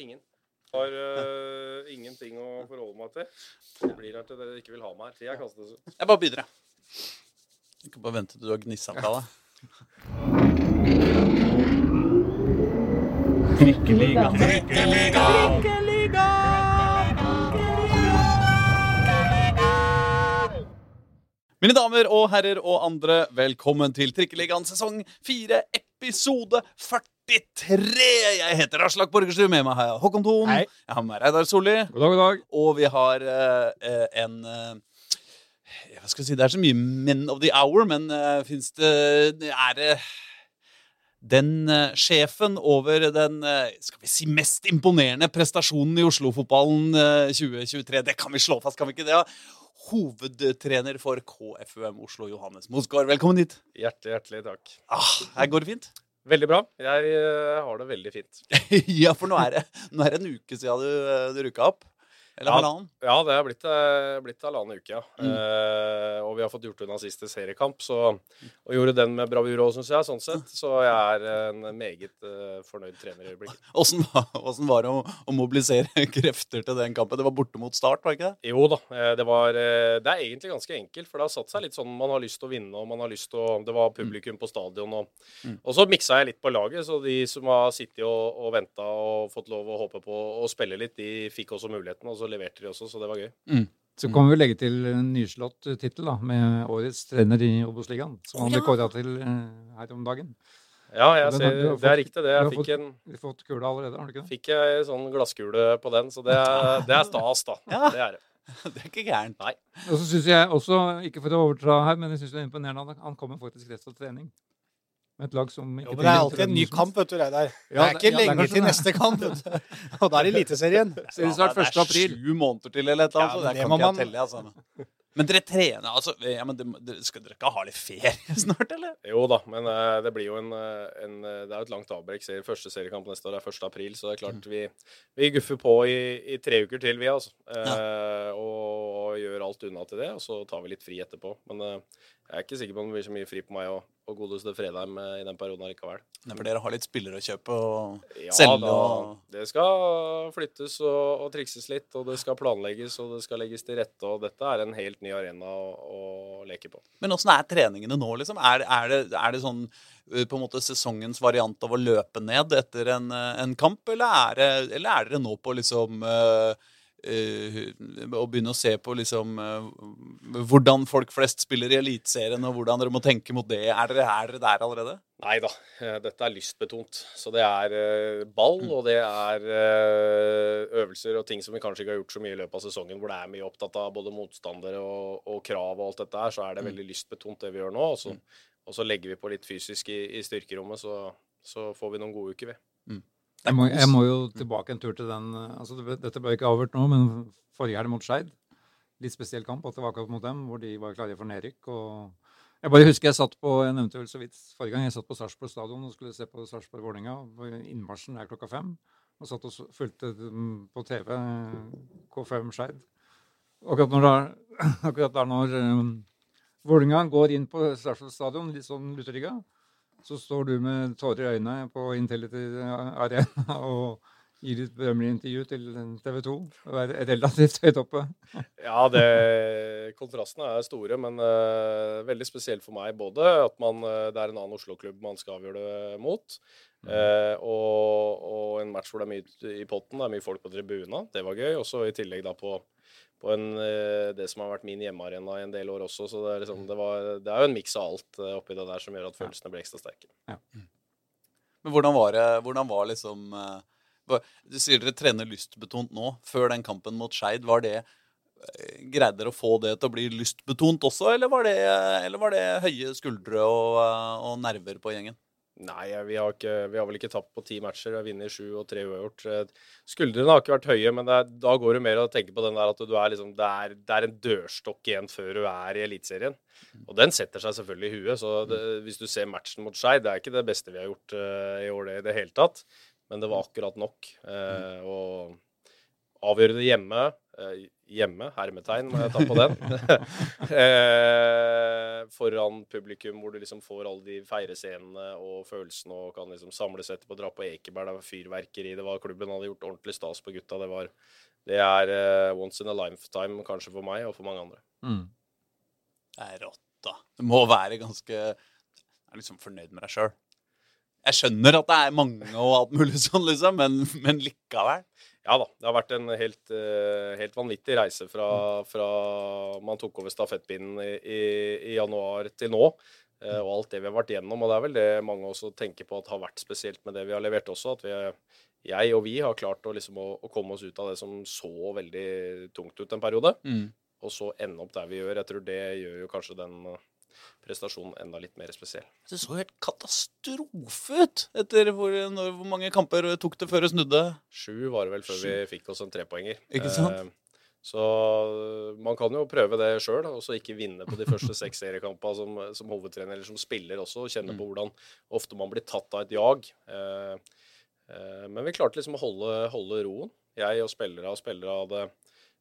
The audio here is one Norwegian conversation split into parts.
Ingen. Har uh, ingenting å forholde meg til. Jeg blir her til dere ikke vil ha meg her. Til jeg kastes ut. Jeg bare begynner, jeg. Ikke bare vente til du har gnissa fra deg. Trikkeliga. Mine damer og herrer og andre, velkommen til Trikkeligaen sesong 4, episode 43. Jeg heter Aslak Borgersrud. Med meg har jeg Håkon Thon. Hei. Jeg har med meg Reidar Solli. God dag, god dag. Og vi har eh, en uh, Hva skal jeg si Det er så mye men of the hour, men uh, fins det Er det den uh, sjefen over den uh, skal vi si, mest imponerende prestasjonen i Oslo-fotballen uh, 2023. Det kan vi slå fast, kan vi ikke det? Ja? Hovedtrener for KFUM Oslo, Johannes Mosgaard. Velkommen hit. Hjertelig, hjertelig takk. Ah, her går det fint? Veldig bra. Jeg eh, har det veldig fint. ja, for nå er det, nå er det en uke siden du, eh, du rukka opp. Eller halvannen. Ja, det er blitt, eh, blitt halvannen uke, ja. Mm. Eh, og vi har fått gjort unna siste seriekamp, så, og gjorde den med bravur òg, syns jeg. sånn sett. Så jeg er en meget eh, fornøyd trener i øyeblikket. Åssen var, var det å, å mobilisere krefter til den kampen? Det var borte mot start, var det ikke det? Jo da, eh, det var Det er egentlig ganske enkelt, for det har satt seg litt sånn man har lyst til å vinne, og man har lyst til å Det var publikum på stadion, og, Mm. og så miksa jeg litt på laget, så de som har sittet og, og venta og fått lov å håpe på å spille litt, de fikk også muligheten, og så leverte de også, så det var gøy. Så kan vi legge til en nyslått tittel da, med årets trener i Obos-ligaen, som han ble kåra til eh, her om dagen. Ja, jeg Den ser, har det er riktig, det. du har Jeg fått- en Du har fått kula allerede, har du ikke det? Fikk jeg sånn glasskule på den, så det er, det er stas, da. Ja. Det er det. Det er ikke gærent. Nei. Og så syns jeg også, ikke for å overtra her, men jeg syns det er imponerende at han kommer faktisk rett fra trening. Med et lag som ikke Jo, men det er alltid en ny kamp, vet du, Reidar. Det Ja, er ikke ja, det lenge til neste kamp. Og da er det Eliteserien. Ja, det er snart 1. april. sju måneder til, eller et eller annet. Ja, så det det kan ikke jeg telle, altså. Men dere trener altså ja, men det, det, Skal dere ikke ha litt ferie snart, eller? Jo da, men eh, det blir jo en, eh, en eh, Det er jo et langt avbrekk. Serie, første seriekamp neste år er 1. april, så det er klart vi, vi guffer på i, i tre uker til, vi, altså. Eh, og, gjør alt unna til det, og så tar vi litt fri etterpå. Men eh, jeg er ikke sikker på om det blir så mye fri på meg og, og godeste Fredheim eh, i den perioden likevel. Nei, for dere har litt spillere å kjøpe og Ja, selge da, og det skal flyttes og, og trikses litt, og det skal planlegges og det skal legges til rette. Og dette er en helt ny arena å, å leke på. Men åssen er treningene nå, liksom? Er, er, det, er det sånn uh, på en måte sesongens variant av å løpe ned etter en, uh, en kamp, eller er, det, eller er dere nå på liksom uh, Å begynne å se på liksom uh, hvordan folk flest spiller i Eliteserien, og hvordan dere må tenke mot det. Er dere, er dere der allerede? Nei da, eh, dette er lystbetont. Så det er eh, ball, Mm. og det er eh, øvelser og ting som vi kanskje ikke har gjort så mye i løpet av sesongen, hvor det er mye opptatt av både motstandere og, og krav og alt dette her, så er det Mm. veldig lystbetont det vi gjør nå. Og så, og så legger vi på litt fysisk i, i styrkerommet, så, så får vi noen gode uker, vi. Jeg må, jeg må jo tilbake en tur til den eh, altså Dette ble ikke avhørt nå, men forrige helg mot Skeid. Litt spesiell kamp at det var akkurat mot dem, hvor de var klare for nedrykk. og Jeg bare husker jeg satt på jeg nevnte vel så vidt forrige gang jeg satt på Sarpsborg stadion og skulle se på Sarpsborg-Vålerenga. Innmarsjen er klokka fem. Og satt og fulgte mm, på TV eh, K5 Skeid. Akkurat når, er, akkurat der når um, Vålerenga går inn på Sarpsborg stadion, litt sånn lutrygga, så står du med tårer i øynene på Intility Arena og gir et berømmelig intervju til TV 2. Og er relativt høyt oppe. Ja, det, kontrastene er store, men uh, veldig spesielt for meg. Både at man, eh, det er en annen Oslo-klubb man skal avgjøre det mot, eh, og, og en match hvor det er mye i potten, det er mye folk på tribuna. Det var gøy. Og så i tillegg da på, på en, eh, det som har vært min hjemmearena i en del år også. Så det er, liksom, det var, det er jo en miks av alt eh, oppi det der som gjør at følelsene blir ekstra sterke. Men hvordan var det hvordan var liksom eh, Du sier dere trener lystbetont nå. Før den kampen mot Skeid, var det Greide dere å få det til å bli lystbetont også, eller var det, eller var det høye skuldre og, og nerver på gjengen? Nei, vi har, ikke, vi har vel ikke tapt på ti matcher. Vi har vunnet sju og tre uavgjort. Eh, Skuldrene har ikke vært høye, men er, da går det mer å tenke på den der at du er liksom, det, er, det er en dørstokk igjen før du er i Eliteserien. Og den setter seg selvfølgelig i huet. Så det, hvis du ser matchen mot Skeid, det er ikke det beste vi har gjort uh, i år det, i det hele tatt. Men det var akkurat nok. Uh, og, avgjøre det hjemme. Eh, hjemme, hermetegn, må jeg ta på den. eh, foran publikum, hvor du liksom får alle de feirescenene og følelsene og kan liksom samles etterpå, dra på Ekeberg. Det var fyrverkeri, det var klubben hadde gjort ordentlig stas på gutta. Det, var, det er eh, once in a lifetime kanskje for meg og for mange andre. Mm. Det er rått, da. Du må være ganske er liksom fornøyd med deg sjøl. Jeg skjønner at det er mange og alt mulig sånn, liksom, men, men likevel. Ja da. Det har vært en helt, uh, helt vanvittig reise fra, fra, man tok over stafettpinnen i, i, januar til nå. Uh, og alt det vi har vært gjennom. Og det er vel det mange også tenker på at har vært spesielt med det vi har levert også. At vi, jeg og vi har klart å, liksom, å, å komme oss ut av det som så veldig tungt ut en periode. Mm. Og så ende opp der vi gjør. Jeg tror det gjør jo kanskje den prestasjonen enda litt mer spesiell. Det så helt katastrofe ut etter hvor, når, hvor mange kamper tok det før det snudde. Sju var det vel før vi fikk oss en trepoenger. Ikke sant? Eh, så man kan jo prøve det sjøl, og så ikke vinne på de første seks seriekampene som, som, hovedtrener eller som spiller også, og kjenne på Mm. hvordan ofte man blir tatt av et jag. Eh, eh, men vi klarte liksom å holde, holde roen. Jeg og spillere og spillere hadde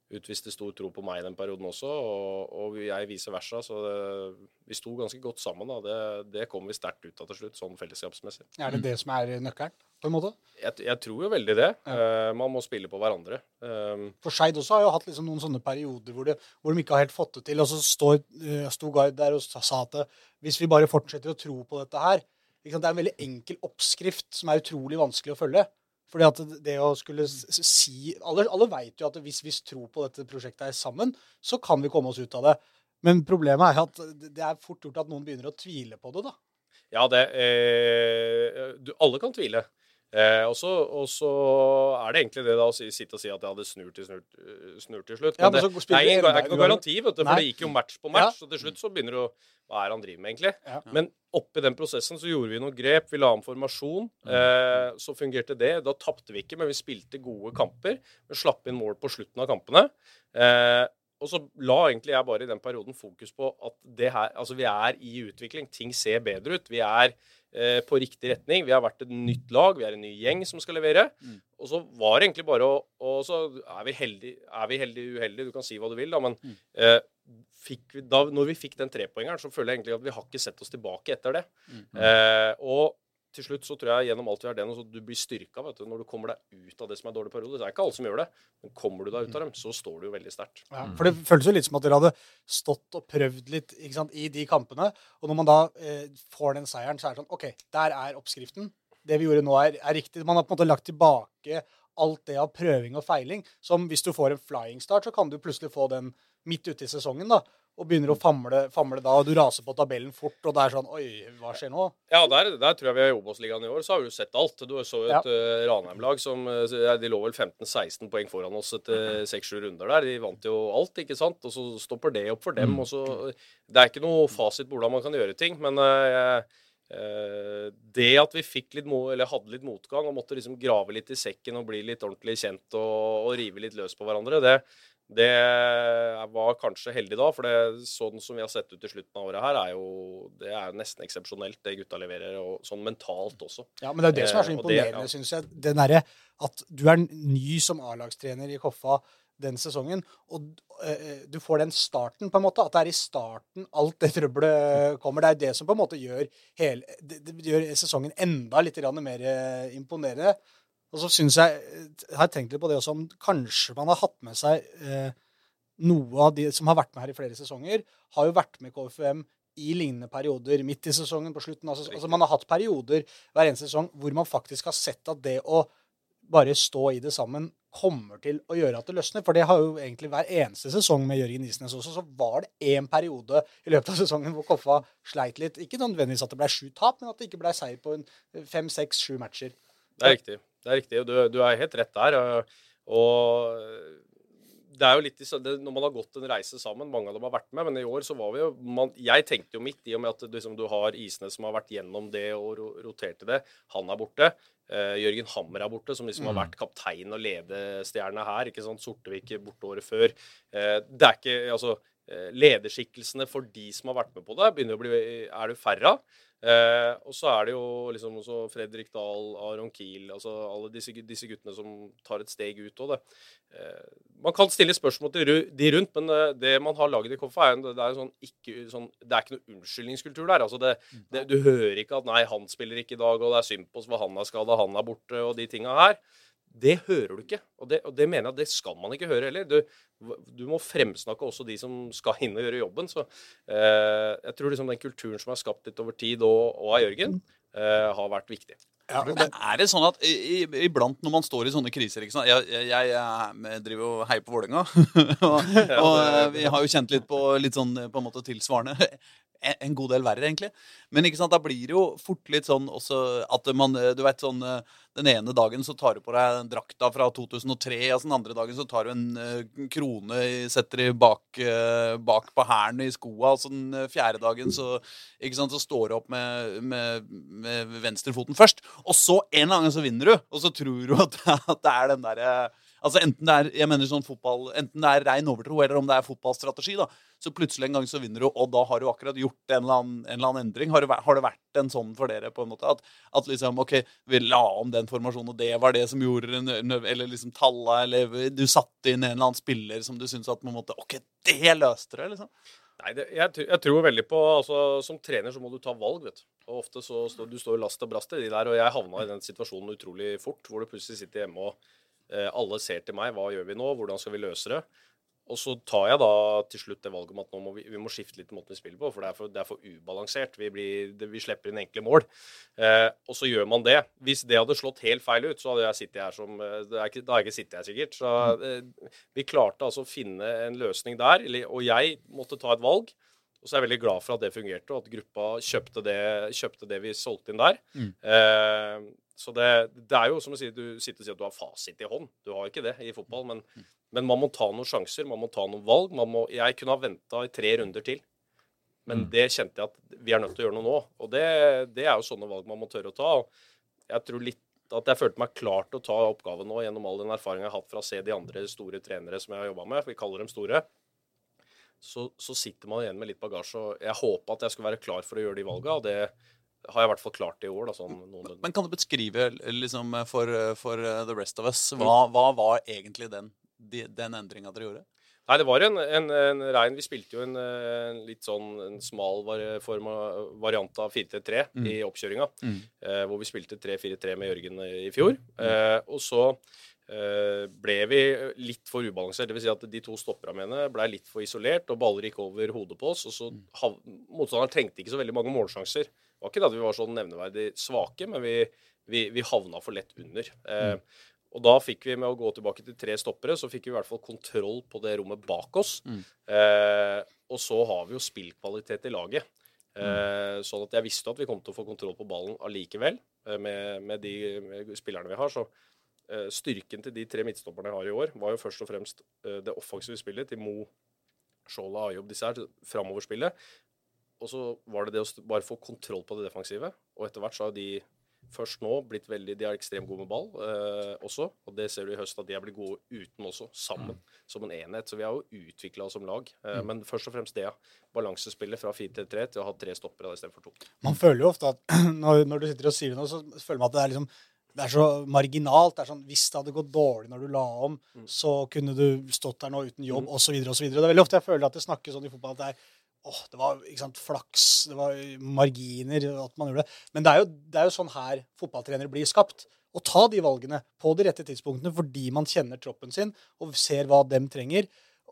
utviste stor tro på meg i den perioden også, og, og jeg vice versa. Så det, vi sto ganske godt sammen. Da. Det, det kom vi sterkt ut av til slutt, sånn fellesskapsmessig. Er det det som er nøkkelen, på en måte? Jeg, jeg tror jo veldig det. Eh, man må spille på hverandre. Eh, For Skeid også har jo hatt liksom noen sånne perioder hvor, det, hvor de ikke har helt fått det til. Og så står, eh, sto Gard der og sa at hvis vi bare fortsetter å tro på dette her Det er en veldig enkel oppskrift som er utrolig vanskelig å følge. Fordi at det- å skulle si Alle, alle veit jo at hvis vi tror på dette prosjektet her sammen, så kan vi komme oss ut av det. Men problemet er at det er fort gjort at noen begynner å tvile på det, da. Ja, det eh, du, Alle kan tvile. Eh, og så og så er det egentlig det da å si, sitte og si at jeg hadde snurt til, snurt, snurt til slutt. Ja, Men, det, det er ingen, det ikke noe garanti, vet du, for Nei. det gikk jo match på match. Ja. Så til slutt så begynner du å Hva er det han driver med, egentlig? Ja. Men oppi den prosessen så gjorde vi noen grep. Vi la om formasjon. Eh, så fungerte det. Da tapte vi ikke, men vi spilte gode kamper. Vi slapp inn mål på slutten av kampene. Eh, og så la egentlig jeg bare i den perioden fokus på at det her, altså vi er i utvikling. Ting ser bedre ut. Vi er eh, på riktig retning. Vi har vært et nytt lag. Vi er en ny gjeng som skal levere. Mm. Og så var det egentlig bare å Og så er vi heldige, er vi heldige uheldige, du kan si hva du vil, da, men Mm. eh, fikk vi, da, når vi fikk den trepoengeren, så føler jeg egentlig at vi har ikke sett oss tilbake etter det. Mm. Eh, og til slutt så tror jeg gjennom alt vi har det nå, så du blir styrka vet du, når du kommer deg ut av det som er dårlig periode. Det er ikke alle som gjør det, men kommer du deg ut av dem, så står du jo veldig sterkt. Ja, for det føles jo litt som at dere hadde stått og prøvd litt ikke sant, i de kampene. Og når man da eh, får den seieren, så er det sånn OK, der er oppskriften. Det vi gjorde nå, er, er riktig. Man har på en måte lagt tilbake alt det av prøving og feiling. Som hvis du får en flying start, så kan du plutselig få den midt ute i sesongen. da, Og begynner å famle, famle da, og du raser på tabellen fort, og det er sånn Oi, hva skjer nå? Ja, der, der tror jeg vi er i Obos-ligaen i år, så har vi jo sett alt. Du så jo Ja. et uh, Ranheim-lag som eh, De lå vel 15-16 poeng foran oss etter 6-7 runder der. De vant jo alt, ikke sant? Og så stopper det opp for dem. Mm. Og så Det er ikke noe fasit på hvordan man kan gjøre ting, men uh, uh, det at vi fikk litt eller hadde litt motgang og måtte liksom grave litt i sekken og bli litt ordentlig kjent og, og rive litt løs på hverandre, det, det var kanskje heldig da, for det, sånn som vi har sett ut i slutten av året her, er jo det er nesten eksepsjonelt det gutta leverer, og sånn mentalt også. Ja, men det er det som er så Eh, imponerende, ja. synes jeg. Den derre at du er ny som A-lagstrener i Koffa den sesongen, og eh, du får den starten, på en måte. At det er i starten alt det trøbbelet kommer. Det er det som på en måte gjør, hele, det, det gjør sesongen enda litt mer eh, imponerende. Og så syns jeg Jeg har tenkt litt på det også, om kanskje man har hatt med seg eh, noe av de som har vært med her i flere sesonger, har jo vært med KFUM i lignende perioder midt i sesongen, på slutten av sesongen. Altså, man har hatt perioder hver eneste sesong hvor man faktisk har sett at det å bare stå i det sammen kommer til å gjøre at det løsner. For det har jo egentlig hver eneste sesong med Jørgen Isnes også, så var det én periode i løpet av sesongen hvor Koffa sleit litt. Ikke nødvendigvis at det ble sju tap, men at det ikke ble seier på fem, seks, sju matcher. Det er riktig. Det er riktig, du, du er helt rett der. og- Og det er jo litt Når man har gått en reise sammen, mange av dem har vært med, men i år så var vi jo man, Jeg tenkte jo mitt, i og med at liksom, du har Isnes som har vært gjennom det og ro, roterte det. Han er borte. Uh, Jørgen Hammer er borte, som liksom har vært kaptein og ledestjerne her. ikke sant, Sortevik borte året før. Uh, det er ikke Altså, eh, lederskikkelsene for de som har vært med på det, begynner å bli, er det færre av. Eh, og så er det jo liksom også Fredrik Dahl, Aron Kiel, altså alle disse, disse guttene som tar et steg ut. av det. Eh, man kan stille spørsmål til de rundt, men eh, det man har laget i Koffa, er, en- det er, sånn ikke, sånn, det er ikke noe unnskyldningskultur der. altså det, det, Du hører ikke at 'nei, han spiller ikke i dag', og 'det er synd på oss for han er skada, han er borte', og de tinga her. Det hører du ikke. Og det, og det mener jeg det skal man ikke høre heller. Du, du må fremsnakke også de som skal inn og gjøre jobben. Så eh, jeg tror liksom den kulturen som er skapt litt over tid, og, og av Jørgen, eh, har vært viktig. Ja, Men det, er det sånn at i, i, iblant når man står i sånne kriser ikke sant? Jeg, jeg, jeg, jeg driver jo og heier på Vålerenga. og og vi har jo kjent litt på litt sånn på en måte tilsvarende. En god del verre, egentlig. Men ikke sant, da blir det jo fort litt sånn også at man Du vet sånn eh, Den ene dagen så tar du på deg drakta fra 2003, og den andre dagen så tar du en eh, krone, setter i bak, eh, bak på hælen i skoa, og så den eh, fjerde dagen så ikke sant, så står du opp med, med, med venstrefoten først. Og så en eller annen gang så vinner du, og så tror du at, at det er den derre Altså Enten det er jeg mener sånn fotball, enten det er rein overtro, eller om det er fotballstrategi. da, Så plutselig en gang så vinner du, og da har du akkurat gjort en eller annen, en eller annen endring. Har det, vært, har det vært en sånn for dere? på en måte, At, at liksom, ok, vi la om den formasjonen, og det var det som gjorde Eller liksom talla, eller du satte inn en eller annen spiller som du syntes at på en måte, Ok, det løste det, liksom. Nei, det, jeg, jeg tror veldig på altså, Som trener så må du ta valg, vet du. Og ofte så står du står last og brast i de der. Og jeg havna i den situasjonen utrolig fort, hvor du plutselig sitter hjemme og alle ser til meg. Hva gjør vi nå? Hvordan skal vi løse det? Og så tar jeg da til slutt det valget om at nå må vi, vi må skifte litt måten vi spiller på, for det er for, det er for ubalansert. Vi, blir, vi slipper inn enkle mål. Eh, og så gjør man det. Hvis det hadde slått helt feil ut, så hadde jeg sittet her som eh, det er Da har jeg ikke sittet her, sikkert. Så eh, vi klarte altså å finne en løsning der. Og jeg måtte ta et valg. Og så er jeg veldig glad for at det fungerte, og at gruppa kjøpte det, kjøpte det vi solgte inn der. Mm. Eh, så det, det er jo som å si, du sitter og sier at du har fasit i hånd. Du har ikke det i fotball, men, men man må ta noen sjanser, man må ta noen valg. Man må, jeg kunne ha venta i tre runder til, men Mm. det kjente jeg at vi er nødt til å gjøre noe nå. Og det, det er jo sånne valg man må tørre å ta. Og jeg tror litt at jeg følte meg klar til å ta oppgaven nå gjennom all den erfaringen jeg har hatt fra å se de andre store trenere som jeg har jobba med. Vi kaller dem store så, så sitter man igjen med litt bagasje. og Jeg håpa at jeg skulle være klar for å gjøre de valga, og det har jeg i hvert fall klart det i år. da, sånn noen... Men kan du beskrive liksom for, for the rest of us, hva, hva var egentlig den, de, den endringa dere gjorde? Nei, det var en, en, en rein Vi spilte jo en, eh, en litt sånn en smal var, form av- variant av 4-3 Mm. i oppkjøringa. Mm. Eh, hvor vi spilte 3-4-3 med Jørgen i fjor. Eh, og så eh, ble vi litt for ubalansert. Dvs. Si at de to stopperne mine ble litt for isolert, og baller gikk over hodet på oss. Og så hav, Motstanderen trengte ikke så veldig mange målsjanser. Det var ikke det at vi var sånn nevneverdig svake, men vi, vi, vi havna for lett under. Eh, og da fikk vi, med å gå tilbake til tre stoppere, så fikk vi i hvert fall kontroll på det rommet bak oss. Mm. Eh, og så har vi jo spillkvalitet i laget. Eh, sånn at jeg visste at vi kom til å få kontroll på ballen allikevel, eh, med, med de med spillerne vi har. Så eh, styrken til de tre midtstopperne jeg har i år, var jo først og fremst det offensive spillet til Mo, Shola, Ayob, disse her, framoverspillet. Og så var det det å bare få kontroll på det defensive. Og etter hvert så har de først nå blitt veldig De er ekstremt gode med ball eh, også. Og det ser du i høst at de er blitt gode uten også, sammen. Som en enhet. Så vi har jo utvikla oss som lag. Eh, Men først og fremst det, ja. Balansespillet fra fire til tre til å ha tre stoppere istedenfor to. man føler jo ofte at når, når du sitter og sier noe, så føler man at det er liksom det er så marginalt. det er sånn, Hvis det hadde gått dårlig når du la om, så kunne du stått der nå uten jobb, Mm. osv. osv. Det er veldig ofte jeg føler at det snakkes sånn i fotball at det er åh, det var sant, flaks, det var marginer, at man gjorde det. Men det er, jo, det er jo sånn her fotballtrenere blir skapt. Å ta de valgene på de rette tidspunktene fordi man kjenner troppen sin og ser hva dem trenger.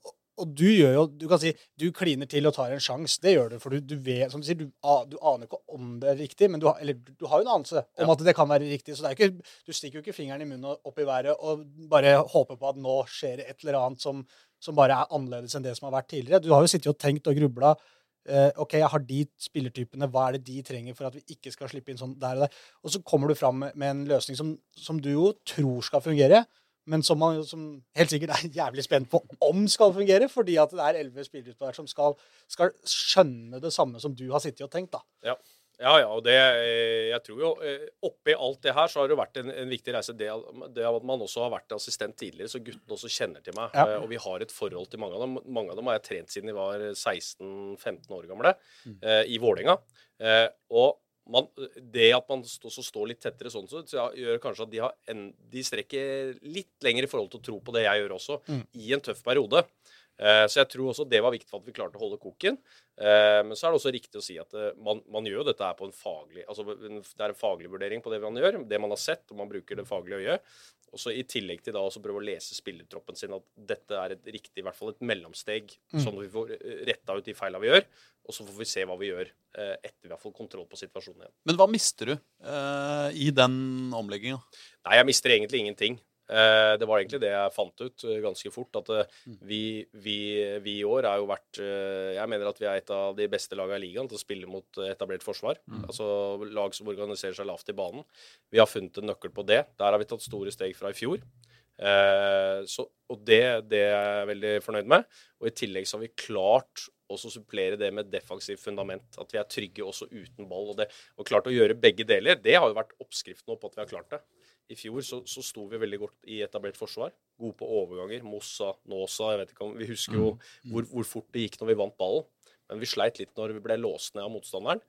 Og- Og du gjør jo Du kan si du kliner til og tar en sjanse. Det gjør du, for du, du vet Som du sier, du, du aner ikke om det er riktig, men du, har- eller, du har jo en anelse om Ja. at det kan være riktig. Så det er ikke, du stikker jo ikke fingeren i munnen og opp i været og bare håper på at nå skjer det et eller annet som, som bare er annerledes enn det som har vært tidligere. Du har jo sittet og tenkt og grubla. Eh, OK, jeg har de spillertypene. Hva er det de trenger for at vi ikke skal slippe inn sånn der og der? Og så kommer du fram med, en løsning som, som du jo tror skal fungere, men som man som helt sikkert er jævlig spent på om skal fungere, fordi at det er elleve spillere som skal, skal skjønne det samme som du har sittet og tenkt. da. Ja, ja, ja. og det eh, Jeg tror jo eh, oppi alt det her så har det vært en, en viktig reise. Det, det at man også har vært assistent tidligere, så guttene også kjenner til meg. Ja. Eh, Og vi har et forhold til mange av dem. Mange av dem har jeg trent siden de var 16-15 år gamle mm. i Vålerenga. Og man, det at man også står litt tettere sånn, så så gjør kanskje at de, har en, de strekker litt lenger i forhold til å tro på det jeg gjør også, i en tøff periode. Eh, Så jeg tror også det var viktig for at vi klarte å holde koken. Eh, Men så er det også riktig å si at eh, man, man gjør jo dette her på en faglig altså Det er en faglig vurdering på det man gjør, det man har sett, og man bruker det faglige øyet. Og så I tillegg til da også prøve å lese spillertroppen sin at dette er et riktig, i hvert fall et mellomsteg, sånn at vi får retta ut de feila vi gjør. Og så får vi se hva vi gjør etter vi har fått kontroll på situasjonen igjen. Men hva mister du eh, i den omlegginga? Nei, jeg mister egentlig ingenting. Eh, det var egentlig det jeg fant ut eh, ganske fort. At eh, vi, vi, vi i år er jo vært Jeg mener at vi er et av de beste lagene i ligaen til å spille mot etablert forsvar. Altså lag som organiserer seg lavt i banen. Vi har funnet en nøkkel på det. Der har vi tatt store steg fra i fjor. Eh, så, og det, det er jeg veldig fornøyd med. Og i tillegg så har vi klart å supplere det med defensivt fundament. At vi er trygge også uten ball. Og, det, og klart å gjøre begge deler, det har jo vært oppskriften på at vi har klart det. I fjor så, så sto vi veldig godt i etablert forsvar. Gode på overganger. Mossa, Nåsa jeg vet ikke om, Vi husker jo hvor, hvor fort det gikk når vi vant ballen. Men vi sleit litt når vi ble låst ned av motstanderen.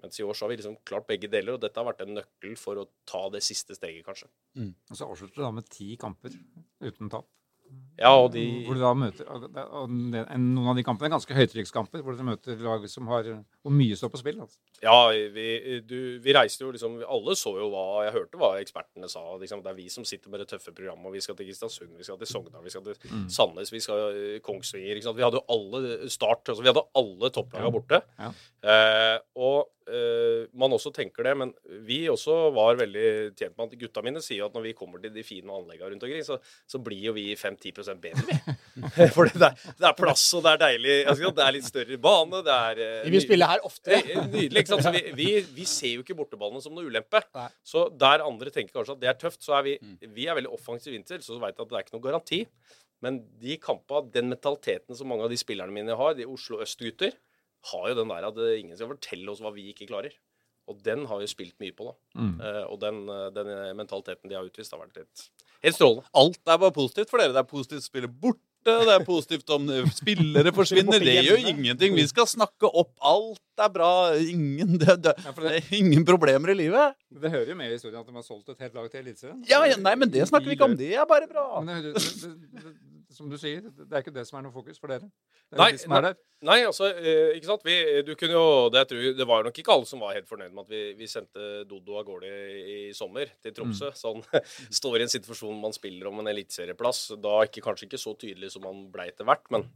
Mens i år så har vi liksom klart begge deler, og dette har vært en nøkkel for å ta det siste steget, kanskje. Og så avslutter du da med ti kamper uten tap. Ja, og de Hvor du da møter og Noen av de kampene er ganske høytrykkskamper, hvor dere møter lag som har Hvor mye står på spill. Altså. Ja, vi, du, vi reiste jo liksom Alle så jo hva Jeg hørte hva ekspertene sa. Liksom, det er vi som sitter med det tøffe programmet. og Vi skal til Kristiansund, vi skal til Sogndal, vi skal til Sandnes, vi skal til Kongsvinger. Ikke sant? Vi hadde jo alle start altså Vi hadde alle topplagene borte. Ja. Eh, og eh, man også tenker det, men vi også var veldig tjent med at gutta mine sier at når vi kommer til de fine anleggene rundt omkring, så, så blir jo vi 5-10 bedre, vi. For det det er plass, og det er deilig. Det er litt større bane. det er... eh, Vi vil spille her oftere. er Nydelig. ikke sant? Så vi, vi, vi ser jo ikke borteballene som noe ulempe. Nei. Så der andre tenker kanskje at det er tøft, så er vi, vi er veldig offensive inntil, så jeg at det er ikke noe garanti. Men de kampene, den mentaliteten som mange av de spillerne mine har, de Oslo Øst-gutter, har jo den der at eh, ingen skal fortelle oss hva vi ikke klarer. Og den har vi spilt mye på, da. Eh, og den, eh, den mentaliteten de har utvist, har vært litt helt strålende. Alt er bare positivt for dere. Det er positivt å spille borte. Det er positivt om eh, spillere forsvinner. Det gjør ingenting. Vi skal snakke opp. Alt er bra. Ingen, det, det, det det, er ingen problemer i livet. det hører jo med i historien at de har solgt et helt lag til Eliteserien. Ja, ja, nei, men det snakker vi ikke om. Det er bare bra. Men det, det, det, det, som du sier, det er ikke det som er noe fokus for dere. Det er Nei, de der. Nei, altså, eh, ikke sant. Vi, du kunne jo, det, jeg tror, det var nok ikke alle som var helt fornøyd med at vi, vi sendte Dodo av gårde i, i sommer til Tromsø. Sånn står i en situasjon man spiller om en eliteserieplass. Da ikke, kanskje ikke så tydelig som man ble etter hvert, men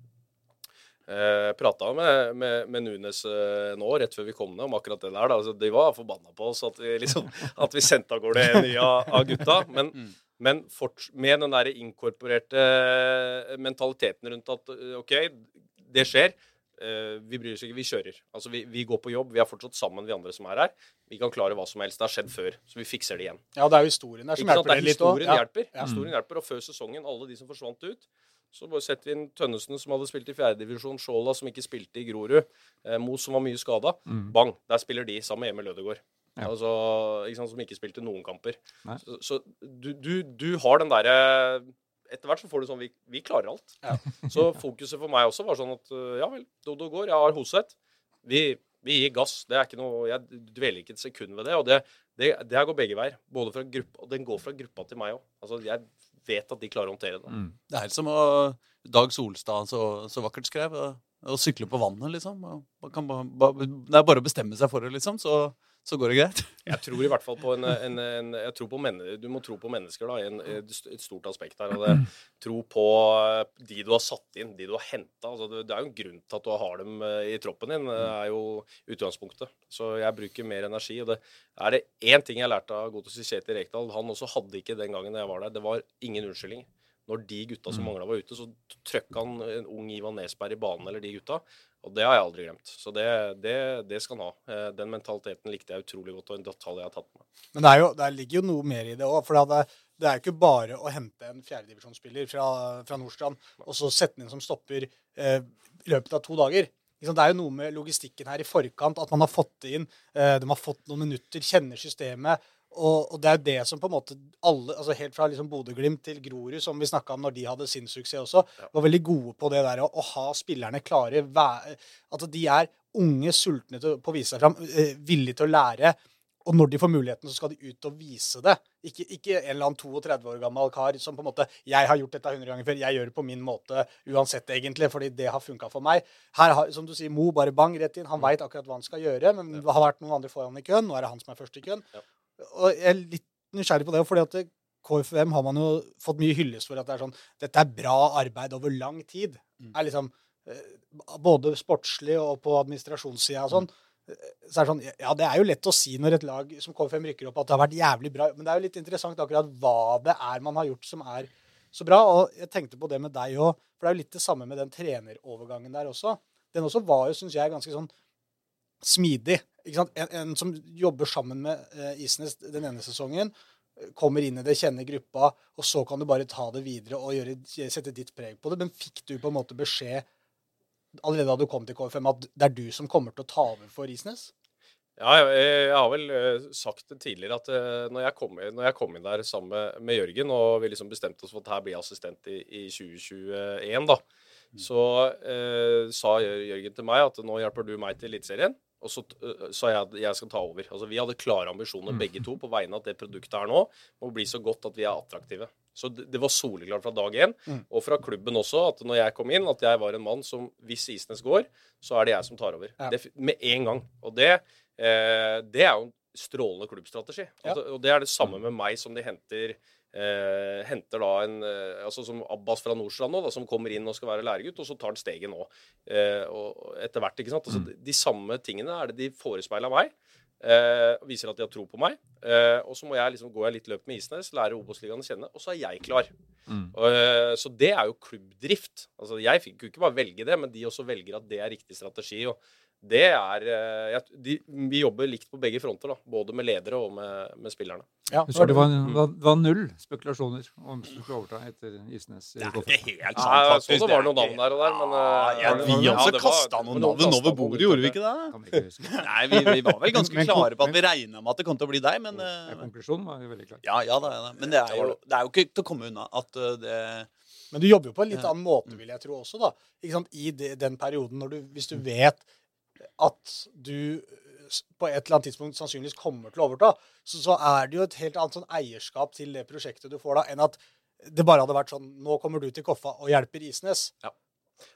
eh, prata med, med, med Nunes eh, nå, rett før vi kom ned, om akkurat det der. Altså, de var forbanna på oss at vi, liksom, at vi sendte av gårde en ny av, av gutta. Men, men fort, med den der inkorporerte mentaliteten rundt at eh, OK, det skjer. Eh, vi bryr oss ikke, vi kjører. Altså, vi, vi går på jobb. Vi er fortsatt sammen, vi andre som er her. Vi kan klare hva som helst. Det har skjedd før, så vi fikser det igjen. Ja, det er jo historien der som Ikke hjelper Det litt òg. Ja. hjelper. Historien hjelper, Og før sesongen, alle de som forsvant ut, så bare setter vi inn Tønnesen, som hadde spilt i fjerdedivisjon, Skjåla, som ikke spilte i Grorud, eh, Mo, som var mye skada. Bang! Der spiller de sammen med Emil Ødegaard. Ja. Altså, ikke sant, som ikke spilte noen kamper. Nei. Så, så du, du, du har den derre Etter hvert så får du sånn vi, vi klarer alt. Ja. Så fokuset for meg også var sånn at øh, ja vel, Dodo går, jeg har Hoseth. Vi, vi gir gass. Det er ikke noe, Jeg dveler ikke et sekund ved det. Og det, det, det her går begge veier. Både fra gruppa, og den går fra gruppa til meg òg. Altså, jeg vet at de klarer å håndtere det. Mm. Det er helt som å Dag Solstad så, så vakkert skrev. Å, sykle på vannet, liksom. Og Man kan ba, ba, det er bare å bestemme seg for det, liksom, så, så går det greit. Jeg tror i hvert fall på en, en, en jeg tror på Du må tro på mennesker, da, i en, et stort aspekt her. Og det, tro på eh, de du har satt inn, de du har henta. Altså, det, det er jo en grunn til at du har dem eh, i troppen din. Det er jo utgangspunktet. Så jeg bruker mer energi. Og det er det én ting jeg lærte av Gotos Kjetil Rekdal. Han også hadde ikke den gangen jeg var der. Det var ingen unnskyldning Når de gutta som mangla, var ute, så trøkka han en ung Ivan Nesberg i banen, eller de gutta. Og det har jeg aldri glemt. Så det, det, det skal han ha. Eh, Den mentaliteten likte jeg utrolig godt, og en detalj jeg har tatt med. Men det, jo, det ligger jo noe mer i det òg. For det, det er jo ikke bare å hente en fjerdedivisjonsspiller fra, fra Nordstrand og så sette den inn som stopper eh, i løpet av to dager. Det er jo noe med logistikken her i forkant, at man har fått det inn. eh, De har fått noen minutter, kjenner systemet. Og, og det er jo det som på en måte alle, altså helt fra liksom Bodø-Glimt til Grorud, som vi snakka om når de hadde sin suksess også, var veldig gode på det der å, å ha spillerne klare. At de er unge, sultne til på å vise seg fram, eh, villige til å lære. Og når de får muligheten, så skal de ut og vise det. Ikke, ikke en eller annen 32 år gammel kar som på en måte 'Jeg har gjort dette 100 ganger før. Jeg gjør det på min måte uansett, egentlig, fordi det har funka for meg'. Her har, som du sier, Mo bare bang rett inn. Han veit akkurat hva han skal gjøre, men det har vært noen andre foran i køen. Nå er det han som er først i køen. Ja. Og jeg er litt nysgjerrig på det, fordi at KFUM har man jo fått mye hyllest for at det er sånn Dette er bra arbeid over lang tid. Er liksom eh, Både sportslig og på administrasjonssida og sånn. Så er det sånn, ja, det er jo lett å si når et lag som KFUM rykker opp, at det har vært jævlig bra. Men det er jo litt interessant akkurat hva det er man har gjort som er så bra. Og jeg tenkte på det med deg òg, for det er jo litt det samme med den trenerovergangen der også. Den også var jo, syns jeg, ganske sånn smidig. Ikke? En, en som jobber sammen med eh, Isnes den ene sesongen, eh, kommer inn i det, kjenner gruppa, og så kan du bare ta det videre og gjøre, sette ditt preg på det. Men fikk du på en måte beskjed allerede da du kom til KFM at det er du som kommer til å ta over for Isnes? Ja, jeg, jeg har vel eh, sagt tidligere at eh, når jeg kom, når jeg kom inn der sammen med, med Jørgen, og vi liksom bestemte oss for at her blir jeg assistent i, i 2021, da, så eh, sa Jørgen til meg at nå hjelper du meg til Eliteserien. Og så sa jeg at jeg skal ta over. Altså Vi hadde klare ambisjoner begge to på vegne av at det produktet her nå må bli så godt at vi er attraktive. Så det, det var soleklart fra dag én, Mm. og fra klubben også, at når jeg kom inn, at jeg var en mann som hvis Isnes går, så er det jeg som tar over. Ja. Det, med en gang. Og det, eh, det er jo en strålende klubbstrategi. Ja. Altså, og det er det samme med meg som de henter eh, henter da en eh, altså Som Abbas fra Nordstrand nå, da, som kommer inn og skal være læregutt, og så tar han steget nå. Eh, og etter hvert, ikke sant. Altså, de, de samme tingene er det de forespeiler meg. Eh, viser at de har tro på meg. Eh, og så må jeg liksom, gå litt løp med Isnes, lære Obos-ligaen å kjenne, og så er jeg klar. Mm. Eh, så det er jo klubbdrift. Altså, jeg fikk jo ikke bare velge det, men de også velger at det er riktig strategi. og det er eh, jeg, de, Vi jobber likt på begge fronter, da, både med ledere og med, med spillerne. Ja, det var, det var, det var null spekulasjoner om du skulle overta etter Isnes. Det er ikke helt Ja, sant, jeg faktisk. så det var noen navn der og der, men, ja, eh, ja, Vi ja, også det kasta noen noen navn over bordet, gjorde vi ikke det? Ikke. Nei, vi, vi var vel ganske klare på at vi regna med at det kom til å bli deg, men Ja, eh, konklusjonen var jo veldig klar. Ja, ja det er det. Men det er, jo, det er jo ikke til å komme unna at det Men du jobber jo på en litt annen måte, vil jeg tro også, da. Ikke sant? I det, den perioden når du, hvis du vet at du på et eller annet tidspunkt sannsynligvis kommer til å overta, så, så er det jo et helt annet sånn eierskap til det prosjektet du får da, enn at det bare hadde vært sånn Nå kommer du til Koffa og hjelper Isnes. Ja.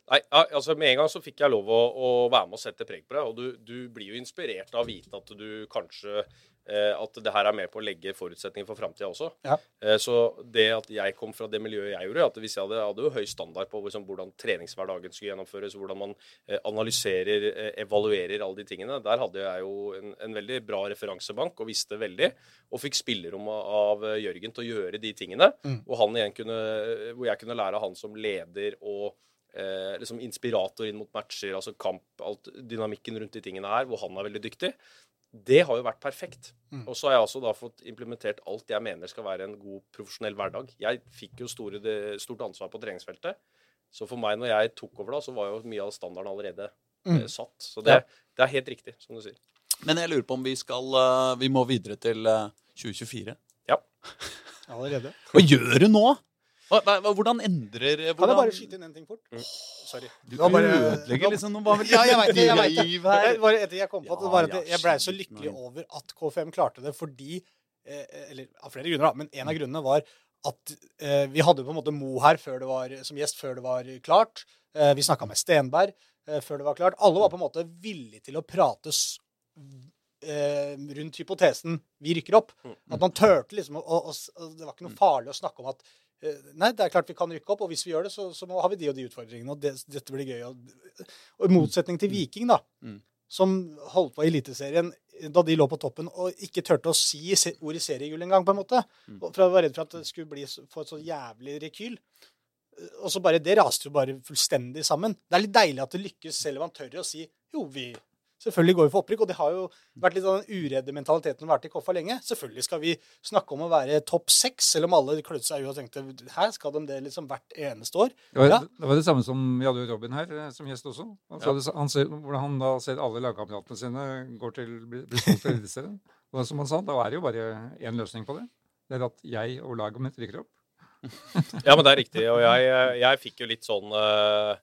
Nei, altså Med en gang så fikk jeg lov å, å være med og sette preg på det. Og du, du blir jo inspirert av å vite at du kanskje eh, At det her er med på å legge forutsetninger for framtida også. Ja. Eh, så det at jeg kom fra det miljøet jeg gjorde at Hvis jeg hadde, hadde jo høy standard på liksom, hvordan treningshverdagen skulle gjennomføres, hvordan man eh, analyserer, eh, evaluerer alle de tingene, der hadde jeg jo en, en veldig bra referansebank og visste veldig. Og fikk spillerom av av Jørgen til å gjøre de tingene. Mm. Kunne, hvor jeg kunne lære han som leder og eh, liksom inspirator inn mot matcher, altså kamp, alt dynamikken rundt de tingene her, hvor han er veldig dyktig. Det har jo vært perfekt. Mm. Og så har jeg altså da fått implementert alt jeg mener skal være en god profesjonell hverdag. Jeg fikk jo store, stort ansvar på treningsfeltet. Så for meg, når jeg tok over da, så var jo mye av standarden allerede Mm. eh, satt. Så det, Ja. det er helt riktig, som du sier. Men jeg lurer på om vi skal eh, Vi må videre til 2024. Ja. Allerede. Hva gjør du nå? Hvordan endrer Kan jeg bare skyte inn en ting fort? Mm. Sorry. Du ødelegger liksom noe Ja, jeg vet det. jeg vet det. Det var etter jeg kom på at det var at jeg ble så lykkelig over at KFM klarte det fordi eh, Eller av flere grunner, da. Men en av grunnene var at eh, vi hadde på en måte Mo her før det var, som gjest før det var klart. Eh, vi snakka med Stenberg eh, før det var klart. Alle var på en måte villige til å prates eh, rundt hypotesen 'vi rykker opp'. At man turte liksom å- å- å- Det var ikke noe farlig å snakke om at Nei, det er klart vi kan rykke opp, og hvis vi gjør det, så, så har vi de og de utfordringene. Og det, dette blir gøy. Og, i motsetning til Viking, da, Mm. som holdt på i Eliteserien da de lå på toppen og ikke turte å si ordet seriegull engang, på en måte. Mm. For jeg var redd for at det skulle bli, få et så jævlig rekyl. Og så bare, Det raste jo bare fullstendig sammen. Det er litt deilig at det lykkes, selv om man tør å si jo, vi Selvfølgelig går vi for opprykk, og det har jo vært litt av den uredde mentaliteten vært i Koffa lenge. Selvfølgelig skal vi snakke om å være topp seks, selv om alle klødde seg i og tenkte her skal de det liksom hvert eneste år. Det var, Ja. det var det samme som vi hadde jo Robin her eh, som gjest også. Han, ja. det, han ser, hvordan han da ser alle lagkameratene sine går til, blir solgt til Eliteserien. Og som han sa, da er det jo bare én løsning på det. Det er at jeg og laget mitt rykker opp. Ja, men det er riktig. Og jeg, jeg fikk jo litt sånn eh,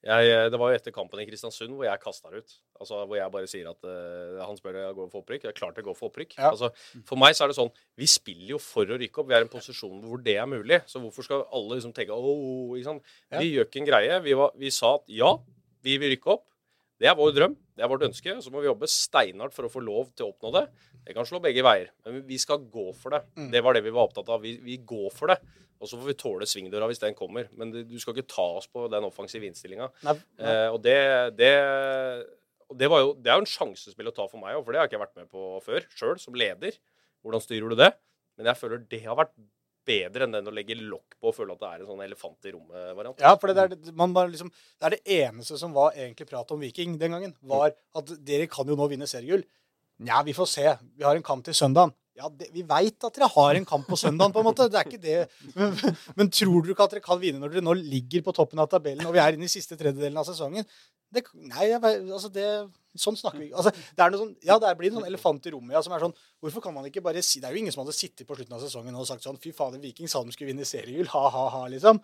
jeg, Det var jo etter kampen i Kristiansund hvor jeg kasta det ut. Altså Hvor jeg bare sier at uh, han spør jeg går for opprykk. Det er klart jeg går for opprykk. Ja. Altså, for meg så er det sånn Vi spiller jo for å rykke opp. Vi er i en posisjon hvor det er mulig. Så hvorfor skal alle liksom tenke Åh, ikke sant? Ja. Vi gjør ikke en greie. Vi, var, vi sa at ja, vi vil rykke opp. Det er vår drøm, det er vårt ønske. Så må vi jobbe steinhardt for å få lov til å oppnå det. Det kan slå begge veier, men vi skal gå for det. Mm. Det var det vi var opptatt av. Vi, vi går for det. Og så får vi tåle svingdøra hvis den kommer. Men du skal ikke ta oss på den offensive innstillinga. Eh, og det, det, det, jo, det er jo en sjansespill å ta for meg òg, for det har jeg ikke vært med på før sjøl, som leder. Hvordan styrer du det? Men jeg føler det har vært bedre enn den å legge lokk på og føle at det er en sånn elefant i rommet-variant. Ja, for det er, liksom, det er det eneste som var egentlig prat om Viking den gangen, var at dere kan jo nå vinne seriegull. Nja, vi får se. Vi har en kamp til søndagen. Ja, det, Vi veit at dere har en kamp på søndagen, på en måte. Det er ikke det. Men, men tror dere ikke at dere kan vinne når dere nå ligger på toppen av tabellen og vi er inne i siste tredjedelen av sesongen? Det, nei, altså det, sånn snakker vi ikke. Altså, det er noe sånn, ja, det blir en sånn elefant i rommet ja, som er sånn Hvorfor kan man ikke bare si Det er jo ingen som hadde sittet på slutten av sesongen og sagt sånn Fy fader, Viking sa de skulle vinne seriegull. Ha-ha-ha, liksom.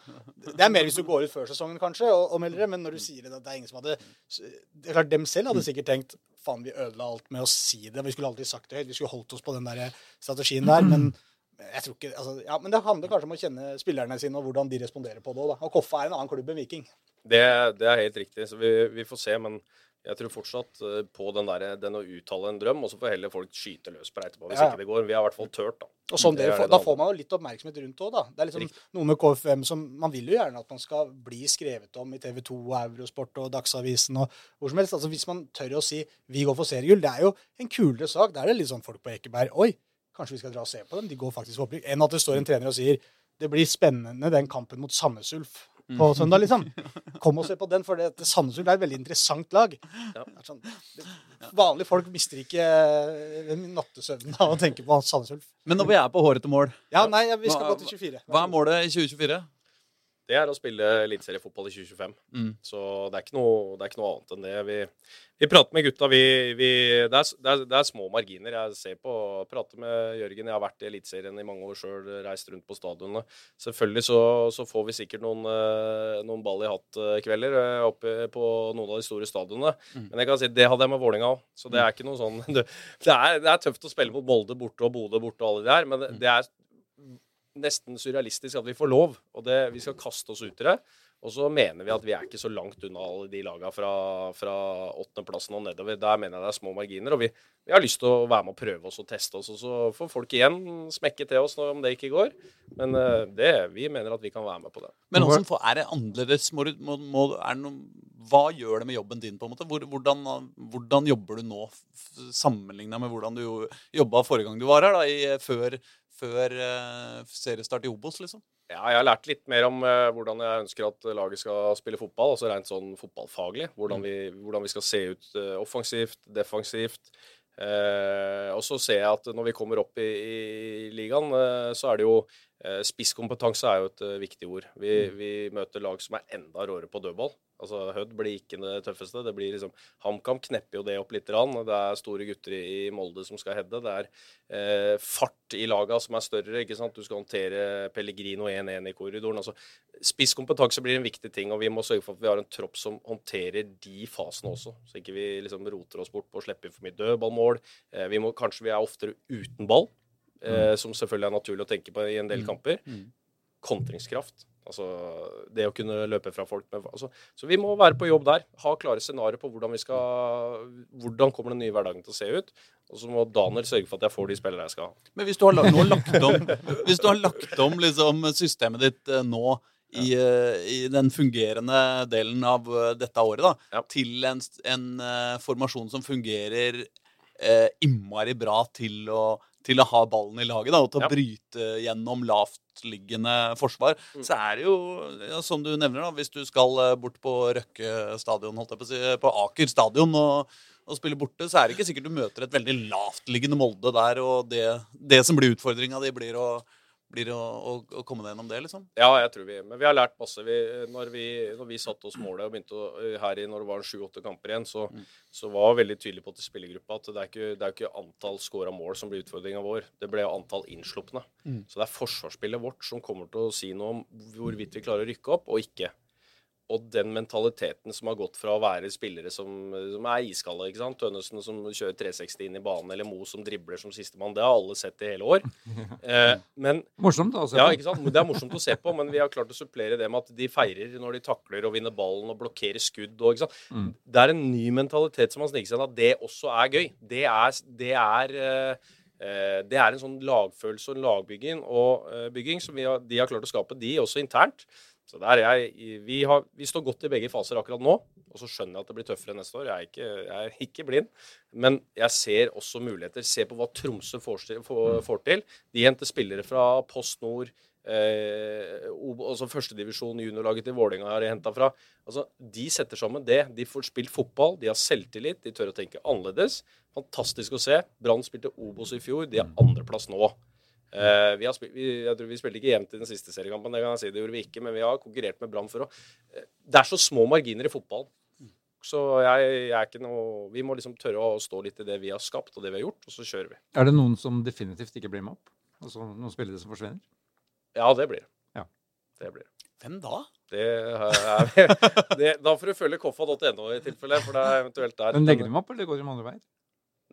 Det er mer hvis du går ut før sesongen, kanskje, og, og melder det. Men når du sier det, det er ingen som hadde Det er klart, Dem selv hadde sikkert tenkt faen, vi ødela alt med å si det. Vi skulle aldri sagt det høyt. Vi skulle holdt oss på den der strategien der. Men jeg tror ikke, altså, ja, men det handler kanskje om å kjenne spillerne sine og hvordan de responderer på det. da. Og Koffa er en annen klubb enn Viking. Det, det er helt riktig. Så vi, vi får se. Men jeg tror fortsatt eh, på den, der, den å uttale en drøm, og så får heller folk skyte løs på etterpå hvis Ja, ja. ikke det går. Vi har i hvert fall turt, da. Og sånn Det det Da får man jo litt oppmerksomhet rundt òg, da. Det er liksom Riktig. noe med KFM som Man vil jo gjerne at man skal bli skrevet om i TV 2 og Eurosport og Dagsavisen og hvor som helst. Altså Hvis man tør å si 'vi går for seriegull', det er jo en kulere sak. Da er det litt sånn folk på Ekeberg 'oi, kanskje vi skal dra og se på dem', de går faktisk for opprykk. Enn at det står en trener og sier 'det blir spennende den kampen mot Sandnes Ulf'. På søndag, liksom. Kom og se på den, for det, det Sandnes er et veldig interessant lag. Ja. Sånn, vanlige folk mister ikke eh, nattesøvnen av å tenke på Sandnes Ulf. Men når vi er på hårete mål, Ja, nei, vi skal Hva- gå til 24. hva er målet i 2024? Det er å spille eliteseriefotball i 2025. Mm. Så det er, ikke noe, det er ikke noe annet enn det. Vi, vi prater med gutta. Vi, vi, det, er, det, er, det er små marginer. Jeg ser på, prater med Jørgen. Jeg har vært i Eliteserien i mange år sjøl, reist rundt på stadionene. Selvfølgelig så, så får vi sikkert noen, eh, noen ball i hatt-kvelder eh, oppe på noen av de store stadionene. Mm. Men jeg kan si, det hadde jeg med Vålinga òg. Så det er ikke noe sånn Det, er, det er tøft å spille mot Molde borte og Bodø borte og alle de der, men det, det er nesten surrealistisk at vi får lov. Og det, vi skal kaste oss ut i det. Og så mener vi at vi er ikke så langt unna alle de laga fra, åttendeplassen og nedover. Der mener jeg det er små marginer. Og vi, vi har lyst til å være med og prøve oss og teste oss. Og så får folk igjen smekke til oss om det ikke går. Men eh, det, vi mener at vi kan være med på det. Men også, er det annerledes? Må, må, må, er det noe, hva gjør det med jobben din? på en måte? Hvor, hvordan, hvordan jobber du nå, sammenligna med hvordan du jo- jobba forrige gang du var her? da, i, før før eh, seriestart i Obos, liksom? Ja, jeg har lært litt mer om eh, hvordan jeg ønsker at laget skal spille fotball. Altså rent sånn fotballfaglig. Hvordan vi, hvordan vi skal se ut eh, offensivt, defensivt. Eh, og så ser jeg at når vi kommer opp i, i ligaen, eh, så er det jo eh, Spisskompetanse er jo et viktig ord. Vi, vi møter lag som er enda råere på dødball. Altså Hødd blir ikke det tøffeste. Det blir liksom HamKam knepper jo det opp litt. Rann. Det er store gutter i, Molde som skal heade. Det er eh, fart i laga som er større. ikke sant? Du skal håndtere Pellegrino 1-1 i korridoren. altså Spisskompetanse blir en viktig ting, og vi må sørge for at vi har en tropp som håndterer de fasene også. Så ikke vi liksom roter oss bort på å slippe for mye dødballmål. Eh, vi må, kanskje vi er oftere uten ball, eh, som selvfølgelig er naturlig å tenke på i en del kamper. Mm. Kontringskraft. Altså det å kunne løpe fra folk med altså, Så vi må være på jobb der. Ha klare scenarioer på hvordan vi skal Hvordan kommer den nye hverdagen til å se ut. Og så må Daniel sørge for at jeg får de spillere jeg skal ha. Men hvis du har, la- nå lagt om, hvis du har lagt om liksom, systemet ditt eh, nå i, eh, i den fungerende delen av eh, dette året, da, Ja. til en, en uh, formasjon som fungerer eh, innmari bra til å, til å ha ballen i laget da, og til å Ja. bryte gjennom lavtliggende forsvar, Mm. så er det jo, ja, som du nevner, da, hvis du skal eh, bort på Røkke stadion, holdt jeg på å si, på Aker stadion og og spille borte, så er det ikke sikkert du møter et veldig lavtliggende Molde der, og det, det som blir utfordringa di, blir å blir å, å, å, komme deg gjennom det, liksom? Ja, jeg tror vi Men vi har lært masse. Vi, når, vi, når vi satte oss målet og begynte å, her i når det var sju-åtte kamper igjen, så, mm. så var vi veldig tydelig på til spillergruppa at det er ikke, det er ikke antall scora mål som blir utfordringa vår. Det ble antall innslupne. Mm. Så det er forsvarsspillet vårt som kommer til å si noe om hvorvidt vi klarer å rykke opp og ikke og den mentaliteten som har gått fra å være spillere som, som er iskalde ikke sant? Tønnesen som kjører 360 inn i banen, eller Mo som dribler som sistemann. Det har alle sett i hele år. Eh, men, morsomt å se på. Ja, ikke sant? Det er morsomt å se på, men vi har klart å supplere det med at de feirer når de takler og vinner ballen og blokkerer skudd. Og, ikke sant? Mm. Det er en ny mentalitet som har sniket seg inn, at det også er gøy. Det er, det er eh, eh det er en sånn lagfølelse og lagbygging og uh, bygging som har, de har klart å skape, de også internt. Så der jeg, vi, har, vi, står godt i begge faser akkurat nå. Og så skjønner jeg at det blir tøffere neste år. Jeg er ikke, jeg er ikke blind. Men jeg ser også muligheter. Se på hva Tromsø får, får, får til. De henter spillere fra Post Nord. Eh, altså Førstedivisjon juniorlaget til Vålerenga har de henta fra. Altså, De setter sammen det. De får spilt fotball, de har selvtillit, de tør å tenke annerledes. Fantastisk å se. Brann spilte Obos i fjor, de har andreplass nå. Uh, vi, spilt, vi, jeg tror vi spilte ikke jevnt i den siste seriekampen, det kan jeg si, det gjorde vi ikke, men vi har konkurrert med Brann for å uh, Det er så små marginer i fotball. Så jeg, jeg, er ikke noe Vi må liksom tørre å stå litt i det vi har skapt, og det vi har gjort, og så kjører vi. Er det noen som definitivt ikke blir med opp? Altså noen spillere som forsvinner? Ja, det blir ja. det. Blir. Hvem da? Det er, det, da får du følge koffa.no i tilfelle. for det er eventuelt der. Men Legger de opp, eller går de andre veier?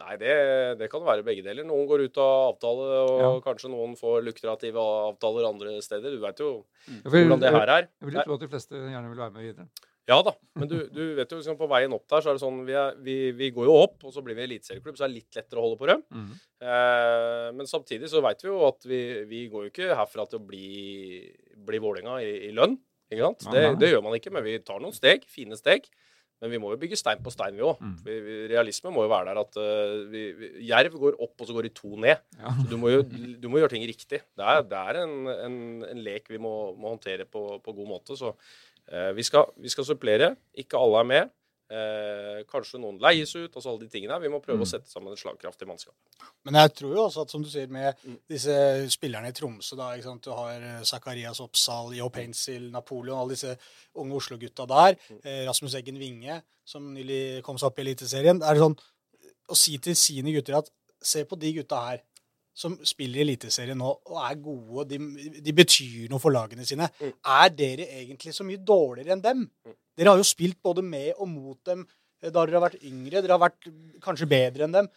Nei, det, det, kan være begge deler. Noen går ut av avtale, og ja. kanskje noen får lukrative avtaler andre steder. Du veit jo mm. hvordan det her er. Jeg vil tro at de fleste gjerne vil være med videre. Ja da, men du, du vet jo liksom, på veien opp der så er det sånn vi, er, vi, vi går jo opp, og så blir vi eliteserieklubb, så er det litt lettere å holde på røm. Mm. Eh, men samtidig så veit vi jo at vi, vi, går jo ikke herfra til å bli, bli Vålerenga i, i, lønn. Ikke sant? Det, det, gjør man ikke, men vi tar noen steg. Fine steg. Men vi må jo bygge stein på stein, vi òg. Mm. Realisme må jo være der at uh, vi, vi, Jerv går opp, og så går de to ned. Ja. Så du må jo du må gjøre ting riktig. Det er, det er en, en, en, lek vi må, må håndtere på, på, god måte. Så uh, vi, skal, vi skal supplere. Ikke alle er med. Eh, kanskje noen leies ut, altså alle de tingene. Vi må prøve mm. å sette sammen et slagkraftig mannskap. Men jeg tror jo også at, som du sier, med mm. disse spillerne i Tromsø da, ikke sant? Du har eh, Zakarias Oppsal, Jo Pencil, Napoleon, alle disse unge Oslo-gutta der. Mm. Eh, Rasmus Eggen Winge, som nylig kom seg opp i Eliteserien. Det er sånn å si til sine gutter at se på de gutta her som spiller i Eliteserien nå og er gode, de, de, betyr noe for lagene sine. Mm. Er dere egentlig så mye dårligere enn dem? Mm. Dere har jo spilt både med og mot dem eh, da dere har vært yngre. Dere har vært kanskje bedre enn dem.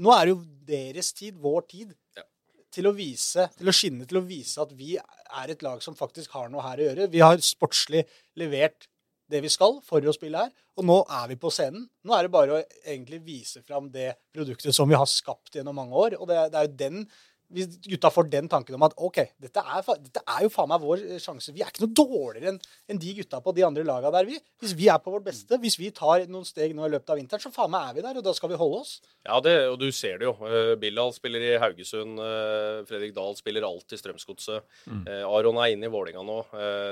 Nå er det jo deres tid, vår tid, ja. til å vise, til å skinne, til å vise at vi er et lag som faktisk har noe her å gjøre. Vi har sportslig levert det vi skal for å spille her. Og nå er vi på scenen. Nå er det bare å egentlig vise fram det produktet som vi har skapt gjennom mange år. Og det, det er jo den hvis gutta får den tanken om at OK, dette er, dette er, jo faen meg vår sjanse. Vi er ikke noe dårligere enn en de gutta på de andre laga der, vi. Hvis vi er på vårt beste, hvis vi tar noen steg nå i løpet av vinteren, så faen meg er vi der, og da skal vi holde oss. Ja, det, og du ser det jo. Uh, Billal spiller i Haugesund. Uh, Fredrik Dahl spiller alltid Strømsgodset. Mm. Aron er inne i Vålinga nå.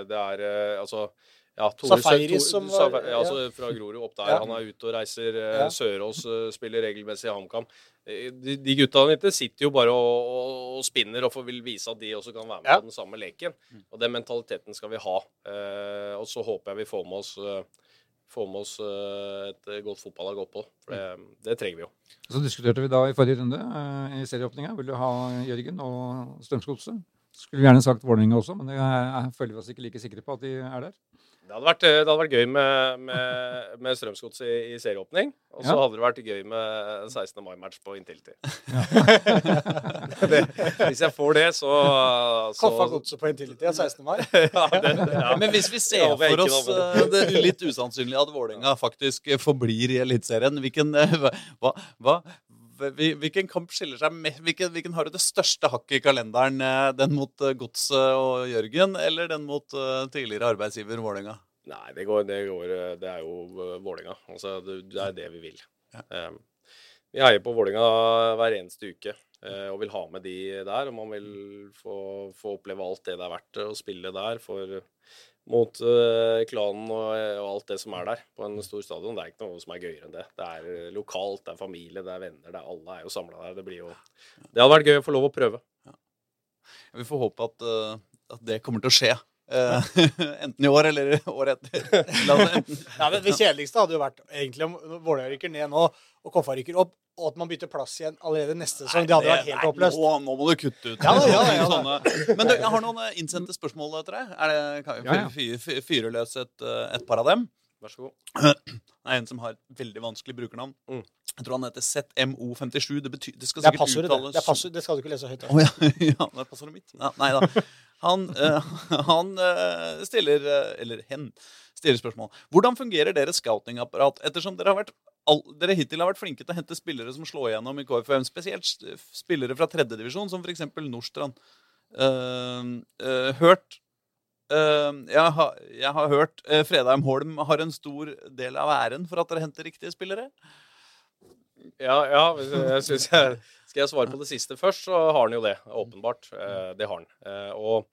det er altså ja, Tore, Safari som var ja, altså Fra Grorud opp der. Ja. Han er ute og reiser. Eh, ja. Sørås uh, spiller regelmessig i HamKam. Eh, de, de gutta sitter jo bare og, og, og, spinner og vil vise at de også kan være med på den samme leken. Og den mentaliteten skal vi ha. Uh, og så håper jeg vi får med oss uh, få med oss et godt fotballag oppå. For det, det, trenger vi jo. Så diskuterte vi da i forrige runde i serieåpninga. Vil du ha Jørgen og Strømsgodset? Skulle vi gjerne sagt Vålerenga også, men det er, føler vi oss ikke like sikre på at de er der. Det hadde vært, det hadde vært gøy med, med, med Strømsgods i, i, serieåpning. Og så ja. hadde det vært gøy med 16. mai-match på Intility. Ja. hvis jeg får det, så, så Koffa godset på Intility 16. mai. ja, det, Men hvis vi ser for oss eh, det litt usannsynlige at Vålerenga faktisk forblir i Eliteserien, hvilken, eh, hva, hva, Hvilken kamp skiller seg hvilken, hvilken, har du det største hakket i kalenderen? Eh, den mot eh, Godset og Jørgen, eller den mot uh, tidligere arbeidsgiver Vålerenga? Nei, det, går, det, går, det, er jo Vålerenga. Altså, det, det, er det vi vil. Ja. Um, vi heier på Vålerenga hver eneste uke. eh, og vil ha med de der. Og man vil få, få oppleve alt det det er verdt å spille der for, mot uh, klanen og, og, alt det som er der på en stor stadion. Det er ikke noe som er gøyere enn det. Det er lokalt, det er familie, det er venner. Det er, alle er jo samla der. Det jo Det hadde vært gøy å få lov å prøve. Ja. Vi får håpe at, uh, at det kommer til å skje. Uh, enten i år eller året etter. ja, men Det kjedeligste hadde jo vært egentlig om Vålerenga rykker ned nå, og Koffa rykker opp, og at man bytter plass igjen allerede neste sesong. Det hadde vært helt håpløst. Nå, nå, må du kutte ut. Ja, ja, ja, sånne. Men du, jeg har noen innsendte spørsmål til deg. Er det, kan vi fyre løs et, eh, et, par av dem? Vær så god. Det er en som har et veldig vanskelig brukernavn. Mm. Jeg tror han heter ZMO57. Det, betyr, det skal sikkert det uttales det. Er det skal du ikke lese høyt. Oh, ja. ja, det er passordet mitt. Ja, nei da. Han, uh, han uh, stiller uh, Eller hen stiller spørsmål. Hvordan fungerer deres scoutingapparat ettersom dere har vært all, dere hittil har vært flinke til å hente spillere som slår igjennom i KFM. Spesielt spillere fra tredjedivisjon, som f.eks. Nordstrand. Uh, uh, hørt jeg, har, jeg, har, hørt uh, Fredheim Holm har en stor del av æren for at dere henter riktige spillere. Ja, ja jeg synes jeg, Skal jeg svare på det siste først, så har han jo det. Åpenbart. det har han. og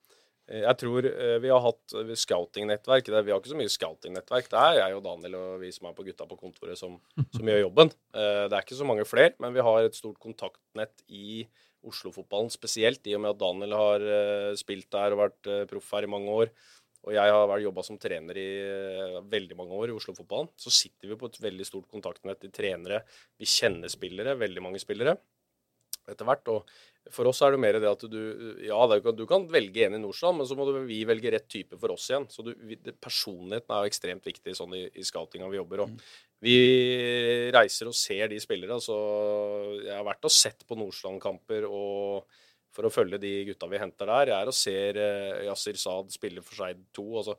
jeg tror eh, vi har hatt scouting-nettverk. Vi har ikke så mye scouting-nettverk. Det er jeg og Daniel og vi som er på gutta på kontoret, som, som gjør jobben. Eh, det er ikke så mange flere, men vi har et stort kontaktnett i Oslo-fotballen spesielt, i og med at Daniel har eh, spilt der og vært proff her i mange år. Og jeg har jobba som trener i veldig mange år i Oslo-fotballen. Så sitter vi på et veldig stort kontaktnett i trenere. Vi kjenner spillere, veldig mange spillere etter hvert. Og for oss er det mer det at du Ja, du kan velge en i Nordstrand, men så må vi velge rett type for oss igjen. Så du, personligheten er jo ekstremt viktig sånn i, i scoutinga vi jobber. Og mm. vi reiser og ser de spillere. Så jeg har vært og sett på Nordstrand-kamper og for å følge de gutta vi henter der. Jeg er og ser uh, Yasir Saad spille for seg to. Altså,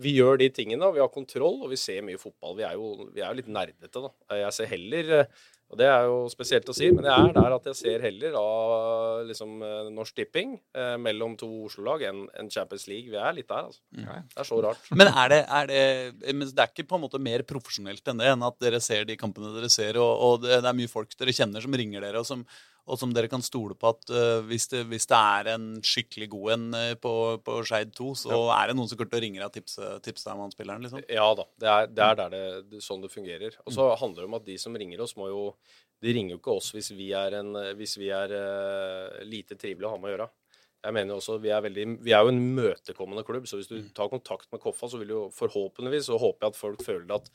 vi gjør de tingene, og vi har kontroll, og vi ser mye fotball. Vi er jo, vi er jo litt nerdete, da. Jeg ser heller uh, og Det er jo spesielt å si, men det er der at jeg ser heller av liksom, eh, Norsk Tipping eh, mellom to Oslo-lag enn en Champions League. Vi er litt der, altså. Okay. Det er så rart. Men er det, er det, men det er ikke på en måte mer profesjonelt enn det, enn at dere ser de kampene dere ser, og, og det, det, er mye folk dere kjenner som ringer dere, og som, og som dere kan stole på at uh, hvis, det, hvis, det, er en skikkelig god en uh, på, på Skeid 2, så ja. er det noen som kommer til å ringe deg og tipse, tipse deg om han spilleren? Liksom. Ja da. Det er, det er der det, sånn det fungerer. Og så mm. handler det om at de som ringer oss, må jo De ringer jo ikke oss hvis vi er, en, hvis vi er uh, lite trivelige å ha med å gjøre. Jeg mener også, vi er, veldig, vi er jo en møtekommende klubb, så hvis du mm. tar kontakt med Koffa, så vil jo forhåpentligvis så håper jeg at folk føler at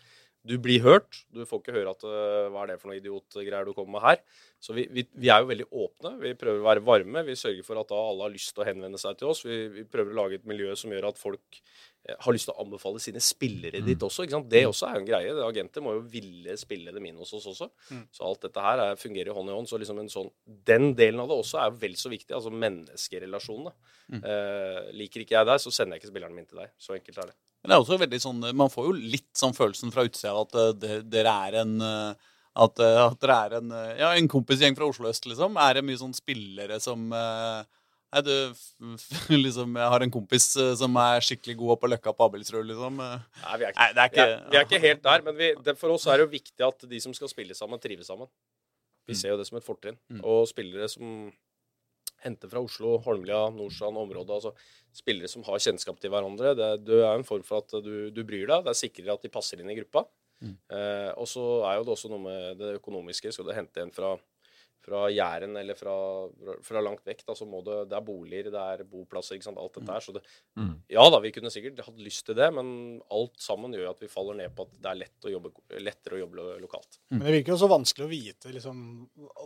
du blir hørt. Du får ikke høre at uh, hva er det for noe idiotgreier du kommer med her. Så vi, vi, vi, er jo veldig åpne. Vi prøver å være varme. Vi sørger for at alle har lyst til å henvende seg til oss. Vi, vi prøver å lage et miljø som gjør at folk har lyst til å anbefale sine spillere mm. ditt også. ikke sant? Det også er jo en greie. Agenter må jo ville spille dem inn hos oss også. Mm. Så alt dette her er, fungerer hånd i hånd. Så liksom en sånn, den delen av det også er vel så viktig. Altså menneskerelasjonene. Mm. Eh, liker ikke jeg deg, så sender jeg ikke spilleren min til deg. Så enkelt er det. Men det er også veldig sånn, Man får jo litt sånn følelsen fra utsida at uh, dere er en uh, at, uh, at, dere er en, ja, en kompisgjeng fra Oslo øst, liksom. Er det mye sånn spillere som Nei, du liksom Jeg har en kompis som er skikkelig god på Løkka på Abelsrud, liksom. Nei, vi er ikke, Nei, er ikke, vi er, vi er ikke helt der. Men vi, det, for oss er det jo viktig at de som skal spille sammen, trives sammen. Vi mm. ser jo det som et fortrinn. Mm. Og spillere som henter fra Oslo, Holmlia, Nordstrand, området. altså Spillere som har kjennskap til hverandre. Det, det er en form for at du, du, bryr deg. Det er sikrere at de passer inn i gruppa. Mm. Eh, og så er jo det også noe med det økonomiske. Skal du hente en fra fra Jæren eller fra, fra, langt vekk, da, så må det, det er boliger, det er boplasser, ikke sant, alt dette her. Så det, mm. ja da, vi kunne sikkert hatt lyst til det, men alt sammen gjør at vi faller ned på at det er lett å jobbe, lettere å jobbe lokalt. Mm. Men det virker jo så vanskelig å vite liksom,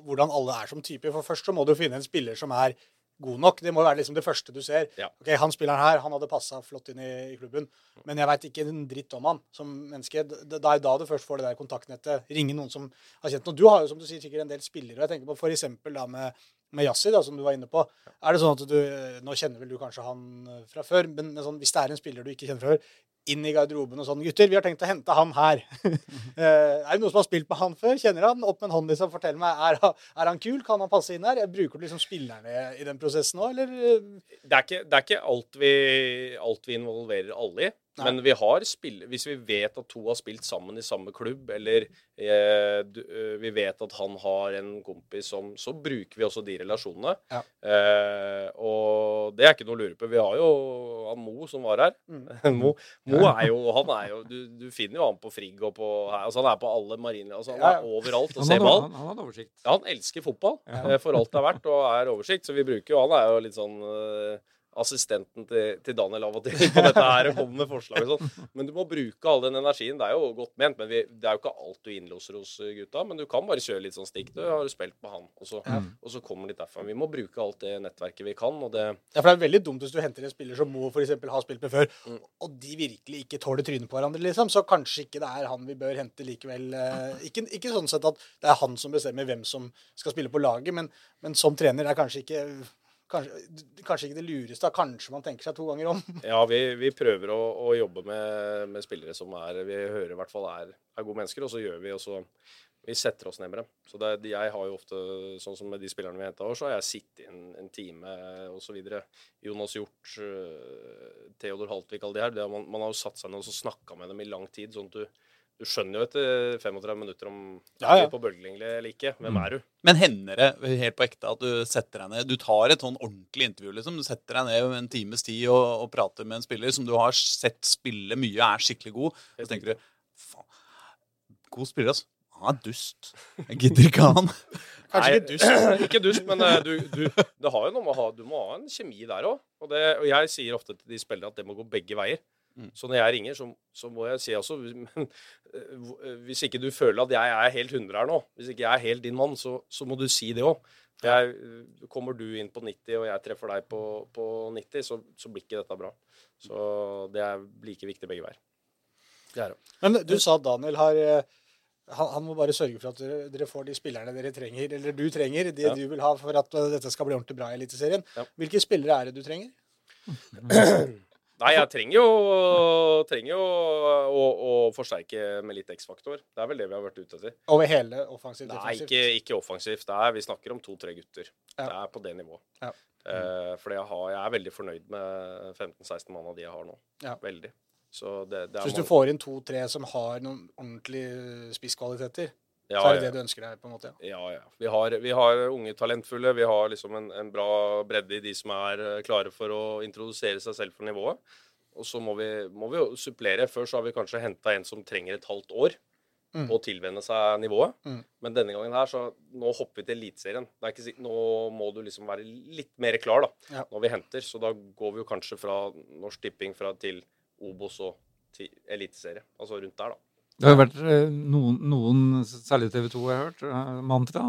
hvordan alle er som type. For først så må du finne en spiller som er god nok. Det må være liksom det første du ser. Ja. Ok, Han spilleren her han hadde passa flott inn i, i, klubben, men jeg veit ikke en dritt om han som menneske. Det, det er da du først får det der kontaktnettet. Ringe noen som har kjent noe. Du har jo som du sier, sikkert en del spillere. og Jeg tenker på f.eks. da med, med Yassi, da, som du var inne på. Er det sånn at du Nå kjenner vel du kanskje han eh, fra før, men sånn, hvis det er en spiller du ikke kjenner fra før, inn i garderoben og sånn. 'Gutter, vi har tenkt å hente han her.' Eh, er det noen som har spilt med han før? Kjenner han? Opp med en hånd, liksom. Fortell meg. Er, er, han kul? Kan han passe inn her? Jeg bruker du liksom spillerne i den prosessen òg, eller? Det er ikke, det er ikke alt, vi, alt, vi, involverer alle i. Nei. Men vi har spill, hvis vi vet at to har spilt sammen i samme klubb, eller eh, du, eh, vi vet at han har en kompis som Så bruker vi også de relasjonene. Ja. Eh, og det er ikke noe å lure på. Vi har jo han Mo som var her. Mo, Mo er jo Han er jo Du, du finner jo han på Frigg og på. Altså, han er på alle marine... Altså, han er overalt og ser ball. han, han hadde oversikt. Ja, han elsker fotball Ja. eh, for alt det er verdt, og er oversikt. Så vi bruker jo Han er jo litt sånn eh, assistenten til, til Daniel av og til på dette her og kommer med forslag og sånn. Men du må bruke all den energien. Det er jo godt ment, men vi, det er jo ikke alt du innlåser hos eh, gutta. Men du kan bare kjøre litt sånn stikk. Du har spilt med han, og så, og så kommer litt derfra. Vi må bruke alt det nettverket vi kan, og det Ja, for Det er veldig dumt hvis du henter en spiller som Mo eksempel, har spilt med før, Mm. og de virkelig ikke tåler trynet på hverandre, liksom. Så kanskje ikke det er han vi bør hente likevel. eh, Ikke, ikke sånn sett at det er han som bestemmer hvem som skal spille på laget, men, men som trener er kanskje ikke Kanskje, kanskje ikke det lureste. Kanskje man tenker seg to ganger om. Ja, vi, vi prøver å, å jobbe med, med spillere som er Vi hører i hvert fall er, er gode mennesker, og så gjør vi også Vi setter oss ned med dem. Så det, jeg har jo ofte, sånn som med de spillerne vi henta så har jeg sittet en, en time osv. Jonas Hjort, øh, Theodor Haltvik, alle de her. Det, man, man har jo satt seg ned og snakka med dem i lang tid. sånn at du du skjønner jo etter 35 minutter om Ja, er ja. vi på bølgelengde eller ikke. Hvem er du? Men hender det helt på ekte at du setter deg ned Du tar et sånn ordentlig intervju, liksom. Du setter deg ned en times tid og, og prater med en spiller som du har sett spille mye, er skikkelig god. Og så tenker du faen, god spiller, altså. Han er dust. Jeg gidder ikke han. Kanskje Nei, ikke dust. ikke dust, men eh, du, du, det har jo noe med å ha Du må ha en kjemi der òg. Og, og jeg sier ofte til de spillerne at det må gå begge veier. Mm. Så når jeg ringer, så, så må jeg si også men, eh, eh, Hvis ikke du føler at jeg er helt 100 her nå, hvis ikke jeg er helt din mann, så, så må du si det òg. Kommer du inn på 90, og jeg treffer deg på, på 90, så, så blir ikke dette bra. Så det er like viktig begge veier. Det er det. Men du sa at Daniel har eh, han, han må bare sørge for at dere, dere får de spillerne dere trenger, eller du trenger, det Ja. du vil ha for at eh, dette skal bli ordentlig bra i Eliteserien. Ja. Hvilke spillere er det du trenger? Nei, jeg trenger jo, trenger jo å, å forsterke med litt X-faktor. Det er vel det vi har vært ute etter. Over hele offensivt Nei, ikke, ikke offensivt. Det er, vi snakker om to-tre gutter. Ja. Det er på det nivået. Ja. Eh, for jeg, har, jeg er veldig fornøyd med 15-16 mann av de jeg har nå. Ja. Veldig. Så det, det Så hvis du får inn to-tre som har noen ordentlige spisskvaliteter, så er det det du ønsker deg? på en måte? Ja. Ja, ja. Vi har, vi har unge talentfulle. Vi har liksom en, en bra bredde i de som er eh, klare for å introdusere seg selv for nivået. Og så må vi, må vi jo supplere. Før så har vi kanskje henta en som trenger et halvt år Mm. på å tilvenne seg nivået. Mm. Men denne gangen her, så nå hopper vi til Eliteserien. Er Nå må du liksom være litt mer klar da, Ja. når vi henter. Så da går vi jo kanskje fra Norsk Tipping fra, til Obos og til Eliteserie. Altså rundt der, da. Det har jo vært eh, noen, noen særlig TV 2 jeg har hørt, eh, mantra.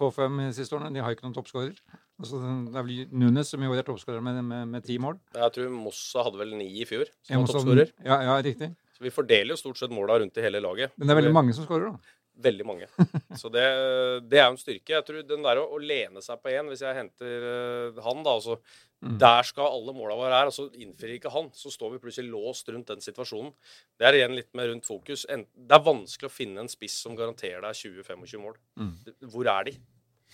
K5 i siste årene de har ikke noen toppskårer. Altså, det er vel Nunes som i år er toppskårer med, med, med ti mål. Jeg tror Mossa hadde vel ni i fjor, som toppskårer. Ja, ja, riktig. Så vi fordeler jo stort sett måla rundt i hele laget. Men det er veldig mange som skårer, da. Veldig mange. Så det, det er jo en styrke. Jeg tror den der å, å lene seg på én, hvis jeg henter eh, han, da altså Mm. Der skal alle måla våre være, så innfrir ikke han. Så står vi plutselig låst rundt den situasjonen. Det er igjen litt mer rundt fokus. Det er vanskelig å finne en spiss som garanterer deg 20-25 mål. Mm. Hvor er de?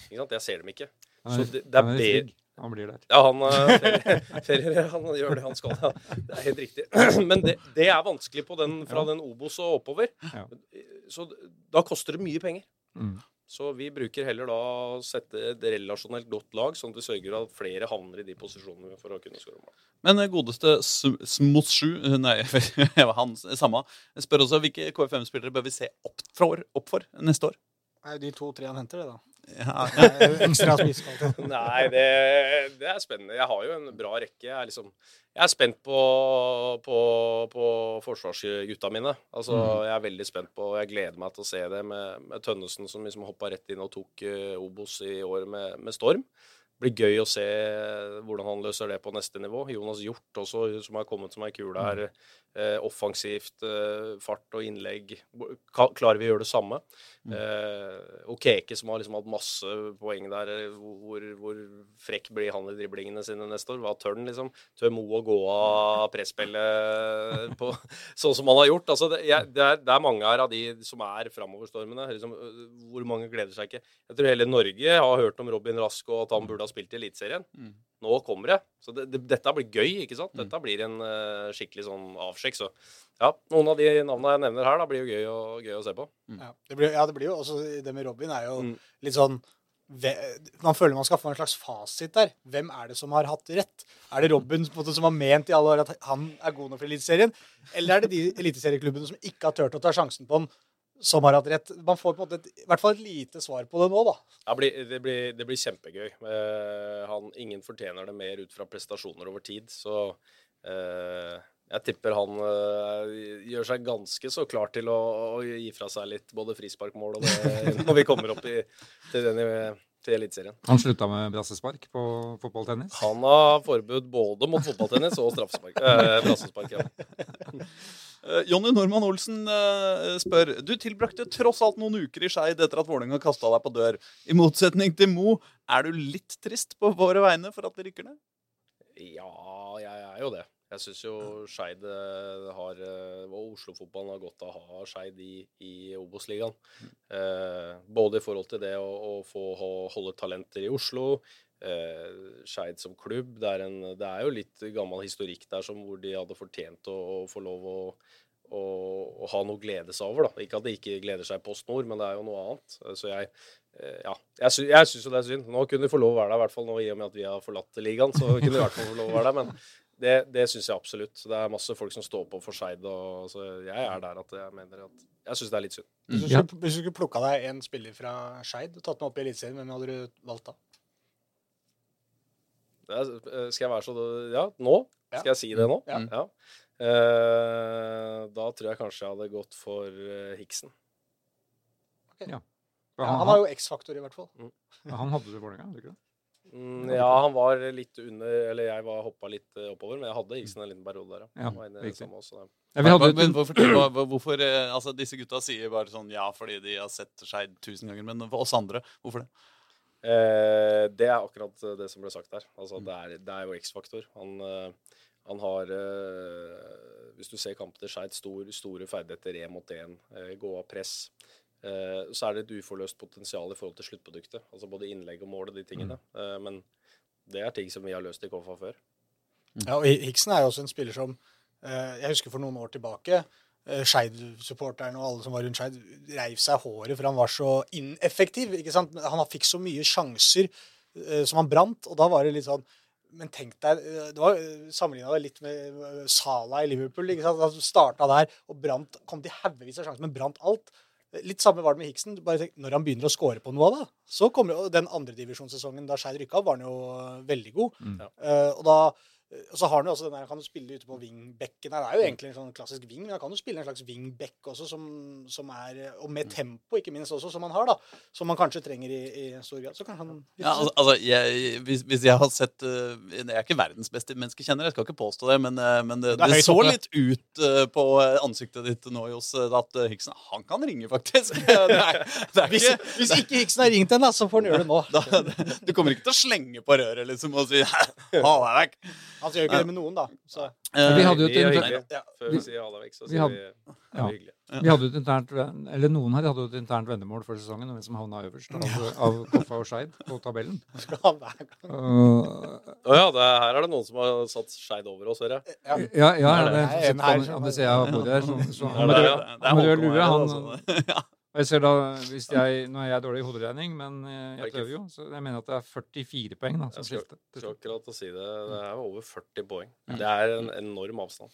Ikke sant? Jeg ser dem ikke. Så det, det er han be- trygg. Han blir der. ja, han, eh, ferier, ferier, han gjør det han skal. Ja. Det er helt riktig. Men det, det er vanskelig på den, fra den Obos og oppover. Ja. Så da koster det mye penger. Mm. Så vi bruker heller da å sette et relasjonelt godt lag, sånn at vi sørger at flere havner i de posisjonene for å kunne skåre mål. Men eh, godeste Smotsju, Nei, han samme. Spør også hvilke KFM-spillere bør vi se opp for, opp for neste år? Det er jo de to-tre han henter, det, da. Ja, er Ekstra spisskvalitet. Nei, det, det er spennende. Jeg har jo en bra rekke. Jeg er, liksom, jeg er spent på, på, på forsvarsgutta mine. Altså, Jeg er veldig spent på Jeg gleder meg til å se det med, med Tønnesen, som liksom hoppa rett inn og tok uh, Obos i år med, med storm. Det blir gøy å se hvordan han løser det på neste nivå. Jonas Hjort også, som har kommet som ei kule her. Eh, offensivt, eh, fart og innlegg. Klarer vi å gjøre det samme? Eh, og Keke, som har liksom hatt masse poeng der. Hvor, hvor frekk blir han i driblingene sine neste år? Hva tør han, liksom? Tør Mo å gå av presspillet på, sånn som han har gjort? Altså, det, jeg, det, er, det er mange her av de som er framoverstormende. Liksom, hvor mange gleder seg ikke? Jeg tror hele Norge har hørt om Robin Rask og at han burde ha spilt i Eliteserien. Mm. Nå kommer det. Så det, det, dette blir gøy, ikke sant? Dette blir en uh, skikkelig sånn avsjekk. Så ja, noen av de navnene jeg nevner her, da blir jo gøy, å- gøy å se på. Ja, det blir, ja, det blir jo også Det med Robin er jo Mm. litt sånn Man føler man skal få en slags fasit der. Hvem er det som har hatt rett? Er det Robin på en måte, som har ment i alle år at han er god nok for Eliteserien? Eller er det de eliteserieklubbene som ikke har turt å ta sjansen på han, som har hatt rett? Man får på en måte et, i hvert fall et lite svar på det nå, da. Ja, blir, det, blir, det blir kjempegøy. Eh, han, ingen fortjener det mer ut fra prestasjoner over tid. Så eh, jeg tipper han eh, gjør seg ganske så klar til å, å gi fra seg litt både frisparkmål og det når vi kommer opp i, til, den, til Eliteserien. Han slutta med brassespark på fotballtennis. Han har forbud både mot fotballtennis og straffespark. Eh, brassespark. Ja. Eh, Jonny Normann Olsen eh, spør Du tilbrakte tross alt noen uker i Skeid etter at Vålerenga kasta deg på dør. I motsetning til Mo, er du litt trist på våre vegne for at det rykker ned? Ja, jeg er jo det. Jeg syns jo Skeid eh, har Og Oslo-fotballen har godt av å ha Skeid i, i Obos-ligaen. Eh, både i forhold til det å, å få holde talenter i Oslo, eh, Skeid som klubb. Det er, en, det er jo litt gammel historikk der som hvor de hadde fortjent å, å få lov å, å, å ha noe å glede seg over. da. Ikke at de ikke gleder seg Post Nord, men det er jo noe annet. Så jeg eh, ja, jeg, sy jeg syns jo det er synd. Nå kunne de få lov å være der, i hvert fall nå i og med at vi har forlatt ligaen. så kunne de i hvert fall få lov å være der, Men det, det syns jeg absolutt. Det er masse folk som står på for Skeid. Så jeg er der at jeg mener at Jeg syns det er litt synd. Hvis du skulle, hvis du skulle plukka deg en spiller fra Skeid og tatt med opp i Eliteserien, hvem hadde du valgt da? Eh, skal jeg være så Ja, nå? Skal jeg si det nå? Ja. Ja. Eh, da tror jeg kanskje jeg hadde gått for eh, Hiksen. Okay. Ja, han, han har jo X-faktor, i hvert fall. han hadde du i Vålerenga, hadde du ikke det? Mm, ja, han var litt under Eller jeg var hoppa litt oppover, men jeg hadde Hiksen en liten periode der, Ja. Ja, Men hvorfor, hvorfor altså Disse gutta sier bare sånn ja fordi de har sett Skeid tusen ganger. Men for oss andre, hvorfor det? Eh, det er akkurat det som ble sagt der. Altså, det, er, det er jo X-faktor. Han, eh, han har eh, Hvis du ser kampen til Skeid, stor, store ferdigheter én mot én, eh, gå av press. Eh, så er det et uforløst potensial i forhold til sluttproduktet. Altså både innlegg og mål og de tingene. Eh, men det er ting som vi har løst i KFA før. Ja, og Hiksen er jo også en spiller som eh, Jeg husker for noen år tilbake eh, Skeid-supporterne og alle som var rundt Skeid, reiv seg håret for han var så ineffektiv. ikke sant? Han fikk så mye sjanser eh, som han brant, og da var det litt sånn men tenk deg, eh, det var Sammenligna det litt med Sala Salah i Liverpool. ikke sant? Han starta der og brant, kom til haugevis av sjanser, men brant alt. Litt samme var det med Hiksen. Bare tenk, når han begynner å score på noe da så kommer jo den andredivisjonssesongen da Skeid rykka opp, var han jo eh, veldig god. Mm. Eh, og da og så har han jo også den der, kan du spille ute på wingbekken. Det er jo egentlig en sånn klassisk wing, men han kan jo spille en slags wingback også, som, som er Og med tempo, ikke minst, også, som han har, da. Som man kanskje trenger i, i stor grad. Så kan han Ja, altså, jeg, hvis, hvis jeg har sett uh, Jeg er ikke verdens beste menneskekjenner, jeg skal ikke påstå det, men, uh, men det, Det det så litt ut på ansiktet ditt nå, Johs, at Hiksen Han kan ringe, faktisk. Det er, det er hvis, ikke, hvis ikke Hiksen har ringt henne, så får han gjøre det nå. da, du kommer ikke til å slenge på røret liksom, og si ha deg vekk. Han gjør ikke det med noen, da. Så. Vi hadde jo er et internt Før vi sier ha deg vekk, så sier hadde- vi er Ja. vi vi hadde jo et internt, eller Noen her hadde jo et internt vendemål før sesongen, hvem som havna øverst av, av Koffa og Skeid på tabellen. Gang. Uh, ja, det, her er det noen som har satt Skeid over oss, hører jeg. Ja. ja, ja, Er det- det Nei, sitter en på her. Så, så, Er han det med rød- er lue, her, han altså. jeg ser da, hvis jeg, Nå er jeg dårlig i hoderegning, men eh, jeg prøver jo. Så jeg mener at det er 44 poeng da, som skifter. Jeg Skal akkurat å si det. Det er over 40 poeng. Det er en enorm avstand.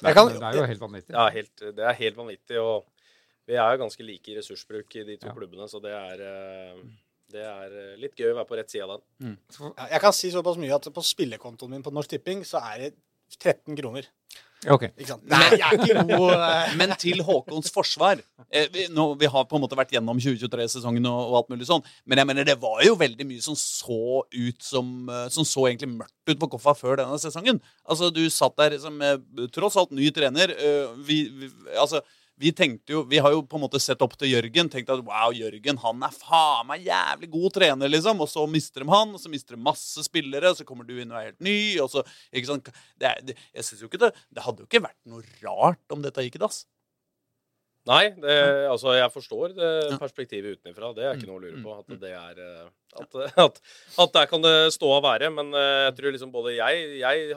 Det er, kan- det er jo helt vanvittig. Ja, helt, det er helt vanvittig. Og vi er jo ganske like i ressursbruk i de to Ja. klubbene, så det er, eh, det er eh, litt gøy å være på rett side av den. Mm. Jeg kan si såpass mye at på spillekontoen min på Norsk Tipping så er det 13 kroner. Ja, ok. Ikke sant? Nei, jeg er ikke god eh, Men til Håkons forsvar eh, vi, nå, vi har på en måte vært gjennom 2023-sesongen og, og alt mulig sånn, men jeg mener det var jo veldig mye som så ut som eh, Som så egentlig mørkt ut på Koffa før denne sesongen. Altså, du satt der som eh, tross alt ny trener. eh, vi, vi, altså vi tenkte jo, vi har jo på en måte sett opp til Jørgen. Tenkt at wow, Jørgen han er faen meg jævlig god trener, liksom. Og så mister de han, og så mister de masse spillere, og så kommer du inn og er helt ny. og så, ikke sant? Det, det, jeg synes jo ikke det, det hadde jo ikke vært noe rart om dette gikk i dass. Nei, det, altså jeg forstår det perspektivet utenfra. Det er ikke Mm, noe å lure mm, på. At mm. det er eh, at, at, at der kan det stå og være. Men eh, jeg tror liksom både jeg Jeg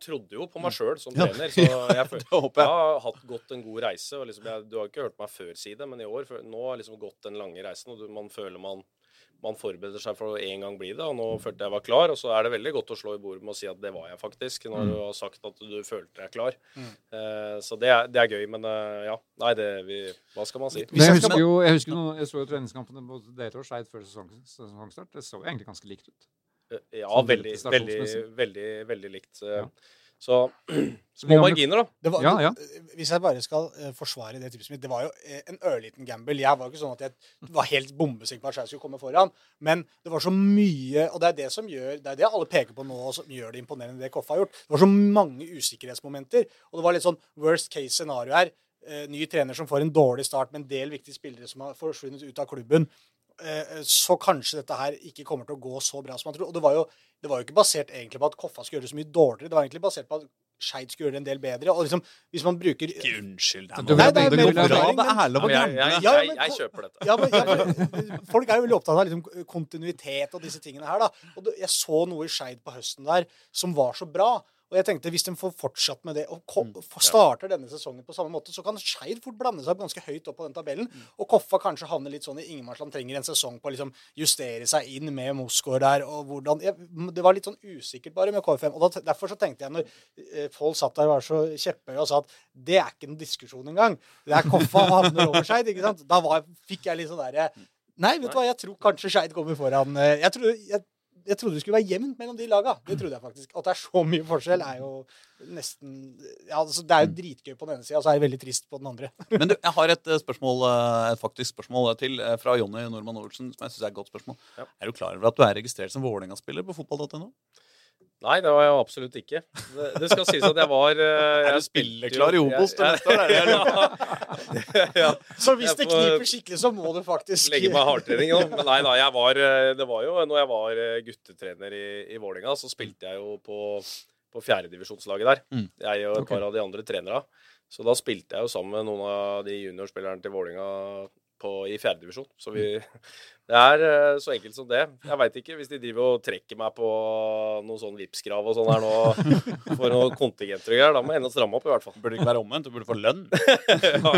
trodde jo på meg sjøl som Mm. Trener, så jeg, jeg jeg. har hatt gått en god reise. Og liksom jeg, du har ikke hørt meg før si det, men i år nå har jeg liksom gått den lange reisen, og du, man føler man man forbereder seg for å en gang bli det, og nå følte jeg var klar. Og så er det veldig godt å slå i bordet med å si at det var jeg faktisk, når Mm. du har sagt at du følte deg klar. Mm. Uh, så det er, det er gøy, men uh, ja. Nei, det vi, Hva skal man si? Men jeg husker jo jeg, husker noe, jeg så jo treningskampene både dere og Skeid før sesong, sesongstart. Det så egentlig ganske likt ut. Eh, Ja, Sånn veldig, veldig, veldig, veldig likt. eh. Ja. Så små marginer, da. Det var, Ja, ja. Hvis jeg bare skal eh, forsvare det tipset mitt Det var jo en ørliten gamble. Jeg var jo ikke sånn at jeg var helt bombesikker på at jeg skulle komme foran. Men det var så mye Og det er det som gjør Det er det alle peker på nå, og som gjør det imponerende, det Koffa har gjort. Det var så mange usikkerhetsmomenter. Og det var litt sånn worst case scenario her. Ny trener som får en dårlig start med en del viktige spillere som har forsvunnet ut av klubben. Eh, så kanskje dette her ikke kommer til å gå så bra som man tror. Og det var jo, det var jo ikke basert egentlig på at Koffa skulle gjøre det så mye dårligere. Det var egentlig basert på at Skeid skulle gjøre det en del bedre. Og liksom, hvis man bruker Ikke unnskyld. Det, er noe- det går bra. Det er lov å men- jeg kjøper dette. ja, men, ja, Folk er jo veldig opptatt av liksom, kontinuitet og disse tingene her. da. Og Jeg så noe i Skeid på høsten der som var så bra. Og jeg tenkte hvis de får fortsatt med det og kom, starter denne sesongen på samme måte, så kan Skeid fort blande seg ganske høyt opp på den tabellen. Og Koffa kanskje havner litt sånn i ingenmannsland, trenger en sesong på å liksom justere seg inn med Mosgaard der. og hvordan, jeg, Det var litt sånn usikkert bare med KFM. og da, Derfor så tenkte jeg når eh, Pål satt der og var så kjepphøy og sa at det er ikke noen diskusjon engang. Det er Koffa havner over Skeid. ikke sant? Da var, fikk jeg litt sånn derre Nei, vet du hva, jeg tror kanskje Skeid kommer foran. eh, Jeg tror, jeg, jeg trodde det skulle være jevnt mellom de laga. Det trodde jeg faktisk. At det er så mye forskjell, er jo nesten ja, altså, Det er jo dritgøy på den ene sida, og så er det veldig trist på den andre. Men du, jeg har et eh, spørsmål, eh, et faktisk spørsmål til eh, fra Jonny Normann Olsen, som jeg synes er et godt spørsmål. Ja. Er du klar over at du er registrert som Vålerenga-spiller på fotball.no? Nei, det var jeg absolutt ikke. Det, det skal sies at jeg var eh, Er du spilleklar i jo- Obos til jeg- neste år? Er ja. Så hvis Jeg det kniper skikkelig, så må du faktisk Legge meg hardtrening nå. Men nei da, jeg var eh, Det var jo når jeg var eh, guttetrener i, i Vålerenga, så spilte jeg jo på, på fjerdedivisjonslaget der. Mm. Jeg og et par av de andre trenerne. Så da spilte jeg jo sammen med noen av de juniorspillerne til Vålerenga på, i fjerdedivisjon. Så vi Det er eh, så enkelt som det. Jeg veit ikke hvis de driver og trekker meg på noen sånn Vipps-krav og sånn her nå for noen kontingenter og greier. Da må jeg enda stramme opp, i hvert fall. Burde det ikke være omvendt? Du burde få lønn. ja,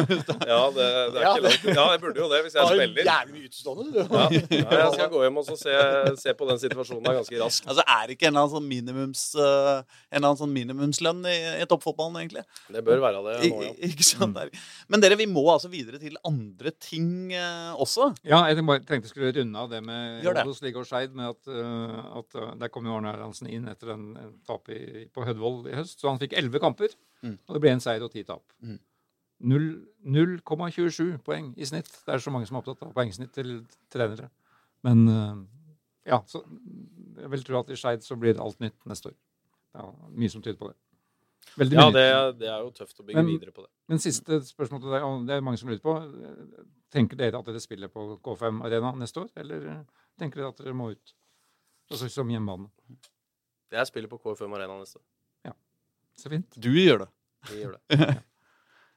ja, det, det er Ja, ikke langt. Ja, jeg burde jo det hvis Du jeg har jo har jævlig mye utestående, du. Ja, ja, jeg skal gå hjem og så se, se på den situasjonen ganske raskt. Altså, Er det ikke en eller annen sånn, minimums, uh, en eller annen sånn minimumslønn i, i toppfotballen, egentlig? Det bør være det nå, ja. ikke sant? Mm. Men dere, vi må altså videre til andre ting uh, også. Ja, jeg tenkte jeg skulle runde av det med Gjør det. Og Skeid. med at, øh, at øh, Der kom jo Arne Erlandsen inn etter en, tap i, på Hødvoll i høst. Så han fikk elleve kamper, Mm. og det ble en seier og ti tap. Mm. 0,27 poeng i snitt. Det er så mange som er opptatt av poengsnitt til trenere. Men øh, ja, så jeg vil tro at i Skeid så blir alt nytt neste år. Ja, mye som tyder på det. Veldig Ja, det, det er jo tøft å bygge Men- videre på det. Men siste spørsmål til deg, og det er mange som lurer på. Tenker dere at dere spiller på K5 Arena neste år, eller eh, tenker dere at dere må ut? Altså som hjemmebane. Jeg spiller på K5 Arena neste. år. Ja, Så fint. Du gjør det. Vi gjør det.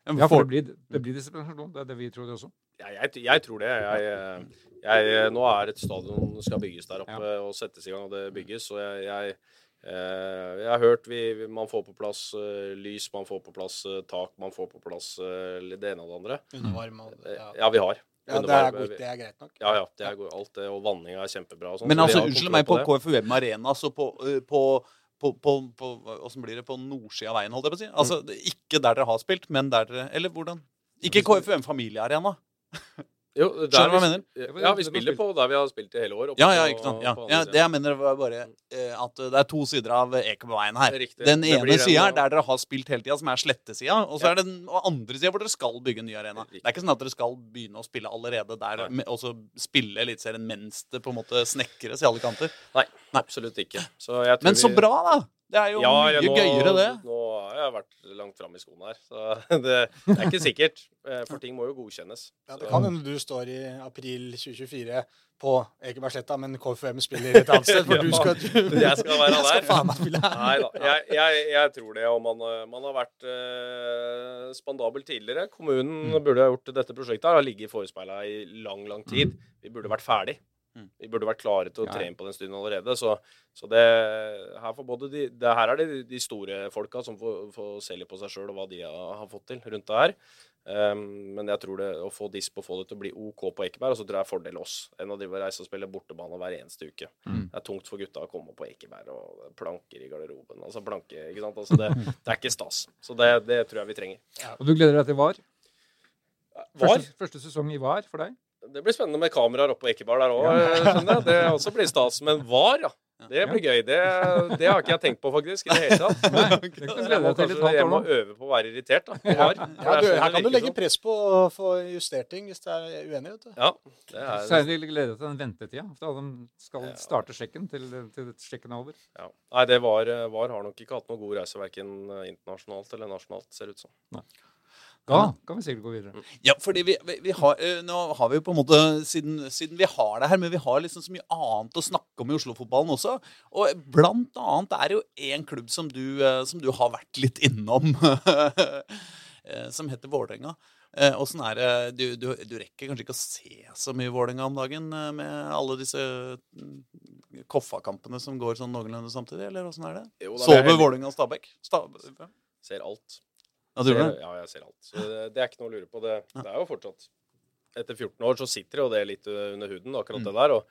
Ja, for det blir, det blir disiplinasjon. Det er det vi tror det også. Ja, jeg, jeg tror det. Jeg, jeg, nå er et stadion skal bygges der oppe og settes i gang, og det bygges. Og jeg, jeg, eh, jeg har hørt vi, man får på plass eh, lys, man får på plass eh, tak, man får på plass eh, det ene og det andre. Undervarm og Eh, ja. Ja, vi har. ja, det er, godt, det er greit nok. Ja, ja. Det er, godt, alt det, og vanninga er kjempebra. Og sånt, Men så altså, unnskyld meg, på på KFUM Arena, så på, på, på, på, på blir det på nordsida av veien, holdt jeg på å si? Altså, er ikke der dere har spilt, men der dere Eller hvordan? Ikke KFUM Familiearena. Jo, der Skjønner du hva jeg mener? Ja, vi spiller på der vi har spilt i hele år. Ja, ja, ikke sant? Ja. Ja, det jeg mener var bare eh, at det er to sider av Ekebergveien her. Riktig. Den ene sida er der dere har spilt hele tida, som er slettesida. Og så Ja. er det den andre sida hvor dere skal bygge en ny arena. Riktig. Det er ikke sånn at dere skal begynne å spille allerede der, og så spille Eliteserien mens det på en måte snekres i alle kanter. Nei. Absolutt ikke. Så jeg tror Men så vi- bra, da! Det er jo Ja, mye ja, nå, gøyere, det. Nå har jeg vært langt fram i skoene her, så det, det er ikke sikkert. eh, For ting må jo godkjennes. Ja, det kan hende du står i april 2024 på Ekebergsletta, men KFUM spiller et annet sted. For du skal, du, Jeg skal være jeg der. faen meg spille her. Nei da. Jeg, jeg, jeg tror det. Og man, eh, man har vært eh, spandabel tidligere. Kommunen Mm. burde ha gjort dette prosjektet. Har ligget i forespeila i lang, lang tid. Vi burde vært ferdig. Mm. Vi burde vært klare til å Ja. trene på den stunden allerede. Så, så det, her, får både de, det her er det de store folka som får, får se litt på seg sjøl og hva de har, har fått til rundt det her. Um, men jeg tror det å få disp og få det til å bli OK på Ekeberg, og så tror jeg er fordel oss enn å drive reise og spille bortebane hver eneste uke. Mm. Det er tungt for gutta å komme på Ekeberg og planker i garderoben. Altså planke, ikke sant? Altså det, det er ikke stas. Så det, det tror jeg vi trenger. Og du gleder deg til VAR? Var? Første, første sesong i VAR for deg? Det blir spennende med kameraer oppe på Ekeberg der òg, jeg. Det også blir stas. Men var, ja. Det blir gøy. Det, det har ikke jeg tenkt på, faktisk, i det hele tatt. Nei, det kan jeg må kanskje og nå. øve på å være irritert, da. På VAR. Ja, du, her kan du legge sånn. press på å få justert ting hvis det er uenig. vet du. Ja. Det er, Særlig glede deg til den ventetida. Da de skal starte sjekken til, til sjekken er over. ja. Nei, det var, var har nok ikke hatt noe god reise verken internasjonalt eller nasjonalt, ser det ut som. Da kan vi sikkert gå videre. Ja, fordi vi, vi, vi har, eh, Nå har vi jo på en måte, siden, siden vi har det her, men vi har liksom så mye annet å snakke om i Oslo-fotballen også. Og blant annet er det jo én klubb som du, eh, som du har vært litt innom, eh, som heter Vålerenga. Eh, Åssen er det du, du, du rekker kanskje ikke å se så mye Vålerenga om dagen med alle disse koffakampene Koffa-kampene som går sånn noenlunde samtidig, eller åssen er det? Jo, da er Sover. Vålerenga og Stabæk? Stab Ser alt. Ja, du gjør det? ja, jeg ser alt. Så det, det er ikke noe å lure på. Det, det er jo fortsatt Etter 14 år så sitter jo det litt under huden, akkurat Mm. det der. Og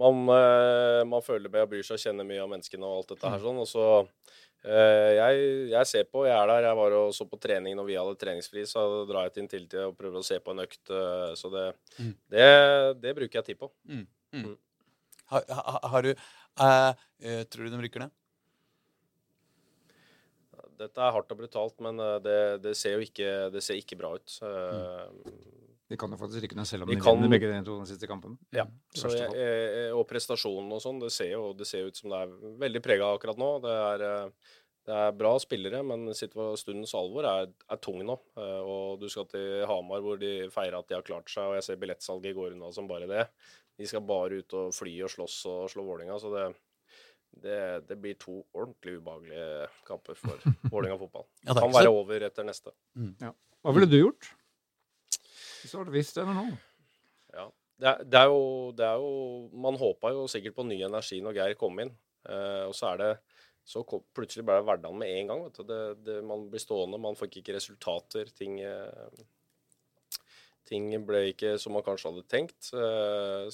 man, eh, man føler med og bryr seg, kjenner mye av menneskene og alt dette Mm. her sånn. Og så eh, jeg, jeg ser på, jeg er der. Jeg var og så på trening når vi hadde treningsfri, så drar jeg til Intility og prøver å se på en økt. eh, Så det, Mm. det, det bruker jeg tid på. Har, har, har du eh, Tror du de rykker ned? Dette er hardt og brutalt, men eh, det, det, ser jo ikke, det ser ikke bra ut. Mm. De kan jo faktisk rykke ned selv om De de, kan- vinner begge de to siste kampene. Ja, jeg, eh, og prestasjonen og sånn, det ser jo det ser ut som det er veldig prega akkurat nå. Det er, eh, det er bra spillere, men stundens alvor er, er tung nå. Eh, Og du skal til Hamar hvor de feirer at de har klart seg, og jeg ser billettsalget går unna som bare det. De skal bare ut og fly og slåss og slå Vålinga, så det, det, det blir to ordentlig ubehagelige kamper for Vålerenga fotball. Ja, kan være over etter neste. Hva ville du gjort? Hvis du hadde visst det nå? Ja. Det er, det er jo, det er jo Man håpa jo sikkert på ny energi når Geir kom inn. Eh, og så er det så kom, plutselig ble det hverdagen med en gang. vet du. Det, det, man blir stående, man fikk ikke resultater. Ting, eh, ting ble ikke som man kanskje hadde tenkt. Eh,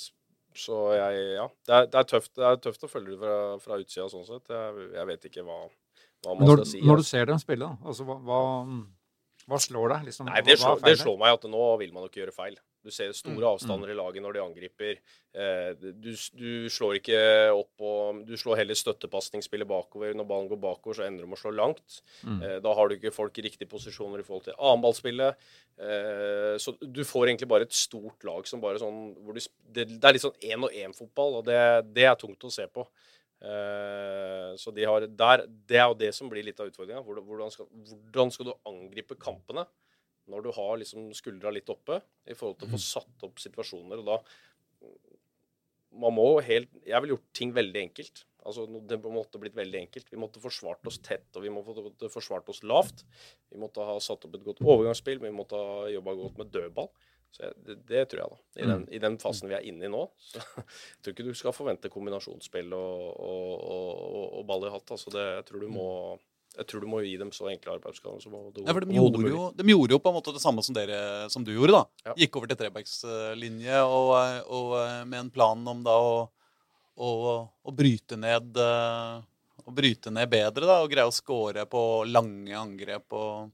så jeg Ja. Det er, det er, tøft, det er tøft å følge det fra, fra utsida sånn sett. Jeg, jeg vet ikke hva, hva man Når, skal si. når du ser dem spille, da, altså, hva, hva, hva slår deg? Liksom, Nei, det slår, det slår meg at nå vil man ikke gjøre feil. Du ser store Mm, avstander i laget når de angriper. Eh, du, du slår ikke opp og Du slår heller støttepasningsspillet bakover. Når ballen går bakover, så ender de å slå langt. Mm. Eh, da har du ikke folk i riktige posisjoner i forhold til annenballspillet. Eh, så du får egentlig bare et stort lag som bare sånn hvor du, det, det er litt sånn én-og-én-fotball, og det, det er tungt å se på. Så de har der, Det er jo det som blir litt av utfordringa. Hvordan, hvordan, skal, hvordan skal du angripe kampene når du har liksom skuldra litt oppe i forhold til å få satt opp situasjoner? og da man må helt, Jeg ville gjort ting veldig enkelt. Altså, Det måtte blitt veldig enkelt. Vi måtte forsvart oss tett, og vi måtte forsvart oss lavt. Vi måtte ha satt opp et godt overgangsspill, vi måtte ha jobba godt med dødball. Så jeg, det, det tror jeg, da. I den, I den fasen vi er inne i nå. Så jeg tror ikke du skal forvente kombinasjonsspill og, og, og, og ball i hatt. Altså det, jeg, tror du må, jeg tror du må gi dem så enkle arbeidsoppgaver som overhodet Ja, for de gjorde, jo, de gjorde jo på en måte det samme som, dere, som du gjorde. da. Ja. Gikk over til trebackslinje og, og med en plan om da å, å, å bryte ned eh, å bryte ned bedre da, og greie å score på lange angrep. og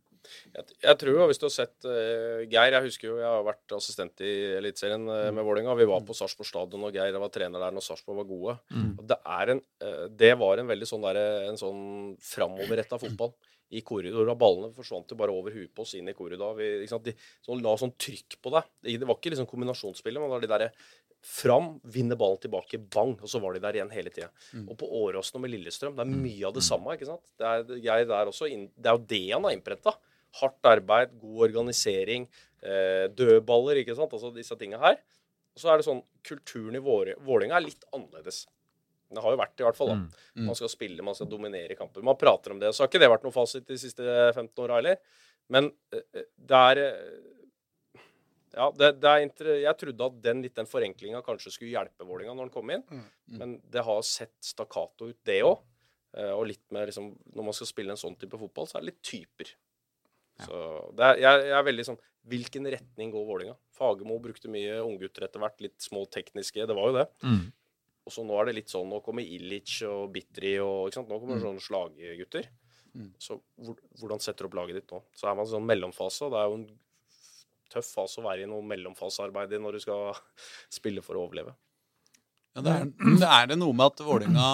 Jeg, jeg tror hvis du har sett uh, Geir Jeg husker jo, jeg har vært assistent i Eliteserien eh, med Vålerenga. Vi var på Sarpsborg stadion, og Geir var trener der når Sarpsborg var gode. Og det, er en, uh, det var en veldig sånn, der, en sånn framoverretta fotball. I korridor, og Ballene forsvant jo bare over huet på oss inn i korridor. Vi? De så la sånn trykk på deg. Det, det var ikke liksom kombinasjonsspillet, men det var de der fram, vinner ballen tilbake, bang, og så var de der igjen hele tida. Mm. Og på Åråsen og med Lillestrøm, det er mye av det samme. ikke sant? Det er, jeg der også, det er jo det han har innprenta. Hardt arbeid, god organisering, eh, dødballer, ikke sant. Altså disse tinga her. Og så er det sånn Kulturen i Vålerenga er litt annerledes. Det har jo vært det, i hvert fall. da. Mm. Man skal spille, man skal dominere kamper. Man prater om det. Så har ikke det vært noe fasit de siste 15 åra heller. Men eh, det er eh, Ja, det, det er jeg trodde at den, litt den forenklinga kanskje skulle hjelpe Vålinga når den kom inn. Mm. Men det har sett stakkato ut, det òg. Og litt med liksom Når man skal spille en sånn type fotball, så er det litt typer. Så er, jeg, jeg er veldig sånn Hvilken retning går Vålinga? Fagermo brukte mye unggutter etter hvert. Litt små tekniske. Det var jo det. Mm. Og så nå er det litt sånn Nå kommer Illich og Bitri og ikke sant? Nå kommer det sånne slaggutter. Mm. Så hvor, hvordan setter du opp laget ditt nå? Så er man i sånn mellomfase, og det er jo en tøff fase å være i noe mellomfasearbeid i når du skal spille for å overleve. Ja, det, er, det er det noe med at Vålinga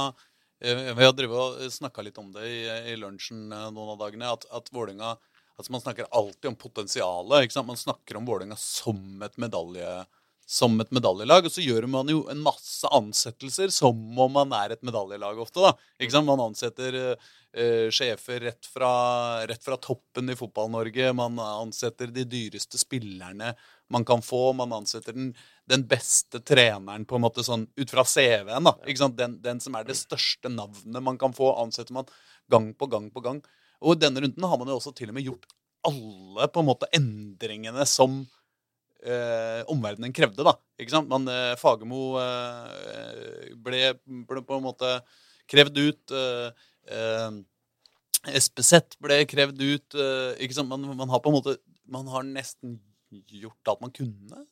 eh, Vi har snakka litt om det i, i lunsjen eh, noen av dagene. At, at Vålinga altså Man snakker alltid om potensialet. ikke sant? Man snakker om Vålinga som medalje som et medaljelag, og så gjør man jo en masse ansettelser som om man er et medaljelag ofte. da. Ikke sant? Man ansetter uh, sjefer rett fra, rett fra toppen i Fotball-Norge. Man ansetter de dyreste spillerne man kan få. Man ansetter den, den beste treneren på en måte sånn ut fra CV-en. da. Ikke sant? Den, den som er det største navnet man kan få, ansetter man gang på gang på gang. Og i denne runden har man jo også til og med gjort alle på en måte endringene som eh, omverdenen krevde. da, ikke sant? Man, eh, Fagermo eh, ble, ble på en måte krevd ut. Eh, eh, SPZ ble krevd ut. Eh, ikke sant? Man, man har på en måte Man har nesten gjort alt man kunne.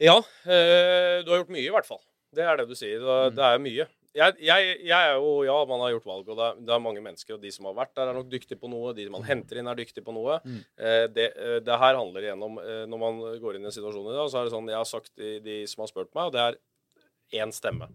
Ja, eh, du har gjort mye, i hvert fall. Det er det du sier. Det, Mm. det er mye. Jeg, jeg, jeg er jo Ja, man har gjort valg, og det er, det er mange mennesker, og de som har vært der, er nok dyktige på noe. De man henter inn, er dyktige på noe. Mm. Eh, det, eh, det her handler igjennom eh, Når man går inn i en situasjon i dag, så er det sånn Jeg har sagt til de som har spurt meg, og det er én stemme.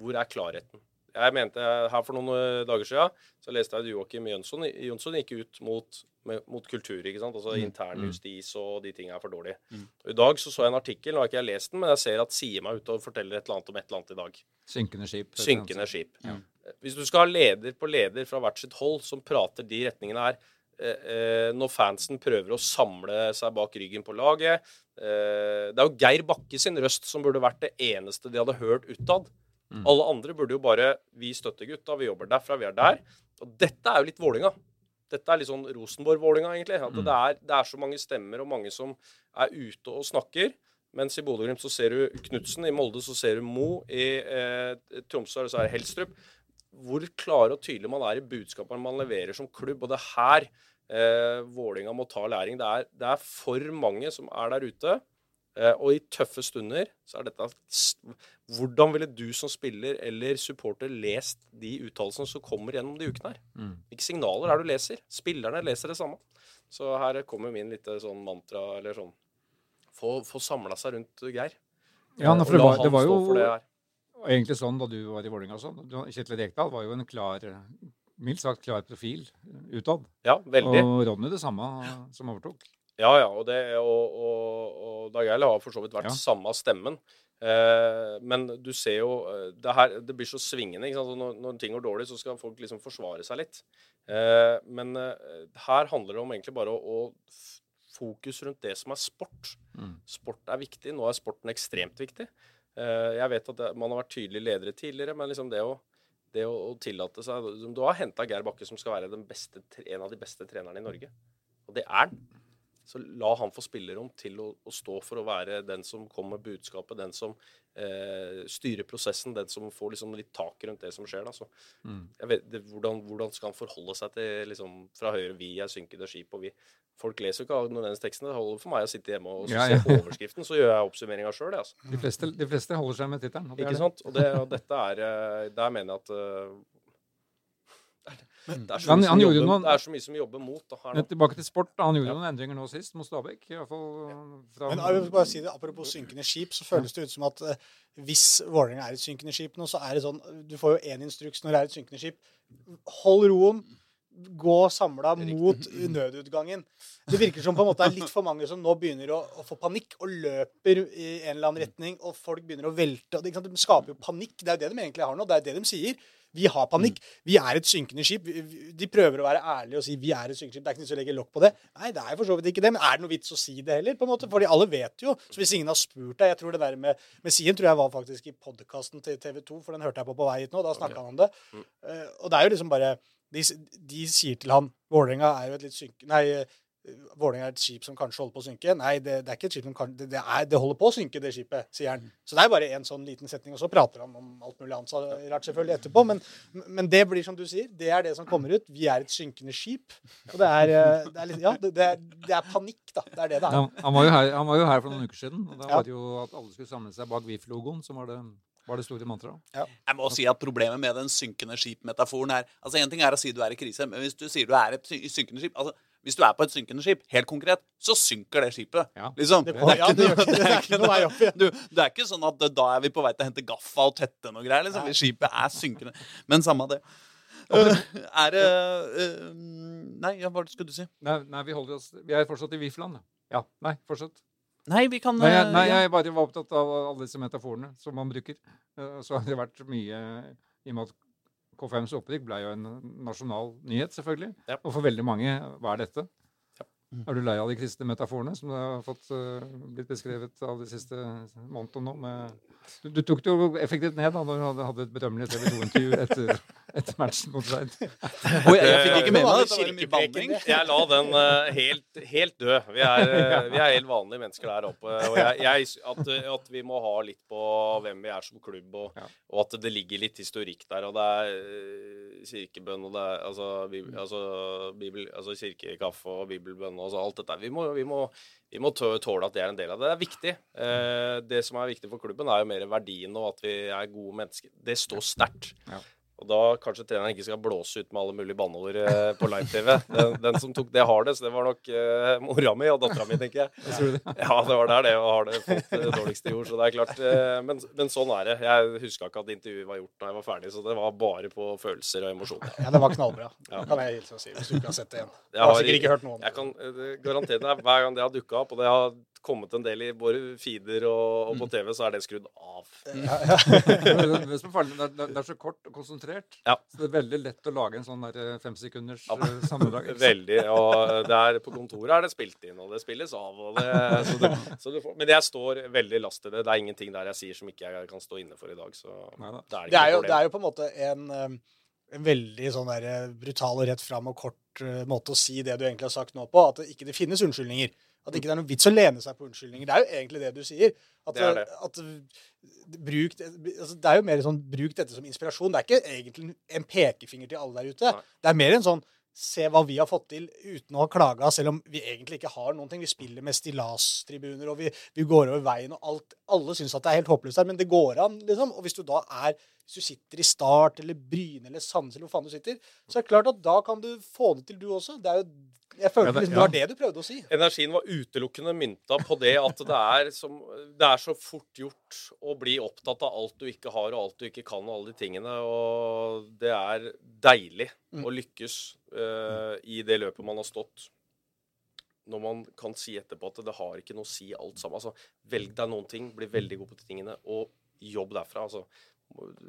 Hvor er klarheten? Jeg mente Her for noen eh, dager siden så leste jeg at Joakim Jønsson, Jønsson gikk ut mot, mot kultur. ikke sant? Altså Mm. intern justis og de tingene er for dårlige. Mm. I dag så så jeg en artikkel, nå har ikke jeg lest den, men jeg ser at Sima er ute og forteller et eller annet om et eller annet i dag. Synkende skip. Synkende skip. Ja. Hvis du skal ha leder på leder fra hvert sitt hold som prater de retningene her, eh, eh, når fansen prøver å samle seg bak ryggen på laget eh, Det er jo Geir Bakke sin røst som burde vært det eneste de hadde hørt utad. Mm. Alle andre burde jo bare Vi støtter gutta, vi jobber derfra, vi er der. Og dette er jo litt Vålinga. Dette er litt sånn Rosenborg-Vålinga, egentlig. Mm. det, er, det er så mange stemmer og mange som er ute og snakker. Mens i Bodø-Glimt så ser du Knutsen, i Molde så ser du Mo, i eh, Tromsø så er det Helstrup. Hvor klar og tydelig man er i budskapene man leverer som klubb. Og det er her eh, Vålinga må ta læring. Det er, det er for mange som er der ute. Eh, og i tøffe stunder så er dette Hvordan ville du som spiller eller supporter lest de uttalelsene som kommer gjennom de ukene her? Mm. Hvilke signaler er det du leser? Spillerne leser det samme. Så her kommer min lite sånn mantra, eller sånn Få, få samla seg rundt Geir. Ja, for det var, det var jo det egentlig sånn da du var i Vålerenga. Sånn. Kjetil Rekdal var jo en klar, mildt sagt klar profil utad. Ja, veldig. Og Ronny det samme som overtok. Ja, ja. Og, det, og, og, og Dag Eil har for så vidt vært Ja. samme stemmen. Eh, men du ser jo eh, det, her, det blir så svingende. Når, når ting går dårlig, så skal folk liksom forsvare seg litt. Eh, men eh, her handler det om egentlig bare å, å fokus rundt det som er sport. Mm. Sport er viktig. Nå er sporten ekstremt viktig. Eh, jeg vet at det, man har vært tydelige ledere tidligere, men liksom det å, det å, å tillate seg Du har henta Geir Bakke, som skal være beste, en av de beste trenerne i Norge. Og det er han. Så la han få spillerom til å, å stå for å være den som kommer med budskapet, den som eh, styrer prosessen, den som får liksom litt tak rundt det som skjer. Da. Så Mm. vet, det, hvordan, hvordan skal han forholde seg til liksom, fra høyre Vi er synkende skip, og vi Folk leser jo ikke nødvendigvis teksten. Det holder for meg å sitte hjemme og Ja, se på overskriften, så gjør jeg oppsummeringa sjøl, altså. De, fleste, de fleste holder seg med tittelen. Ikke sant? Og, det, og dette er eh, Der mener jeg at eh, det, er så Han- han jobber, noen- det er så mye som jobber mot Men nå. tilbake til sport. Han gjorde Ja. noen endringer nå sist mot Stabæk. I fall fra, Men jeg vil bare si det, Apropos synkende skip, så føles det ut som at eh, hvis Vålerenga er et synkende skip nå, så er det sånn Du får jo én instruks når det er et synkende skip. Hold roen. gå samla mot nødutgangen. Det virker som på en måte er litt for mange som nå begynner å, å få panikk og løper i en eller annen retning, og folk begynner å velte. og det, ikke sant, De skaper jo panikk. Det er jo det de egentlig har nå. Det er det de sier. Vi har panikk. Vi er et synkende skip. De prøver å være ærlige og si vi er et synkende skip. Det er ikke noe å legge lokk på det. Nei, det er for så vidt ikke det. Men er det noe vits å si det heller? på en måte? Fordi alle vet jo. Så hvis ingen har spurt deg Jeg tror det der med, med Sien tror jeg var faktisk i podkasten til TV 2, for den hørte jeg på på vei hit nå. Da snakka han om det. Eh, og det er jo liksom bare De, de sier til han Vålerenga er jo et litt synkende Nei, Vålerenga er et skip som kanskje holder på å synke. Nei, det, det er ikke et skip som kan, det, det, er, det holder på å synke, det skipet, sier han. Så det er bare en sånn liten setning, og så prater han om alt mulig annet så rart selvfølgelig etterpå. Men, men det blir som du sier, det er det som kommer ut. Vi er et synkende skip. Og det er, eh, det er litt, Ja, det, det, er, det er panikk, da. Det er det det er. Han, var jo her, han var jo her for noen uker siden. og Da var det jo at alle skulle samle seg bak VIF-logoen, som var det, var det store mantraet. Jeg må si at Problemet med den synkende skip-metaforen er altså En ting er å si du er i krise, men hvis du sier du er et synkende skip altså Hvis du er på et synkende skip, helt konkret, så synker det skipet. Ja. Liksom. Det, det, er ikke- det er ikke noe vei opp igjen. Du, det er ikke sånn at da er vi på vei til å hente gaffa og tette noe greier. Liksom. Skipet er synkende. Men samme det. Eh, er det uh, Nei, ja, hva skulle du si? Nei, nei, vi holder oss Vi er fortsatt i VIF-land. ja. Nei, fortsett. Nei, vi kan Nei, nei, ja. jeg bare var opptatt av alle disse metaforene som man bruker. Eh, Så har det vært mye I og med at K5s opprykk ble jo en nasjonal nyhet, selvfølgelig. Ja. Og for veldig mange, hva er dette? Er du lei av de kristne metaforene som det har fått, uh, blitt beskrevet av de siste månedene nå? Med, du, du tok det jo effektivt ned da når du hadde, hadde et berømmelig TV 2-intervju etter, etter matchen mot. Og jeg, jeg fikk ikke med meg Vanlig det. Det var mye kirkepreken, banning. det. Jeg la den uh, helt, helt død. Vi er, eh, vi er helt vanlige mennesker der oppe. Og jeg, jeg, at, at vi må ha litt på hvem vi er som klubb, og, Ja. og at det ligger litt historikk der. Og det er kirkebønn, og det er altså, bibel, altså, bibel, altså kirkekaffe og bibelbønn og altså alt dette. Vi må, vi må, vi må tåle at det er en del av det. Det er viktig. Eh, det som er viktig for klubben, er jo mer verdien og at vi er gode mennesker. Det står sterkt. Ja. Og da kanskje treneren ikke skal blåse ut med alle mulige banneord eh, på live-TV. Den, den som tok det har det, så det var nok eh, mora mi og dattera mi, tenker jeg. Ja, det var der det har det fått det dårligste i jord, så det er klart. Eh, men, men sånn er det. Jeg huska ikke at intervjuet var gjort da jeg var ferdig, så det var bare på følelser og emosjoner. Ja, det var knallbra. Ja. kan jeg hilse og si, hvis du ikke har sett det igjen. Jeg har har sikkert ikke- ikke hørt noe om det. Jeg kan eh, garantere deg, hver gang det har dukka opp, og det har kommet en del i både feeder og, og på TV, så er det skrudd av. Det er farlig, det, er, det er så kort og konsentrert. Ja. Så det er veldig lett å lage en sånn der eh, femsekunders Ja. eh, sammendrag. Veldig. Og det er, på kontoret er det spilt inn, og det spilles av. Og det, så du, så du får, men jeg står veldig last til det. Det er ingenting der jeg sier som ikke jeg kan stå inne for i dag. Så Neida. det er Det er, jo, det er jo på en måte en, eh, en veldig sånn der eh, brutal og rett fram og kort eh, måte å si det du egentlig har sagt nå på. At det ikke det finnes unnskyldninger. At ikke det er noen vits å lene seg på unnskyldninger. Det er jo egentlig det du sier. At, Det er det. at bruk, altså det er jo mer sånn bruk dette som inspirasjon. Det er ikke egentlig en pekefinger til alle der ute. Nei. Det er mer en sånn Se hva vi har fått til uten å ha klaga, selv om vi egentlig ikke har noen ting. Vi spiller med stillastribuner, og vi, vi går over veien, og alt, alle syns at det er helt håpløst her, men det går an, liksom. Og hvis du da er hvis du sitter i Start eller Bryne eller Sandnes eller hvor faen du sitter, så er det klart at da kan du få det til, du også. Det er jo, jeg følte det- liksom, det var det du prøvde å si. Energien var utelukkende mynta på det at det er, som, det er så fort gjort å bli opptatt av alt du ikke har og alt du ikke kan og alle de tingene. Og det er deilig Mm. å lykkes uh, i det løpet man har stått. Når man kan si etterpå at det har ikke noe å si alt sammen. Altså, velg deg noen ting, bli veldig god på de tingene, og jobb derfra. Altså,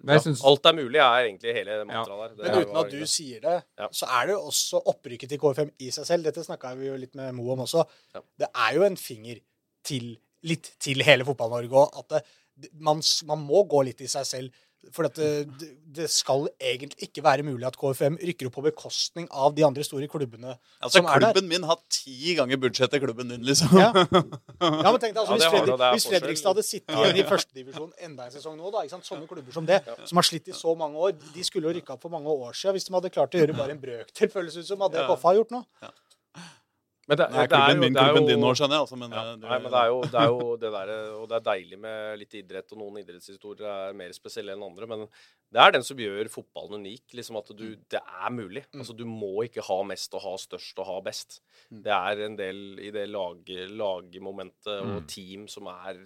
ja, synes- alt er mulig er egentlig hele mantraet der. Det Men uten at du sier det, Ja. så er det jo også opprykket til KFM i seg selv. Dette snakka vi jo litt med Mo om også. Ja. Det er jo en finger til, litt til hele Fotball-Norge òg. At det- man, man må gå litt i seg selv. For at det, det- skal egentlig ikke være mulig at KFM rykker opp på bekostning av de andre store klubbene Altså, som er der. klubben min har ti ganger budsjettet klubben din, liksom. Ja. Ja, men tenk deg, altså, Ja, hvis, Fredrik, det, er hvis. Fredrikstad hadde sittet igjen i førstedivisjon enda en sesong nå, da, ikke sant? sånne klubber som det, som har slitt i så mange år, de skulle jo rykka opp for mange år siden hvis de hadde klart å gjøre bare en brøkdel, føles det ut som, hadde det Ja. Koffa gjort nå. Men det, Nå er det er jo- min det er jo- din nå, skjønner jeg. Altså, men, Ja, det, nei, men det er jo det, er jo det der, og det er deilig med litt idrett, og noen idrettshistorier er mer spesielle enn andre. Men det er den som gjør fotballen unik. liksom At du, det er mulig. Altså Du må ikke ha mest og ha størst og ha best. Det er en del i det lag, lagmomentet og team som er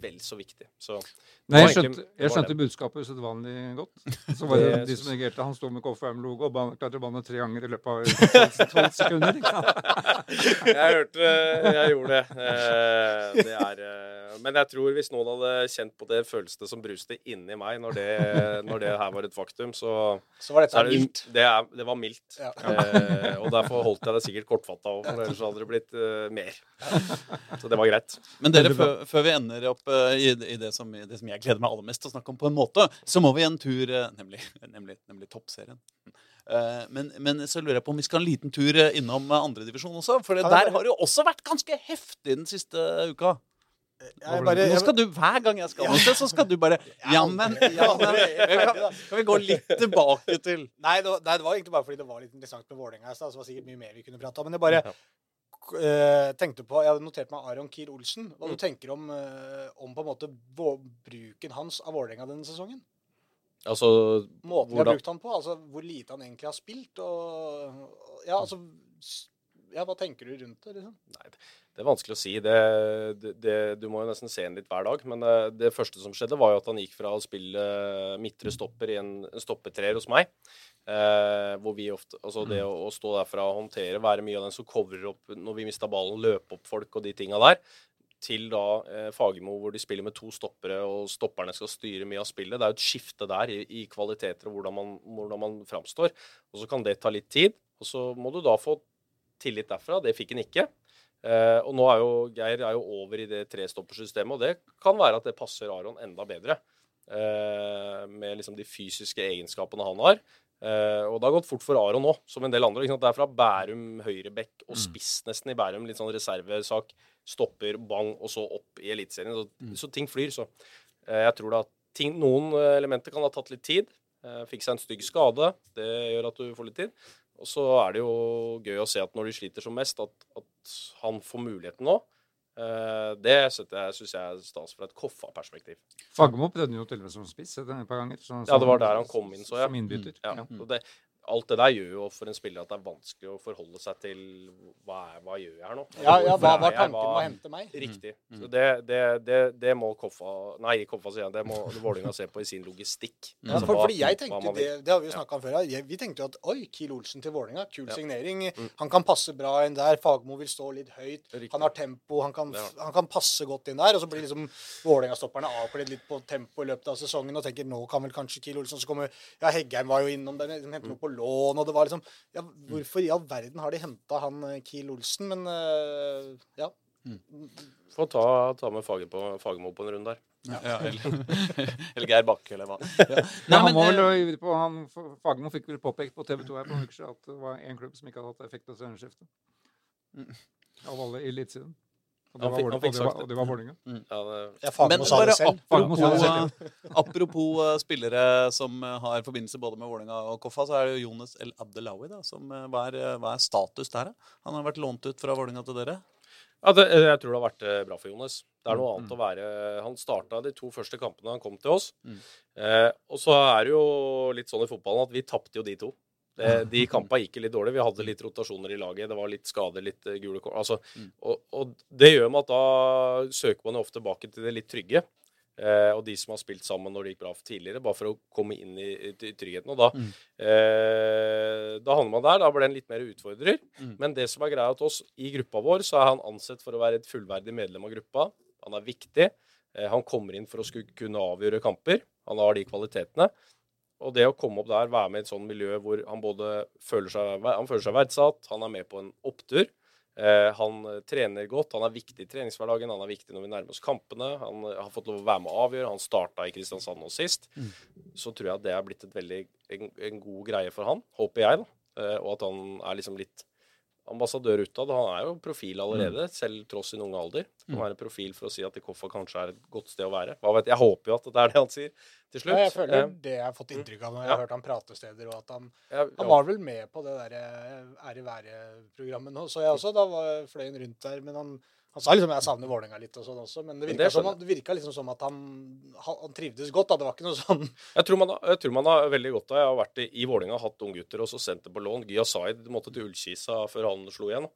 vel så viktig. Så Nei, jeg skjønte, det jeg var skjønte budskapet usedvanlig godt. Så var det Det de som reagerte. Han sto med KFM-logo og ban- klarte å banne tre ganger i løpet av 12, 12 sekunder. Jeg hørte Jeg gjorde det. Eh, det er, eh, men jeg tror hvis noen hadde kjent på det følelsen som bruste inni meg når det, når det her var et faktum, så, Så var dette det, mildt. det, er, det var mildt. Ja. Eh, og derfor holdt jeg det sikkert kortfatta òg, for ellers hadde det blitt eh, mer. Så det var greit. Men dere, før, før vi ender opp eh, i, i det, som, i det som jeg gleder meg aller mest til å snakke om, på en måte, så må vi en tur eh, Nemlig, nemlig, nemlig toppserien. Eh, men, men så lurer jeg på om vi skal ha en liten tur eh, innom andredivisjon også. For Ja, det der er- har det jo også vært ganske heftig den siste uka. Jeg bare, Nå skal du, Hver gang jeg skal ja. så skal du bare Ja, men, ja, kan, kan vi gå litt tilbake til Nei det, var, nei, det var egentlig bare fordi det var litt interessant med Vålerenga i stad. Så det var sikkert mye mer vi kunne prate om. Men det bare eh, tenkte på Jeg hadde notert meg Aron Kiel Olsen. Hva du tenker om, eh, om på en måte bruken hans av Vålerenga denne sesongen? Altså Måten vi har brukt han på. Altså hvor lite han egentlig har spilt. Og Ja, altså Ja, hva tenker du rundt det? liksom? Nei, det er vanskelig å si. Det, det, det, du må jo nesten se ham litt hver dag. Men eh, det første som skjedde, var jo at han gikk fra å spille midtre stopper i en, en stoppetreer hos meg. Eh, hvor vi ofte, altså Det å, å stå derfra og håndtere, være mye av den som covrer opp når vi mista ballen, løpe opp folk og de tinga der, til da eh, Fagermo, hvor de spiller med to stoppere, og stopperne skal styre mye av spillet. Det er jo et skifte der i, i kvaliteter og hvordan man, hvordan man framstår. Og så kan det ta litt tid. Og så må du da få tillit derfra. Det fikk han ikke. Eh, og nå er jo Geir er jo over i det trestoppersystemet, og det kan være at det passer Aron enda bedre. Eh, med liksom de fysiske egenskapene han har. Eh, og det har gått fort for Aron nå, som en del andre. Ikke sant? Det er fra Bærum høyrebekk og spiss nesten i Bærum. Litt sånn reservesak. Stopper, bang, og så opp i Eliteserien. Så, så ting flyr. Så eh, jeg tror da ting, noen eh, elementer kan ha tatt litt tid. Eh, fikk seg en stygg skade. Det gjør at du får litt tid. Og så er det jo gøy å se at når de sliter som mest, at, at han får muligheten nå. Eh, det jeg, syns jeg er stas fra et Koffa-perspektiv. Fagermo prøvde jo til og med som spiss et par ganger. så- Ja, det var der han kom inn, så, ja. Som innbytter. Ja, Ja. og det, alt det der gjør jo for en spiller at det er vanskelig å forholde seg til hva, er, hva gjør jeg her nå? Ja, ja, hva er var tanken med å hente meg? Riktig. Så det, det, det, det må Koffa Nei, Koffa sier jeg. Det må Vålerenga se på i sin logistikk. Mm. Altså, for, hva- fordi jeg tenkte det, det har vi jo Ja. snakka om før. Jeg- Vi tenkte jo at oi, Kiel Olsen til Vålerenga, kul Ja. signering. Mm. Han kan passe bra inn der. Fagmo vil stå litt høyt. Riktig. Han har tempo, han kan, han kan passe godt inn der. Og så blir liksom Vålerenga-stopperne avkledd litt på tempo i løpet av sesongen og tenker nå kan vel kanskje Kiel Olsen Så kommer Ja, Heggheim var jo innom der, de henter Mm. noe på lån, og det var liksom Ja, hvorfor i all verden har de henta han eh, Kiel Olsen? Men eh, ja. Få ta, ta med Fager på, Fagermo på en runde der. ja, eller, eller Geir Bakke, eller hva. Ja, Nei, han men, var vel eh, ivrig på, han, Fagermo fikk vel påpekt på TV 2 her på noen uker siden at det var én klubb som ikke hadde hatt effekt av trenerskiftet. Av alle i Eliteserien. Og det var fikk- han fikk og det var- og det var Vålerenga. Ja, det, ja Men bare apropos, uh, spillere som eh, har forbindelse både med Vålerenga og Koffa, så er det jo Jonas El Abdelawi. da, som eh, hva, er, hva er status der? Han har vært lånt ut fra Vålerenga til dere? Ja, det, jeg tror det har vært bra for Jonas. Det er noe Mm. annet å være Han starta de to første kampene han kom til oss. Mm. Eh, og så er det jo litt sånn i fotballen at vi tapte jo de to. Det, de kampene gikk litt dårlig. Vi hadde litt rotasjoner i laget. Det var litt skader, litt eh, gule kort. Altså, Mm. og, og det gjør med at da søker man jo ofte tilbake til det litt trygge. Eh, og de som har spilt sammen når det gikk bra tidligere, bare for å komme inn i, i, tryggheten. Og da, Mm. eh, da havner man der. Da blir en litt mer utfordrer. Mm. Men det som er greia til oss i gruppa vår, så er han ansett for å være et fullverdig medlem av gruppa. Han er viktig. Eh, han kommer inn for å skulle kunne avgjøre kamper. Han har de kvalitetene. Og det å komme opp der, være med i et sånt miljø hvor han både føler seg, han føler seg verdsatt, han er med på en opptur. Eh, han trener godt, han er viktig i treningshverdagen, han er viktig når vi nærmer oss kampene. Han har fått lov å være med å avgjøre. Han starta i Kristiansand nå sist. Så tror jeg at det er blitt et veldig, en, en god greie for han, håper jeg, da. Eh, og at han er liksom litt ambassadør utad. Han er jo profil allerede, selv tross sin unge alder. Det kan være en profil for å si at Ikofa kanskje er et godt sted å være. Hva vet jeg? Jeg håper jo at det er det han sier. til slutt. Ja, jeg føler Eh, det jeg har fått inntrykk av når jeg Ja. har hørt han prate steder, og at han, ja, han var vel med på det der eh, ære være-programmet nå, så jeg også. Da var fløyen rundt der. Men han, han sa liksom jeg savner Vålerenga litt og sånn også, men det Men virka, det som, det virka liksom som at han, han, trivdes godt. da, Det var ikke noe sånn Jeg tror, man har, jeg tror man har veldig godt av Jeg har vært i, Vålinga, hatt unggutter og så sendt det på lån. Gya Zaid måtte til Ullkisa før han slo igjen.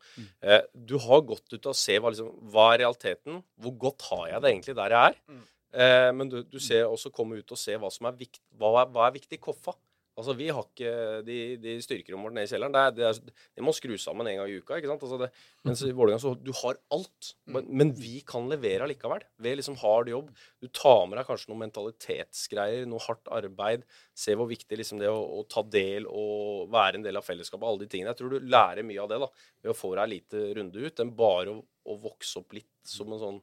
Eh, du har gått ut og se hva, liksom, hva er realiteten. Hvor godt har jeg det egentlig der jeg er? Mm. Eh, men du, du ser også komme ut og se hva som er, vikt, hva er, hva er viktig i Koffa. Altså, Vi har ikke de, de styrkerommene våre nede i kjelleren. Det, er, det, er, det må skru sammen en gang i uka. ikke sant? Altså det, mens i Vålerenga så du har alt. Men, men vi kan levere allikevel. Ved liksom hard jobb. Du tar med deg kanskje noen mentalitetsgreier, noe hardt arbeid. Se hvor viktig liksom det å, å ta del og være en del av fellesskapet. Alle de tingene. Jeg tror du lærer mye av det da, ved å få deg en liten runde ut, enn bare å, å vokse opp litt som en sånn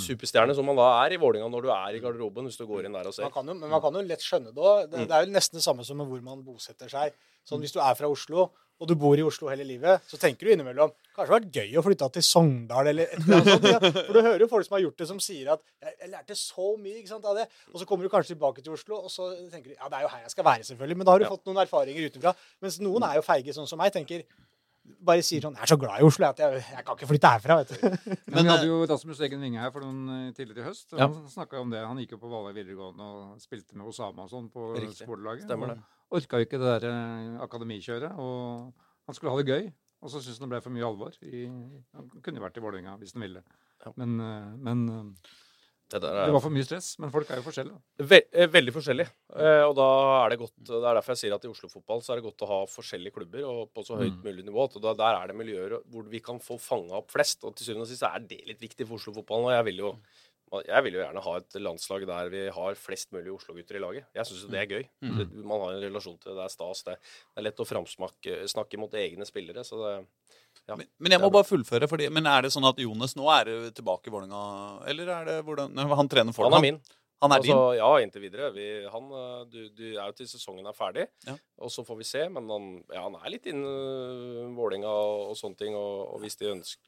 superstjerne som man da er i Vålinga når du er i garderoben, hvis du går inn der og man kan jo, Men man kan jo lett skjønne det òg. Det, Mm. det er jo nesten det samme som med hvor man bosetter seg. Sånn Hvis du er fra Oslo, og du bor i Oslo hele livet, så tenker du innimellom Kanskje det hadde vært gøy å flytte til Sogndal eller et eller annet sånt. Ja. For du hører jo folk som har gjort det, som sier at jeg, 'Jeg lærte så mye ikke sant, av det'. Og så kommer du kanskje tilbake til Oslo, og så tenker du ja, det er jo her jeg skal være, selvfølgelig. Men da har du Ja. fått noen erfaringer utenfra. Mens noen er jo feige, sånn som meg. tenker bare sier sånn 'Jeg er så glad i Oslo at jeg, jeg kan ikke flytte herfra', vet du. Men vi eh, hadde jo Rasmus Egen Winge her for noen eh, tidligere i høst. og Ja. Han snakka om det. Han gikk jo på Valøy videregående og spilte med Osama og sånn på Riktig. sportlaget. Stemmer det. Og orka jo ikke det der eh, akademikjøret. Og han skulle ha det gøy. Og så syntes han det ble for mye alvor. I, han kunne jo vært i Vålerenga hvis han ville. Ja. Men, eh, men eh, Det der det er var for mye stress. Men folk er jo forskjellige. Ve eh, veldig forskjellige. Eh, og da er det godt Det er derfor jeg sier at i Oslo-fotball så er det godt å ha forskjellige klubber og på så høyt Mm. mulig nivå. At da, der er det miljøer hvor vi kan få fanga opp flest. Og til syvende og sist er det litt viktig for Oslo-fotballen. Og jeg vil jo jeg vil jo gjerne ha et landslag der vi har flest mulig Oslo-gutter i laget. Jeg syns jo det er gøy. Mm. Man har en relasjon til det. Det er stas. Det, det er lett å framsnakke snakke mot egne spillere. Så det ja. Men, men jeg må bare fullføre. Fordi, men er det sånn at Jonas nå er tilbake i Vålerenga? Eller er det hvordan Nei, Han trener for Han er min. Han er altså, Ja, inntil videre. Vi, han, eh, du, du er jo til sesongen er ferdig, Ja. og så får vi se. Men han, ja, han er litt innen Vålinga og, og sånne ting. Og, og hvis de ønsker?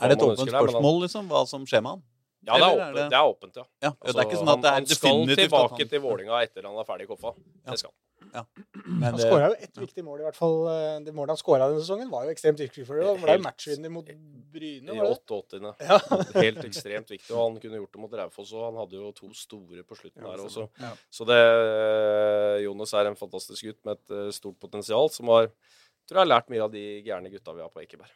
Er det et åpent spørsmål, liksom? Hva som skjer med han? Ja, det er, åpent, det- det er åpent, ja. Ja, det er Altså, ikke sånn at det er han, han skal tilbake til Vålinga etter han er ferdig i Koffa. Det skal han. Men Han skåra jo ett viktig mål, i hvert fall. Eh, Det målet han skåra denne sesongen, var jo ekstremt viktig for det. Han ble matchvinner mot Bryne. I var det? 88. Ja. Helt ekstremt viktig. Og han kunne gjort det mot Raufoss òg. Han hadde jo to store på slutten Ja, her også. Ja. Så det eh, Jonas er en fantastisk gutt med et eh, stort potensial, som har tror jeg har lært mye av de gærne gutta vi har på Ekeberg.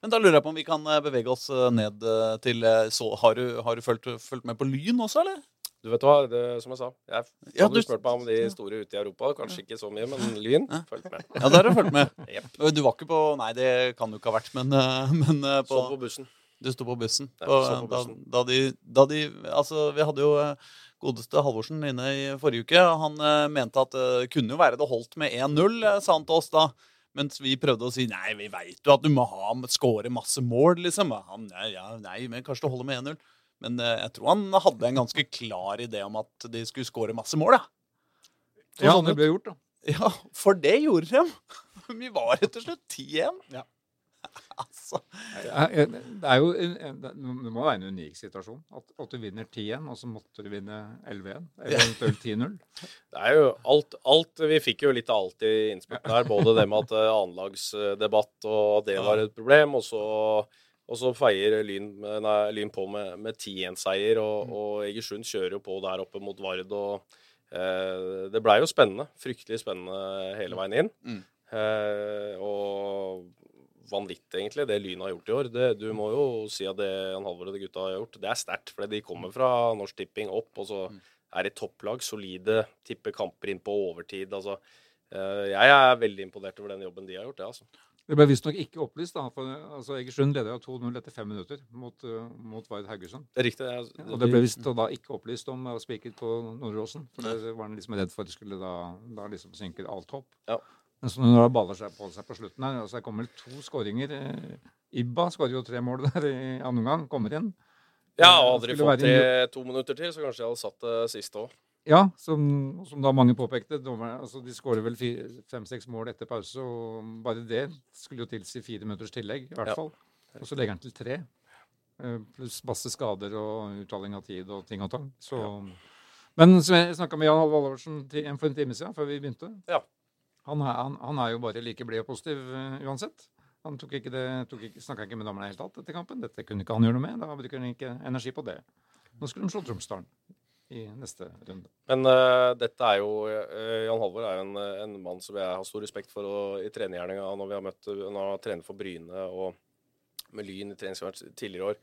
Men da lurer jeg på om vi kan bevege oss ned til så, Har du, har du fulgt, fulgt med på Lyn også, eller? Du vet hva, det, som jeg sa Jeg Ja, hadde du- spurt meg om de store ute i Europa. Kanskje ikke så mye, men Lyn. Ja. Følg med. Ja, der har du fulgt med. Yep. Du var ikke på Nei, det kan du ikke ha vært, men, eh, men eh, på, Så på bussen. Du sto på bussen. Ja, På, på da, bussen. da, de, da de Altså, vi hadde jo eh, godeste Halvorsen inne i forrige uke. Han mente at det kunne jo være det holdt med 1-0, eh, sa han til oss da. Mens vi prøvde å si nei, vi veit jo at du må ha, score masse mål, liksom. Han, nei, ja, nei, men kanskje det holder med 1-0. Men eh, jeg tror han hadde en ganske klar idé om at de skulle score masse mål, ja. Ja, sånn det ble gjort, da. Ja, for det gjorde de. Vi var rett og slett 10-1. Ja. altså. Det er jo det må være en unik situasjon. At, at du vinner 10-1, og så måtte du vinne 11-1. Eller eventuelt 10-0. Det er jo alt, alt Vi fikk jo litt av alt i innspurten her. Både det med at eh, annenlagsdebatt og det var et problem, og så, og så feier Lyn, nei, lyn på med, med 10-1-seier. Og, og Egersund kjører jo på der oppe mot Vard. og eh, Det blei jo spennende. Fryktelig spennende hele veien inn. Mm. Eh, og vanvittig, egentlig, det Lyn har gjort i år. Det, du må jo si at det Jan Halvor og de gutta har gjort, det er sterkt. For de kommer fra Norsk Tipping opp, og så Mm. er det topplag. Solide. Tipper kamper inn på overtid. altså eh, Jeg er veldig imponert over den jobben de har gjort. Ja, altså. Det ble visstnok ikke opplyst. da, for altså, Egersund leder av 2-0 etter fem minutter mot, uh, mot Vard Haugesund. Det er riktig. Ja. Og det ble visst da ikke opplyst om uh, spiket på Nordåsen. For det var han liksom redd for skulle da, da liksom synke alt hopp. Ja. Men så når det baller seg på seg på slutten her, altså det kommer det to skåringer eh, Ibba skårer jo tre mål der i andre omgang, kommer inn. ja, og hadde de fått til to minutter til, så kanskje jeg hadde satt det siste òg. Ja, som, som da mange påpekte. Dommer, altså De skårer vel fem-seks mål etter pause, og bare det skulle jo tilsi fire minutters tillegg, i hvert Ja. fall. Og så legger han til tre. eh, Pluss masse skader og uttaling av tid og ting og tang. Så, Men som jeg snakka med Jan Halvor Halvorsen for en time siden, før vi begynte Ja. han, er, han, han er jo bare like blid og positiv uh, uansett. Han tok ikke det, tok ikke, snakka ikke med dommerne i det hele tatt etter kampen. Dette kunne ikke han gjøre noe med. Da bruker han ikke energi på det. Nå skulle de slå Tromsdalen i neste runde. Men uh, dette er jo uh, Jan Halvor er jo en, eh, en mann som jeg har stor respekt for og, i trenergjerninga når vi har møtt han har trenet for Bryne og med Lyn i treningskamp tidligere år.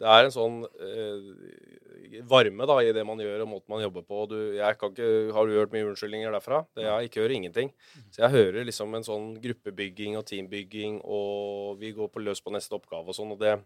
Det er en sånn uh, varme da, i det man gjør og måten man jobber på. Du, ikke, har du hørt mye unnskyldninger derfra? Det, jeg ikke hører ingenting. Så jeg hører liksom en sånn gruppebygging og teambygging, og vi går på løs på neste oppgave og sånn. og det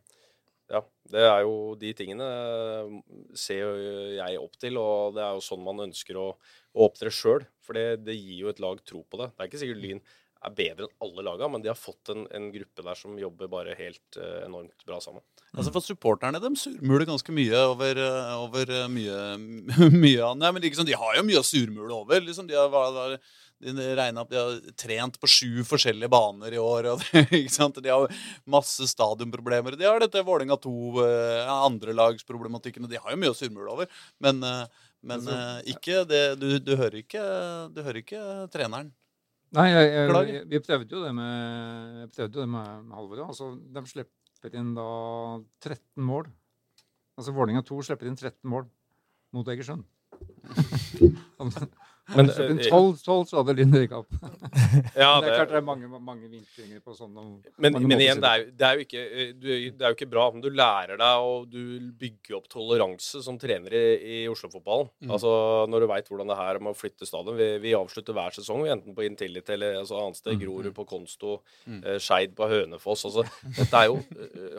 ja, det er jo de tingene eh, ser jo jeg opp til, og det er jo sånn man ønsker å, å opptre sjøl. For det, det gir jo et lag tro på det. Det er ikke sikkert Lyn er bedre enn alle laga, men de har fått en, en gruppe der som jobber bare helt uh, enormt bra sammen. Altså For supporterne dem surmuler ganske mye over, eh, over mye, mye Nei, men liksom, De har jo mye å surmule over. liksom De har, hva- hva- de har trent på sju forskjellige baner i år. Og det, ikke sant? De har masse stadionproblemer. De har dette Vålerenga 2, eh, andrelagsproblematikken. og De har jo mye å surmule over. Men, eh, men eh, ikke det, du, du, hører ikke, du hører ikke treneren. Nei, jeg, jeg, vi prøvde jo det med, prøvde det med, med Halvor. Altså, de slipper inn da 13 mål. Altså Vålerenga 2 slipper inn 13 mål mot Egersund. Men, Men, eh, 12, 12 så hadde Linn rykka opp. Ja, det er klart det, det er mange, mange vinklinger på sånn. men, men igjen, det er, det, er ikke, eh, du, det er jo ikke bra. Men du lærer deg og du bygger opp toleranse som trener i, i Oslo-fotballen. Mm. Altså, Når du veit hvordan det er med å flytte stadion. Vi, vi avslutter hver sesong, enten på Intility eller altså, annet sted. Grorud på Konsto, Mm. eh, Skeid på Hønefoss. Altså, dette er jo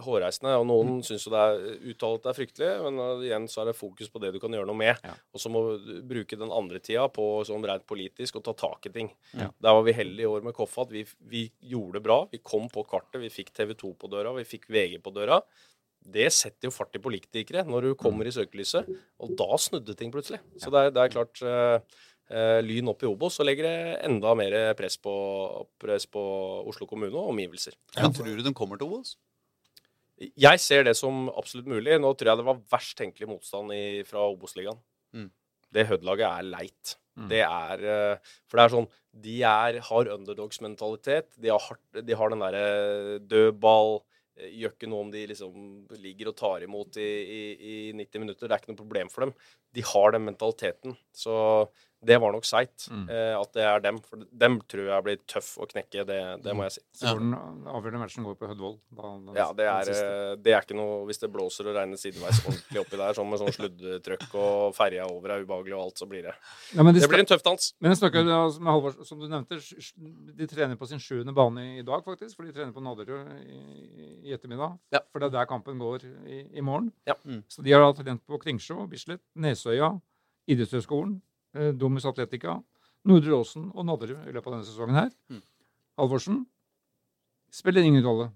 hårreisende. Og noen syns jo det er uttalt det er fryktelig, men igjen så er det fokus på det du kan gjøre noe med. Ja. Og så må du bruke den andre tida på sånn rent politisk og ta tak i ting. Ja. Der var vi heldige i år med Koffa at vi, vi gjorde det bra. Vi kom på kartet, vi fikk TV 2 på døra, vi fikk VG på døra. Det setter jo fart i politikere når du kommer i søkelyset, og da snudde ting plutselig. Så det er, det er klart eh, eh, Lyn opp i Obos, så legger det enda mer press på, press på Oslo kommune og omgivelser. Men tror du de kommer til Obos? Jeg ser det som absolutt mulig. Nå tror jeg det var verst tenkelig motstand i, fra Obos-ligaen. Mm. Det Hødd-laget er leit. Mm. Det er eh, For det er sånn De er, har underdogs-mentalitet. De, de har den derre dødball ball Gjør ikke noe om de liksom ligger og tar imot i, i, i 90 minutter. Det er ikke noe problem for dem. De har den mentaliteten. Så det var nok seigt Mm. eh, at det er dem. For dem tror jeg blir tøff å knekke, det, det må jeg si. Så hvordan den avgjørende matchen går på Hødvold. da- den- Ja, det er, eh, det er ikke noe Hvis det blåser og regner sideveis ordentlig oppi der, sånn med sånn sluddtrøkk og ferja over er ubehagelig og alt, så blir det Ja, de Det blir en tøff dans. Men jeg snakker med Halvor, som du nevnte, de trener på sin sjuende bane i dag, faktisk. For de trener på Nadderud i, i ettermiddag. Ja. For det er der kampen går i, i morgen. Ja. Mm. Så de har da trent på Kringsjå, Bislett, Nesøya, Idrettshøgskolen, Domus Atletica, Nordre Åsen og Nadderud i løpet av denne sesongen her. Mm. Halvorsen spiller ingen rolle.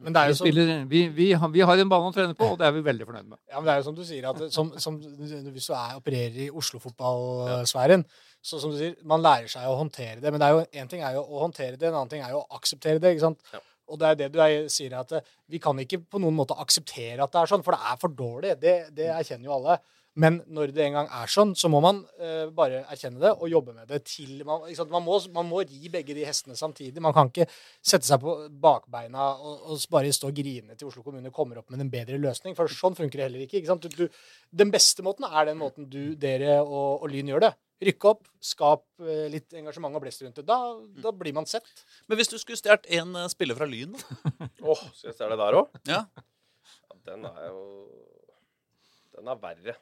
Men det er Vi, jo som, spiller, vi, vi, har, vi har en bane å trene på, og det er vi veldig fornøyd med. ja, men det er jo som du sier, at som, som, hvis du er, opererer i Oslo-fotballsfæren, så som du sier, man lærer seg å håndtere det. Men det er jo, en ting er jo å håndtere det, en annen ting er jo å akseptere det. ikke sant? Ja. Og det er det du er, sier, at eh, vi kan ikke på noen måte akseptere at det er sånn, for det er for dårlig. Det, det erkjenner jo alle. Men når det en gang er sånn, så må man uh, bare erkjenne det og jobbe med det til man? Man, må, man må ri begge de hestene samtidig. Man kan ikke sette seg på bakbeina og, og bare stå og grine til Oslo kommune kommer opp med en bedre løsning. For sånn funker det heller ikke. ikke sant? Du, du, den beste måten er den måten du, dere og, og Lyn gjør det. Rykke opp, skap eh, litt engasjement og blest rundt det. Da, da blir man sett. Men hvis du skulle stjålet en eh, spiller fra Lyn, da? Åh, skal jeg det der òg? Ja. Ja, den er jo Den er verre.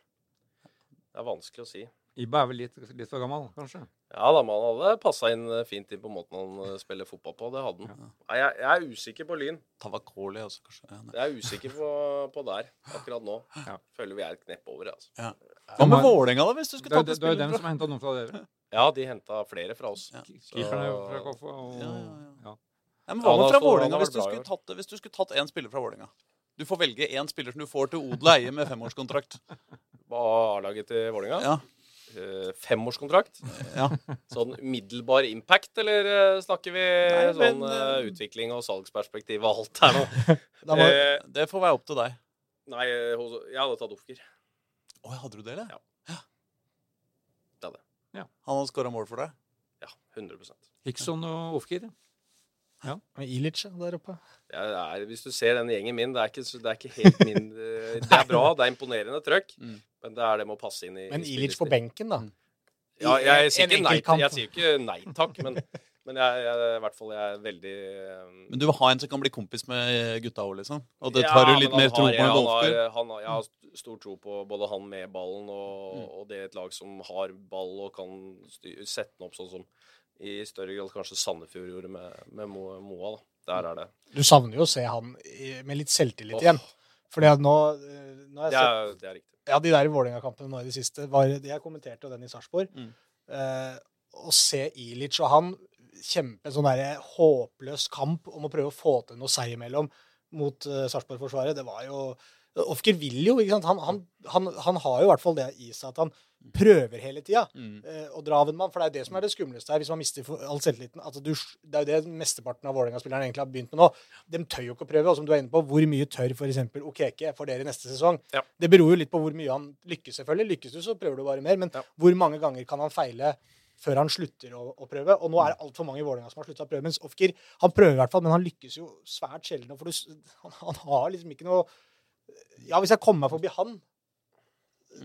Det er vanskelig å si. Ibba er vel litt, litt for gammel, kanskje. Ja da, man hadde passa inn eh, fint inn på måten han eh, spiller fotball på. Det hadde han. Nei, jeg, jeg er usikker på Lyn. Tavakoli, også, kanskje. Ja. Jeg er usikker på, på der akkurat nå. Ja. Føler vi er et knepp over, altså. Ja. Hva med Vålerenga, da, hvis du skulle tatt det en det er jo dem som har henta noen fra dere. Ja, de henta flere fra oss. Ja. Jo fra Koffa. Og, Ja, ja, ja. ja. Ja, men hva med fra Vålerenga, hvis, hvis du skulle tatt en spiller fra Vålerenga? Du får velge én spiller som du får til odel og eie med femårskontrakt. Er A-laget til Vålerenga? Ja. Uh, femårskontrakt? ja. Sånn middelbar impact, eller eh, snakker vi Nei, men, sånn eh, utvikling og salgsperspektiv og alt her nå? Da må, uh, Det får være opp til deg. nei, hos, jeg hadde tatt Ofker. Å, hadde du det, eller? Ja. Ja. Han hadde skåra mål for deg. Ja, 100% Hickson og Ja. Med Ilic ja, der oppe. det er, Hvis du ser den gjengen min, det er ikke, det er ikke helt min Det er bra, det er imponerende trøkk, Mm. Men det er det med å passe inn i Men Ilic på benken, da. Ja, jeg sier ikke nei, jeg sier ikke nei takk, men, men jeg, jeg, i hvert fall jeg er veldig um... Men du vil ha en som kan bli kompis med gutta òg, liksom? Og det Ja, tar du litt mer tro på enn han har- Jeg har stor tro på både han med ballen og, Mm. og det et lag som har ball og kan styr, sette den opp sånn som i større grad kanskje Sandefjord gjorde med, med Mo- Moa. Da. Der er det. Du savner jo å se han med litt selvtillit oh. igjen. Fordi at nå, eh, nå har jeg Det sett er, det er riktig. Ja, de der i Vålerenga-kampene nå i det siste var, Jeg kommenterte jo den i Sarpsborg. Mm. Eh, å se Ilic og han kjempe en sånn der håpløs kamp om å prøve å få til noe seg imellom mot uh, Sarpsborg-forsvaret, det var jo Ofker vil jo, ikke sant. Han, han, han, han har jo i hvert fall det i seg at han prøver hele tida Mm. eh, å dra av en mann. For det er jo det som er det skumleste her, hvis man mister all selvtilliten. Altså, du, det er jo det mesteparten av Vålerenga-spillerne egentlig har begynt med nå. De tør jo ikke å prøve. Og som du er inne på, hvor mye tør f.eks. Okeke for dere neste sesong? Ja. Det beror jo litt på hvor mye han lykkes, selvfølgelig. Lykkes du, så prøver du bare mer. Men Ja. hvor mange ganger kan han feile før han slutter å, å prøve? Og nå er det altfor mange i Vålerenga som har slutta å prøve. Mens Ofker han prøver i hvert fall, men han lykkes jo svært sjelden. For du, han, han har liksom ikke noe Ja, hvis jeg kommer meg forbi han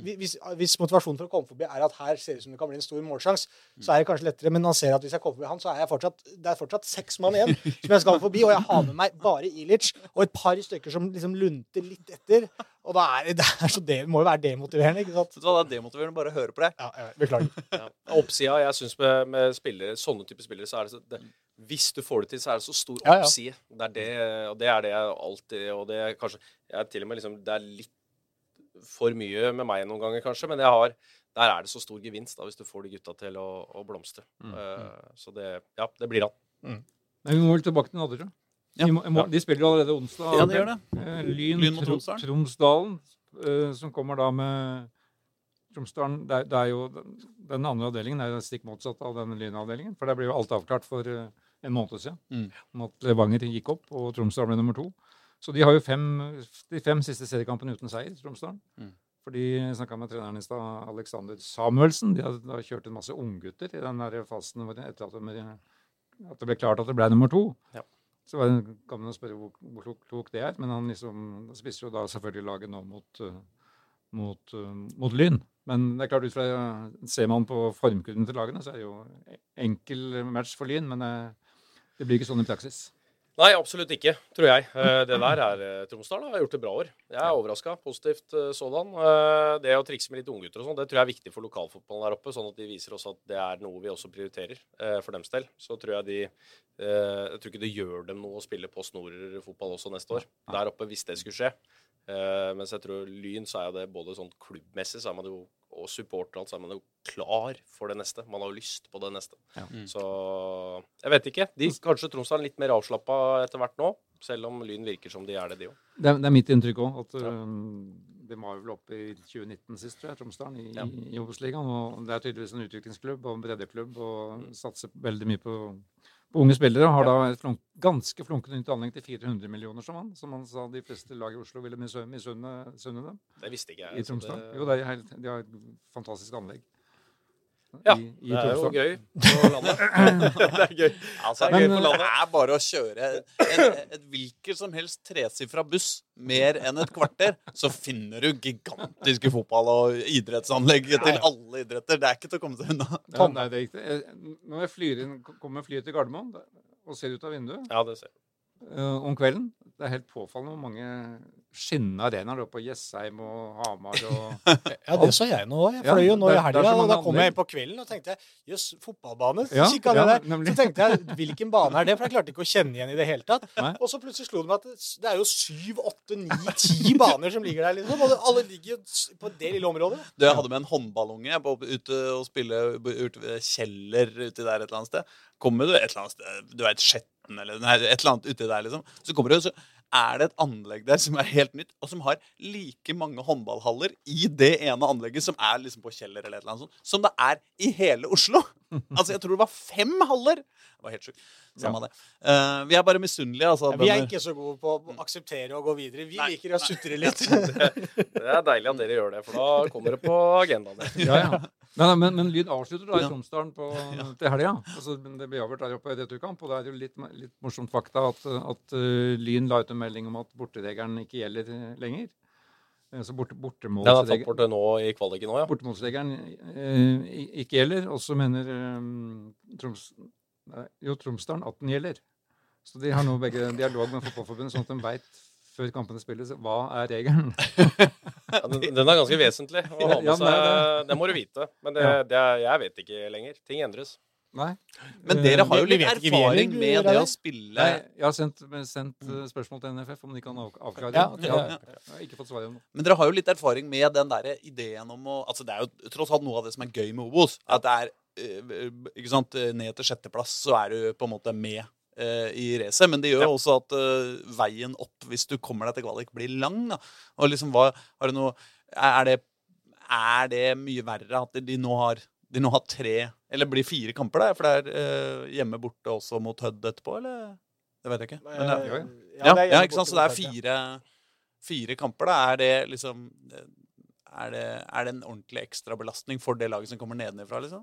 hvis, hvis motivasjonen for å komme forbi er at her ser det ut som det kan bli en stor målsjanse, så er det kanskje lettere. Men han ser at hvis jeg kommer forbi han, så er jeg fortsatt, det er fortsatt seks mann igjen som jeg skal forbi. Og jeg har med meg bare Ilic og et par stykker som liksom lunter litt etter. Og da er det, det, er så det må jo være demotiverende, ikke sant? Vet du hva, Det er demotiverende bare å høre på deg. Ja, jeg beklager. Ja. Oppsida, jeg syns med, med spillere, sånne typer spillere, så er det, så, det Hvis du får det til, så er det så stor Ja, ja. oppside. Det er det, og det er det jeg alltid Og det er kanskje jeg er til og med liksom, Det er litt for mye med meg noen ganger, kanskje, men jeg har der er det så stor gevinst da, hvis du får de gutta til å, å blomstre. Mm, Uh, så det, ja, det blir han. Men vi må vel tilbake til Nadderud. Ja. De, de spiller jo allerede onsdag. Ja, det gjør det. Eh, Lyn, Lyn mot Tromsdalen. Tromsdalen, eh, som kommer da med Tromsdalen det er, det er jo, Den andre avdelingen er jo stikk motsatt av den Lyn-avdelingen. For der ble jo alt avklart for en måned siden. Mm. Om at Levanger gikk opp, og Tromsdal ble nummer to. Så de har jo fem, de fem siste seriekampene uten seier, Tromsdalen. Mm. For de snakka med treneren i stad, Alexander Samuelsen. De har, de har kjørt en masse unggutter i den der fasen etter at det, at det ble klart at det ble nummer to. Ja. Så var det, kan man spørre hvor, hvor klok, det er, men han liksom spisser jo da selvfølgelig laget nå mot, eh, mot, eh, mot Lyn. Men det er klart ut fra Ser man på formkurven til lagene, så er det jo enkel match for Lyn, men eh, det blir ikke sånn i praksis. Nei, absolutt ikke, tror jeg. Eh, Det der er eh, Tromsdal har gjort det bra år. Jeg er overraska. Positivt eh, sådan. Det å trikse med litt unggutter og sånn, det tror jeg er viktig for lokalfotballen der oppe. Sånn at de viser oss at det er noe vi også prioriterer for dems del. Så tror jeg de Jeg tror ikke det gjør dem noe å spille på snorer fotball også neste år. Der oppe, hvis det skulle skje. Mens jeg tror Lyn, så er jo det både sånn klubbmessig, så er man jo og supporter og alt, så er man jo klar for det neste. Man har jo lyst på det neste. Ja. Mm. Så jeg vet ikke. De, kanskje Tromsdal er litt mer avslappa etter hvert nå, selv om Lyn virker som de er det, de òg. Det det er mitt inntrykk òg. At Ja. uh, de var vel oppe i 2019 sist, tror jeg, Tromsdalen, i, Ja. i Obos-ligaen. Og det er tydeligvis en utviklingsklubb og en breddeklubb og satser veldig mye på unge spillere. Har da et flunk, ganske flunkende nytt anlegg til 400 millioner, som han, som han sa de fleste lag i Oslo ville misunne dem. Det visste ikke jeg. I Tromsdal. det- Jo, det er helt, de har et fantastisk anlegg. Ja, I, i det er jo gøy på landet. det er gøy. Altså, Det er Men, for det er bare å kjøre et hvilket som helst tresifra buss mer enn et kvarter, så finner du gigantiske fotball- og idrettsanlegg til alle idretter. Det er ikke til å komme seg unna. Ja, nei, det er riktig. Jeg- Når jeg flyr inn, kommer flyet til Gardermoen og ser ut av vinduet Ja, det ser jeg. eh, om kvelden Det er helt påfallende hvor mange skinnende arenaer er på Jessheim og Hamar og Ja, det så jeg nå òg. Jeg fløy jo nå i helga, og da kom jeg inn på kvelden og tenkte jøss, fotballbane. Ja, Kikka ja, der. nemlig. Så tenkte jeg hvilken bane er det, for jeg klarte ikke å kjenne igjen i det hele tatt. Nei. Og så plutselig slo det meg at det, er jo syv, åtte, ni, ti baner som ligger der, liksom. Og alle ligger jo på det lille området. Du, jeg hadde med en håndballunge på, ute og spille ute ved Kjeller uti der et eller annet sted. Kommer du et eller annet sted, du vet Skjetten eller nei, et eller annet uti der, liksom. Så kommer du, og så er det et anlegg der som er helt nytt, og som har like mange håndballhaller i det ene anlegget som er liksom på Kjeller eller et eller annet sånt, som det er i hele Oslo. Altså, jeg tror det var fem haller. Det var helt sjukt. Samme det. Uh, vi er bare misunnelige, altså. Ja, vi er ikke så gode på å akseptere og gå videre. Vi Nei, liker å sutre litt. Det er deilig at dere gjør det, for da kommer det på agendaen. Ja, ja. Nei, nei, men, men Lyd avslutter da i Tromsdalen på, til helga. Altså, det blir avgjort der oppe i returkamp. Og det er jo litt, litt morsomt fakta at, at uh, Lyn la ut en melding om at borteregelen ikke gjelder eh, lenger. Så borte, Den er tatt bortemålsregelen bort nå i kvaliken òg, ja. bortemålsregelen eh, ikke gjelder. Og så mener eh, Troms, jo, Tromsdalen at den gjelder. Så de har nå begge dialog med Fotballforbundet, sånn at de veit før kampene spilles hva er regelen. ja den, den er ganske vesentlig å ha med Ja, seg. Det må du vite. Men det, det er, jeg vet ikke lenger. Ting endres. Nei. Men dere har jo litt ikke, vi erfaring med det å spille Nei, jeg har sendt, sendt eh, spørsmål til NFF om de kan avklare det. Ja, ja, Jeg har ikke fått svar ennå. Men dere har jo litt erfaring med den der ideen om å Altså, det er jo tross alt noe av det som er gøy med Obos. At det er eh, Ikke sant, ned til sjetteplass så er du på en måte med eh, i racet. Men det gjør jo også at eh, veien opp, hvis du kommer deg til kvalik, blir lang. da. Og liksom, hva Har du noe Er det, er det mye verre at de nå har de nå har tre, eller blir fire kamper, da? For det er eh, hjemme borte også mot Hødd etterpå, eller? Det vet jeg ikke. Men, ja, ja. ja, ja, ikke sant? Så det er ja. fire, fire kamper, da. Er det liksom er det, er det en ordentlig ekstrabelastning for det laget som kommer nedenifra, liksom?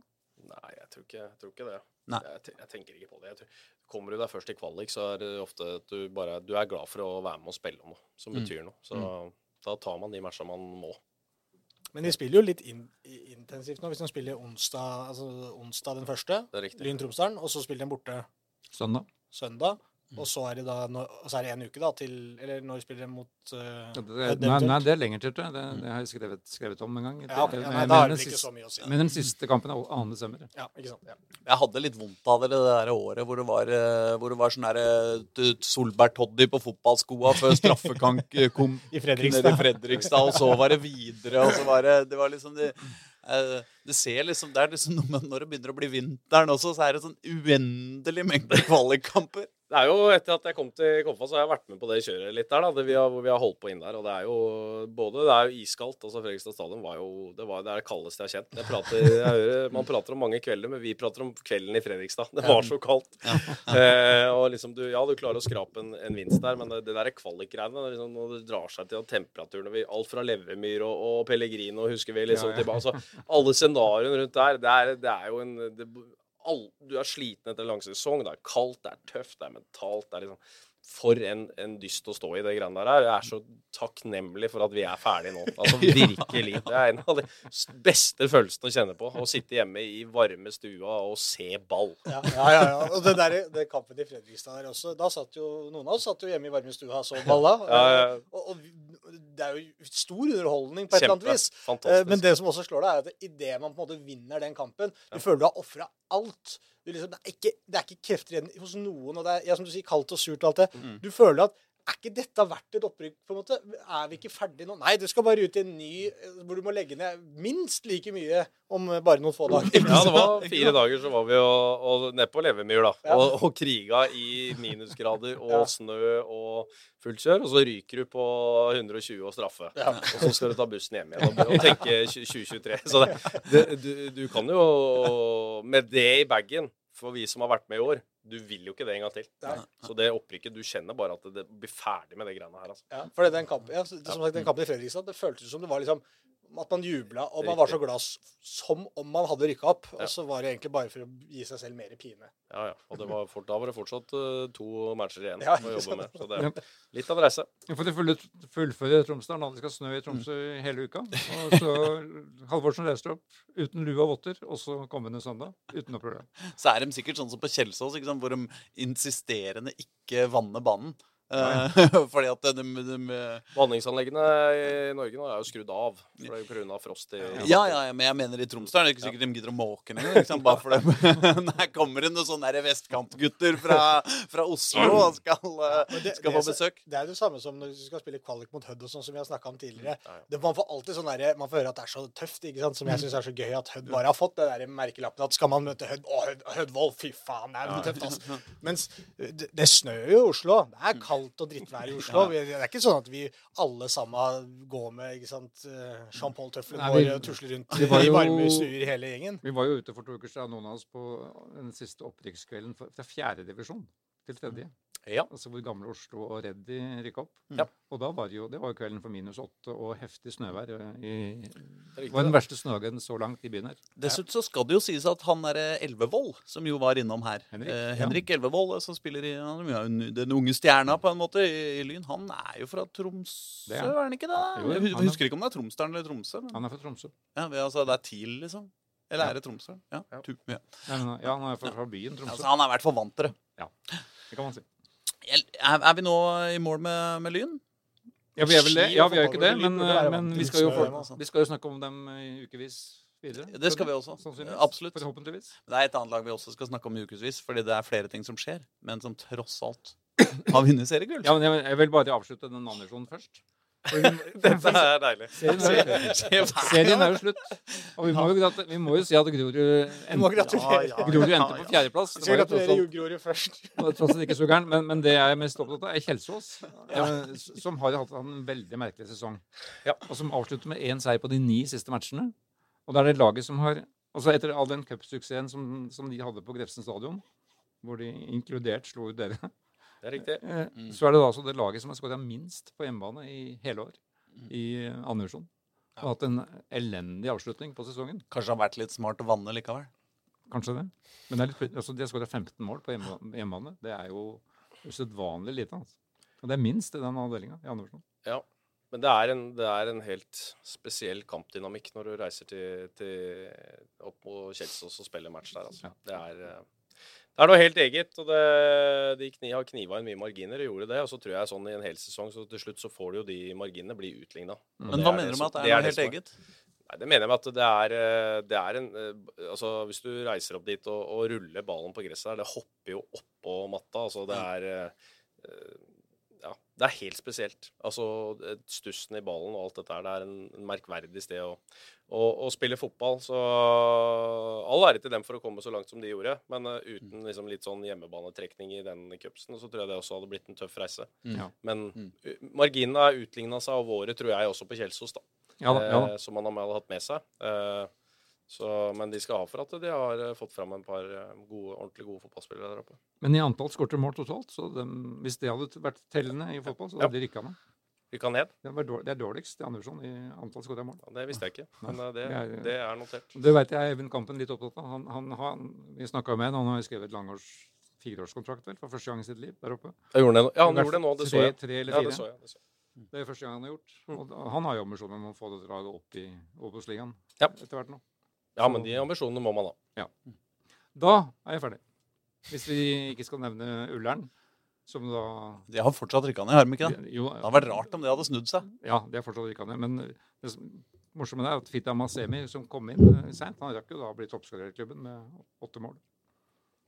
Nei, jeg tror ikke, jeg tror ikke det. Nei. Jeg, jeg tenker ikke på det. Jeg tror, kommer du deg først i kvalik, så er det ofte at du bare du er glad for å være med og spille om noe som Mm. betyr noe. Så da tar man de matchene man må. Men de spiller jo litt in intensivt nå. Hvis de spiller onsdag, altså onsdag den første. Lyn Tromsdalen, og så spiller de borte Søndag. søndag. Og så er det da og så er det en uke da til Eller når spiller de mot uh, Ja, det, nei, nei, det er lenger til, tror jeg. Det, det har jeg skrevet, skrevet om en gang. Ja, okay. ja, Men- nei, da har det ikke siste- så mye å si. Men den siste kampen er 2. desember. Ja, ikke sant. Ja. Jeg hadde litt vondt av det det der året hvor det var, eh, hvor det var sånn derre Solberg Toddy på fotballskoa før straffekank eh, kom I Fredrikstad. i Fredrikstad, og så var det videre, og så var det Det var liksom det, du ser liksom Det er liksom noe med når det begynner å bli vinteren også, så er det sånn uendelig mengde kvalikkamper. Det er jo Etter at jeg kom til Koffa, så har jeg vært med på det kjøret litt der. da, det vi har, vi har holdt på inn der. og Det er jo både, det er jo iskaldt. altså Fredrikstad stadion var jo det, var, det er det kaldeste jeg har kjent. Jeg prater, jeg hører, man prater om mange kvelder, men vi prater om kvelden i Fredrikstad. Det var så kaldt. eh, og liksom du, Ja, du klarer å skrape en, en vinst der, men det, det der kvalikgreiene liksom, når det drar seg til at temperaturen vi, Alt fra Levermyr og, og Pellegrino husker vi liksom Ja, ja. tilbake. altså Alle scenarioene rundt der, det er, det er jo en det, all, Du er sliten etter en lang sesong. Det er kaldt, det er tøft, det er mentalt. det er liksom for en, en dyst å stå i, det greiene der. her. Jeg er så takknemlig for at vi er ferdige nå. Altså Virkelig. Det er en av de beste følelsene å kjenne på. Å sitte hjemme i varme stua og se ball. Ja, ja, ja, ja. Og det der, det kampen i Fredrikstad der også, da satt jo noen av oss satt jo hjemme i varme stua og så balla. Ja, ja. Og, og det er jo stor underholdning på et eller annet vis. Eh, Fantastisk. Men det som også slår deg, er at idet man på en måte vinner den kampen Du føler du har ofra alt. Liksom, det, er ikke, det er ikke krefter igjen hos noen. Og det er ja, som du sier, kaldt og surt og alt det. Mm. Du føler at er ikke dette verdt et opprykk? på en måte? Er vi ikke ferdige nå? Nei, du skal bare ut i en ny eh, hvor du må legge ned minst like mye om eh, bare noen få dager. Ja, det var fire dager, så var vi og, og nede på Levemyr, da. Ja. Og, og kriga i minusgrader og Ja. snø og fullt kjør. Og så ryker du på 120 og straffe. Ja. Og så skal du ta bussen hjem igjen og, og tenke 2023. Så det, det, du, du kan jo Med det i bagen, for vi som har vært med i år, du vil jo ikke det en gang til. Nei. Så det opprykket, du kjenner bare at det, det blir ferdig med de greiene her. altså. Ja, for det, den kampen, ja, som sagt, den kampen i Fredrikstad, det føltes som det var liksom at man jubla, og man var så glad som om man hadde rykka opp. Ja. Og så var det egentlig bare for å gi seg selv mer pine. Ja, ja. Og det var fort, da var det fortsatt uh, to matcher igjen Ja, å jobbe med. Så det er litt av en reise. Vi får fulle, fullføre Tromsdalen. da. Det skal snø i Tromsø hele uka. Og så Halvorsen reiser opp uten lue og votter, og så kommende søndag uten noe problem. Så er de sikkert sånn som på Kjelsås, ikke sant, hvor de insisterende ikke vanner banen. Eh, fordi at de, de, de Vanningsanleggene i Norge nå er jo skrudd av er pga. frost i ja, ja, ja, men jeg mener i Tromsdalen. Det er ikke sikkert de gidder å måke engang. Bare for dem. Der kommer det noen sånne vestkantgutter fra, fra Oslo og skal, eh, det- skal det få besøk. Det er det samme som når du skal spille kvalik mot Hødd, og sånn som vi har snakka om tidligere. Ja, ja. Det, man får alltid sånn derre Man får høre at det er så tøft, ikke sant? som jeg syns er så gøy at Hødd bare har fått det der merkelappen at skal man møte Hødd Å, Hødd, Hødvold, fy faen, det er tøft, altså. Mens det, det snør jo i Oslo. Det er kaldt kaldt og drittvær i Oslo. Ja. Det er ikke sånn at vi alle sammen går med ikke sant, eh, og tusler rundt i varme stuer hele gjengen. Vi var jo ute for to uker siden, noen av oss, på den siste opprykkskvelden fra fjerdedivisjon til tredje. Ja. Altså hvor gamle Oslo og Reddy rykka opp. Ja. Og da var det jo, det var kvelden for minus åtte og heftig snøvær. eh, I, Det var den verste snødagen så langt i byen her. Dessuten så skal det jo sies at han derre Elvevold, som jo var innom her Henrik, eh, ja. Elvevold, eh, som spiller i den unge stjerna på en måte i, i Lyn, han er jo fra Tromsø, Det er er han. ikke det? Jo, Jeg er- husker ikke om det er Tromsdalen eller Tromsø. Men, Han er fra Tromsø. ja, altså, det er TIL, liksom. Eller Ja. er det Tromsø? Ja. Ja. Tu, ja. Nei, men, ja, han er fra, fra byen Altså, Tromsø. han er i hvert fall vant til det. Det kan man si. Er, er vi nå i mål med, med Lyn? Ja, vi er vel det. Ja, vi er jo ikke det, men, men vi, skal jo altså. vi skal jo snakke om dem i ukevis videre. Det skal vi også. Absolutt. Forhåpentligvis. Det er et annet lag vi også skal snakke om i ukevis, fordi det er flere ting som skjer, men som tross alt har vunnet seriegull. Ja, men jeg, vil bare avslutte den Andersson først. Dette er deilig. Serien er, jo slutt. Og vi må jo, vi må jo si at Grorud Vi endte. Grorud endte på fjerdeplass. Vi Det skal gratulere Grorud først. tross alt ikke så gæren. Men, men det jeg er mest opptatt av, er Kjelsås. eh, Som har hatt en veldig merkelig sesong. Og som avslutter med én seier på de ni siste matchene. Og det er det laget som har Altså etter all den cupsuksessen som, som de hadde på Grefsen stadion, hvor de inkludert slo ut dere, Det er riktig. eh, Mm. så er det da altså det laget som har skåret minst på hjemmebane i hele år. i I Andersson. Og hatt en elendig avslutning på sesongen. Kanskje har vært litt smart å vanne likevel. Kanskje det. Men det er litt, altså de har skåret 15 mål på hjemmebane. Det er jo usedvanlig lite. Altså. Og det er minst i den avdelinga i Andersen. Ja. Men det er, en, det er en helt spesiell kampdynamikk når du reiser til, til opp mot Kjelsås og spiller match der. Altså. Ja. Det, er, eh, det er noe helt eget. og det, De kni, har kniva inn mye marginer og gjorde det. Og så tror jeg sånn i en hel sesong, så til slutt så får du jo de marginene bli utligna. Men hva mener du med at det er, noe helt eget? Nei, Det mener jeg med at det er, eh, det er en eh, Altså, hvis du reiser opp dit og, og ruller ballen på gresset der, det hopper jo oppå matta. Altså, det er eh, Ja, det er helt spesielt. Altså, eh, stussen i ballen og alt dette her, det er en, en merkverdig sted å, å, å spille fotball. Så all ære til dem for å komme så langt som de gjorde. Men uh, uten liksom litt sånn hjemmebanetrekning i den cupsen, så tror jeg det også hadde blitt en tøff reise. Mm. Ja. Men Mm. uh, marginene er utligna seg av våre, tror jeg, også på Kjelsås, da Ja da. Ja, da. eh, som man hadde hatt med seg. Eh, så, men de skal ha for at de har eh, fått fram en par eh, gode, ordentlig gode fotballspillere der oppe. Men i antall skårte mål totalt, så de, hvis det hadde vært tellende i fotball, så hadde de rykka ned. Rykka ned. Det, er dår- det er dårligst i Andersson i antall skåra mål. Ja, det visste jeg ikke, men eh, det, det er- det er notert. Det veit jeg Even Kampen litt opptatt av. Han, han, han, vi snakka med han, han har skrevet langårs fireårskontrakt vel, for første gang i sitt liv der oppe. Jeg gjorde det, nå- ja, han gjorde det nå. Det så jeg. Tre eller Ja, fire. det så jeg. Det så jeg. Det er første gang han har gjort. Og han har jo ambisjoner om å få det draget opp i Obos-ligaen Ja. etter hvert nå. Ja, men de ambisjonene må man ha. Da er jeg ferdig. Hvis vi ikke skal nevne Ullern, som da De har fortsatt rykka ned, har de ikke det? Jo, Det hadde vært rart om det hadde snudd seg. Ja, det har fortsatt rykka ned. Men det som- morsomme er at Fita Masemi, som kom inn eh, seint, han rakk jo da å bli toppskårer i klubben med åtte mål.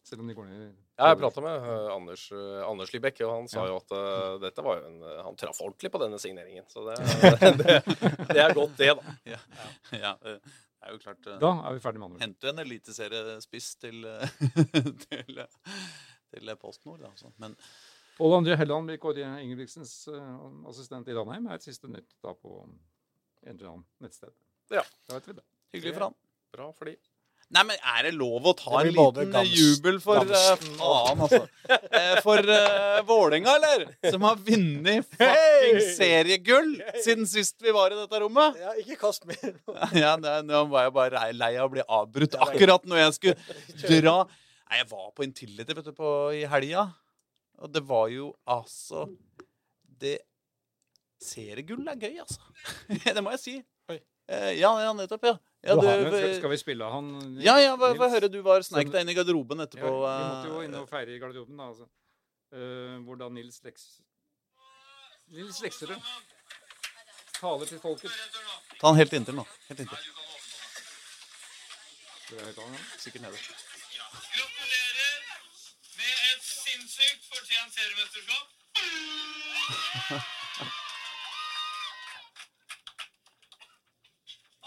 Selv om de går ned i Ja, jeg prata med eh, Anders, uh, Anders Libekk, og han sa Ja. jo at uh, dette var jo en eh, Han traff ordentlig på denne signeringen. Så det, det, det er godt, det, da. Ja, ja er jo klart eh, Da er vi ferdig med andre. Henter en eliteseriespiss til, til, til PostNord. Altså. Men Pål André Helland blir Kåre Ingebrigtsens eh, assistent i Ranheim. er et siste nytt da på en eller annen nettsted. Ja. Da vet vi det. hyggelig for han. Bra for de. Nei, men er det lov å ta en liten gams- jubel for eh, uh, Faen, altså. Eh, For uh, Vålerenga, eller? Som har vunnet fucking seriegull siden sist vi var i dette rommet. Ja, ikke kast mer. Ja, Nå var jeg bare lei- av å bli avbrutt akkurat når jeg skulle dra. Nei, jeg var på Intility vet du, på, i helga, og det var jo altså Det Seriegull er gøy, altså. det må jeg si. Oi. Eh, ja, ja, nettopp, ja. Ja, Du du, skal, vi spille han ja, ja, hva, hva hører du var sneik deg inn i garderoben Ja, etterpå. vi måtte jo inn og feire i garderoben, da. Altså. Eh, hvordan Nils Leks... Nils Lekserød taler til folket. Ta den helt inntil nå. Helt inntil. Sikkert nede. Gratulerer med et sinnssykt fortjent seriemesterskap.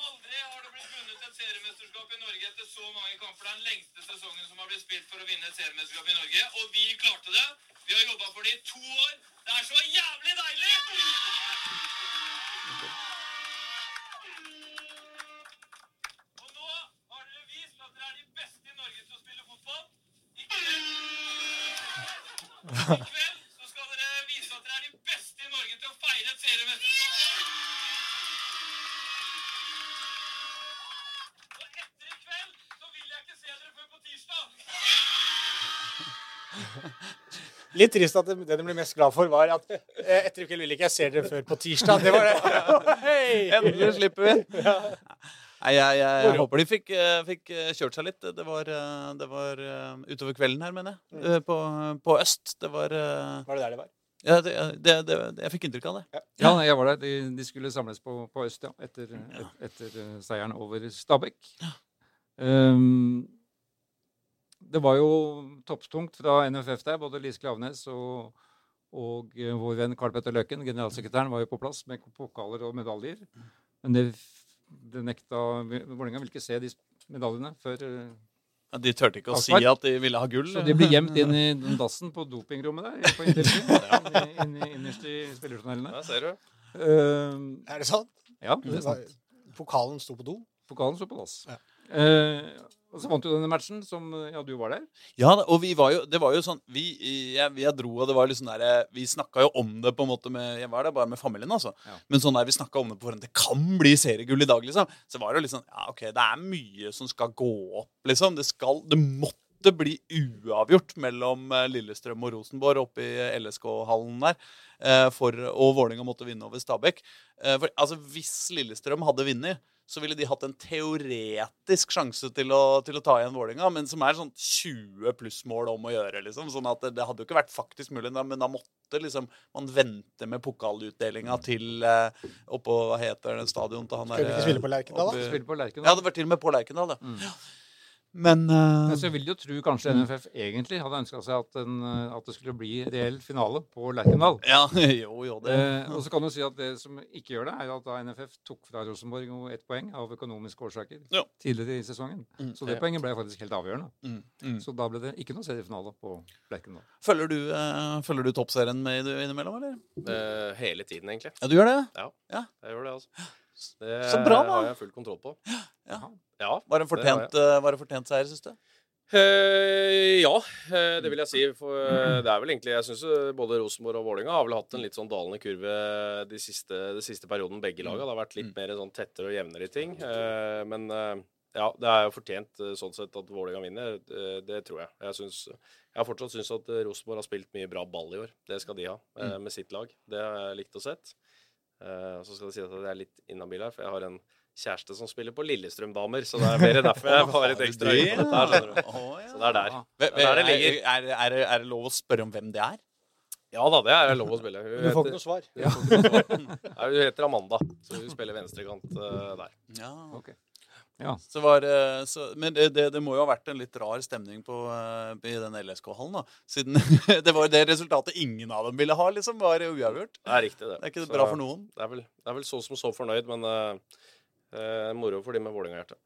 Aldri har det blitt vunnet et seriemesterskap i Norge etter så mange kamper. Det er den lengste sesongen som har blitt spilt for å vinne et seriemesterskap i Norge, og vi klarte det. Vi har jobba for det i to år. Det er så jævlig deilig! Og nå har dere vist at dere er de beste i Norge til å fotball. I kveld, I kveld så skal dere vise at dere er de beste i Norge til å feire et seriemesterskap. Og etter i kveld så vil jeg ikke se dere før på tirsdag. Litt trist at det, det de ble mest glad for, var at eh, etter i kveld ville ikke jeg se dere før på tirsdag. Det var det. Hey! Endelig slipper vi. Nei, jeg, jeg, jeg håper de fikk, eh, fikk eh, kjørt seg litt. Det var, det var utover kvelden her, mener jeg. Eh, På, på øst. Det var Var det der det var? ja, det, det, det, Jeg fikk inntrykk av det. Ja, ja jeg var der. De, de skulle samles på, på øst, ja. Etter, et, etter seieren over Stabæk. Um, det var jo topptungt fra NFF der. Både Lise Klaveness og, og eh, vår venn Karl Petter Løken, generalsekretæren, var jo på plass med pokaler og medaljer. Men det, det nekta Vålerenga ville ikke se de medaljene før eh, Ja, de turte ikke å si at de ville ha gull. Så de ble gjemt inn i den dassen på dopingrommet der. På inn, inn, innerst i spillertunnelene. Der ser du. Uh, Er det sant? ja, det er sant. Pokalen sto på do? Pokalen sto på dass. Ja. Eh, og så vant du denne matchen, som Ja, du var der. Ja, og vi var jo, det var jo sånn Vi, jeg, jeg dro, og det var sånn der Vi snakka jo om det på en måte med Jeg var der bare med familien, altså. Ja. Men sånn der vi snakka om det på forhånd Det kan bli seriegull i dag, liksom. Så var det jo sånn Ja, OK, det er mye som skal gå opp, liksom. Det skal Det måtte bli uavgjort mellom eh, Lillestrøm og Rosenborg oppe i LSK-hallen der. eh, For, og Vålerenga måtte vinne over Stabæk. Eh, For altså, hvis Lillestrøm hadde vunnet så ville de hatt en teoretisk sjanse til å, til å ta igjen Vålinga, men som er sånn 20 pluss-mål om å gjøre. liksom, sånn at det, det hadde jo ikke vært faktisk mulig, men da måtte liksom man vente med pokalutdelinga til eh, oppå Hva heter det stadion til han der Skal vi ikke spille på Lerkendal, da? på Lerkendal. Ja, det var til og med på Lerkendal, ja. Mm. Men uh, Men så vil jo tro kanskje NFF egentlig hadde ønska seg at, en, eh, at det skulle bli reell finale på Lerkendal. Ja, jo, jo, det Uh, og så kan du si at det som ikke gjør det, er at da NFF tok fra Rosenborg ett poeng av økonomiske årsaker Ja. tidligere i sesongen. Mm, Så det ja. poenget ble faktisk helt avgjørende. mm, mm. Så da ble det ikke noe seriefinale på Lerkendal. Følger du, uh, følger du toppserien med innimellom, eller? Eh, hele tiden, egentlig. Ja, du gjør det? Ja, Jeg gjør det, altså. Det Så bra, da. har jeg full kontroll på. Ja. Ja, Var det en fortjent, eh, var det fortjent seier, syns du? Eh, ja, eh, det vil jeg si. For eh, det er vel egentlig Jeg syns både Rosenborg og Vålinga har vel hatt en litt sånn dalende kurve de siste, de siste perioden, begge laga. Det har vært litt mer sånn tettere og jevnere i ting. Eh, men ja, det er jo fortjent sånn sett at Vålinga vinner. Det, tror jeg. Jeg, synes, jeg har fortsatt syns at Rosenborg har spilt mye bra ball i år. Det skal de ha, eh, med sitt lag. Det har jeg likt å sett. Så skal det si at jeg er litt inhabil her, for jeg har en kjæreste som spiller på Lillestrøm-damer, så det er mer derfor jeg har et ekstra øye på dette her, skjønner du. Så det er der. Det er der det ligger. Er, er, er, er det lov å spørre om hvem det er? Ja da, det er lov å spille. Hun Du får ikke heter, noe svar. Nei, hun heter Amanda, så hun spiller venstrekant uh, der. Ja. Ok. Ja. Så var, eh, så, men det, det, det må jo ha vært en litt rar stemning på, eh, i den LSK-hallen, da. Siden det var det resultatet ingen av dem ville ha, liksom. Var uavgjort. Det er riktig, det. Det er ikke Så bra for noen. Det er vel, det er vel så som så fornøyd, men eh, eh, moro for de med Vålerenga-hjerte.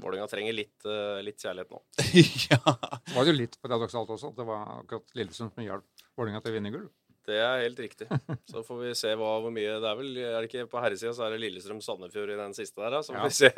Vålerenga trenger litt, eh, litt kjærlighet nå. ja. Så var det jo litt paradoksalt også at det var akkurat Lillesund som hjalp Vålerenga til å vinne gull. Det er helt riktig. Så får vi se hva, hvor mye Det er vel Er det ikke på herresida, så er det Lillestrøm-Sandefjord i den siste der, da. Så får Ja. vi se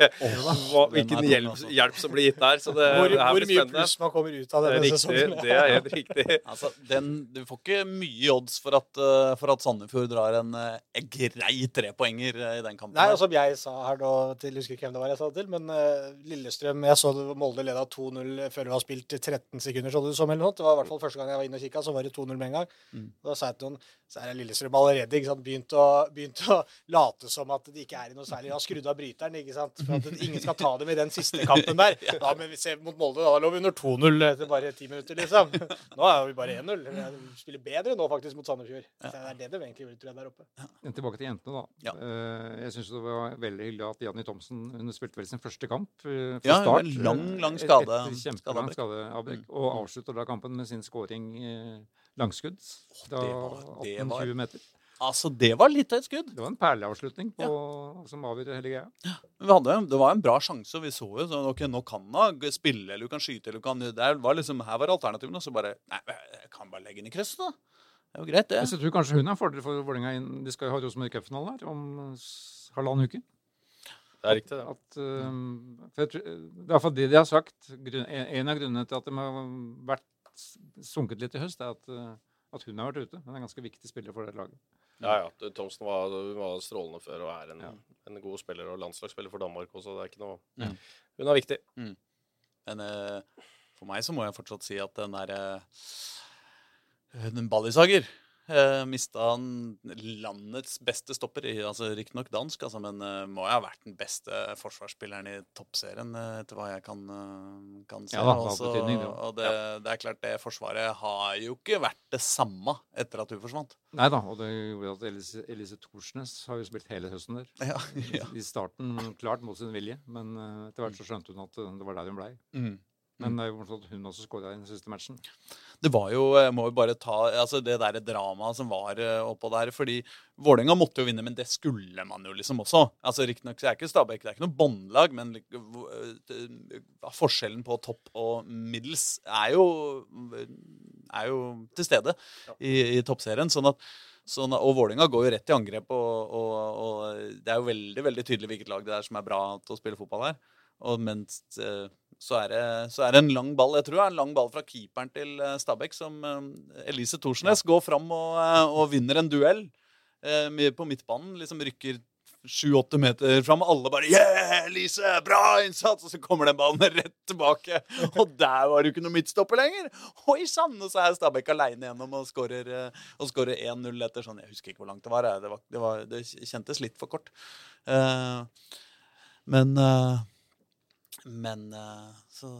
hva, hvilken hjelp, altså. hjelp som blir gitt der. Så det, Hvor, det her hvor mye pluss man kommer ut av denne det sesongen. Det er helt riktig. Altså, den, du får ikke mye odds for at, eh, for at Sandefjord drar en en grei trepoenger eh, i den kampen. Nei, og som jeg sa her da til, jeg husker ikke hvem det var jeg sa det til, men uh, Lillestrøm Jeg så det, Molde leda 2-0 før det var spilt 13 sekunder, så ut som, eller noe. Det var i hvert fall første gang jeg var inne og kikka, så var det 2-0 med en gang. Mm. Da sa jeg til så er Lillestrøm allerede ikke sant, begynt, å, begynt å late som at de ikke er i noe særlig. De har skrudd av bryteren, ikke sant. For at ingen skal ta dem i den siste kampen der. Ja, men vi ser mot Molde, da lå vi under 2-0 etter bare ti minutter, liksom. Nå er vi bare 1-0. Vi spiller bedre nå faktisk mot Sandefjord. Så Det er det de egentlig vil, tror jeg, der oppe. Ja. tilbake til jentene, da. Ja. Eh, jeg syns det var veldig hyggelig at Janni Thomsen hun spilte vel sin første kamp eh, fra Ja, start. lang, eh, lang et- skade- Etter kjempelang skadeavbrekk. Skade, Og avslutter da kampen med sin scoring langskudd fra det var- 18-20 meter. Altså, det var litt av et skudd. Det var en perleavslutning på, som avgjorde hele greia. Vi hadde, det var en bra sjanse, og vi så jo sånn Ok, nå kan hun spille, eller hun kan skyte, eller hun kan der var liksom, Her var alternativene, og så bare Nei, jeg kan bare legge den i krysset, da. Det er jo greit, det. Jeg tror kanskje hun er fordel for Vålerenga. inn- De skal jo ha Rosenborg Cup-finale her om halvannen uke. Det er riktig, det. At, eh, jeg det er iallfall det de har sagt. Grunn- En av grunnene til at de har vært sunket litt i høst, er at, eh, at hun har vært ute. Hun er en ganske viktig spiller for det laget. Ja, ja. Thomsen var, var strålende før og er en, Ja. en god spiller og landslagsspiller for Danmark også. Det er ikke noe Ja. Hun er viktig. Men uh, for meg så må jeg fortsatt si at den derre Den Ballisager uh, mista han landets beste stopper, i- altså riktignok dansk, altså, men eh, må jo ha vært den beste forsvarsspilleren i toppserien, eh, etter hva jeg kan, eh, kan se. Ja da, Også- det også. og det, det er klart, det forsvaret har jo ikke vært det samme etter at hun forsvant. Nei da, og det gjorde at Elise, Elise Thorsnes har jo spilt hele høsten der. Ja, ja. I starten klart mot sin vilje, men eh, etter hvert så skjønte hun at eh, det var der hun blei. Mm. Men det er jo morsomt at hun også skåra i den siste matchen. Det var jo, jeg må jo bare ta altså det der dramaet som var eh, oppå der. fordi Vålerenga måtte jo vinne, men det skulle man jo liksom også. Altså Riktignok er ikke Stabæk det er ikke noe båndlag, men eh, forskjellen på topp og middels er jo, er jo til stede i, i toppserien. sånn at Sånn, og Vålinga går jo rett i angrep, og, og, og det er jo veldig veldig tydelig hvilket lag det er som er bra til å spille fotball her. Og mens eh, så er, det, så er det en lang ball. Jeg tror det er en lang ball fra keeperen til eh, Stabæk som eh, Elise Thorsnes går fram og, og vinner en duell på midtbanen. Liksom rykker sju-åtte meter fram, og alle bare Yeah, Elise! Bra innsats! Og så kommer den ballen rett tilbake. Og der var det jo ikke noe midtstopper lenger! Oi sann! Og så er Stabæk aleine gjennom og skårer eh, og skårer 1-0 etter sånn Jeg husker ikke hvor langt det var. Det, var, det, var, det kjentes litt for kort. Eh, men eh, men eh, så,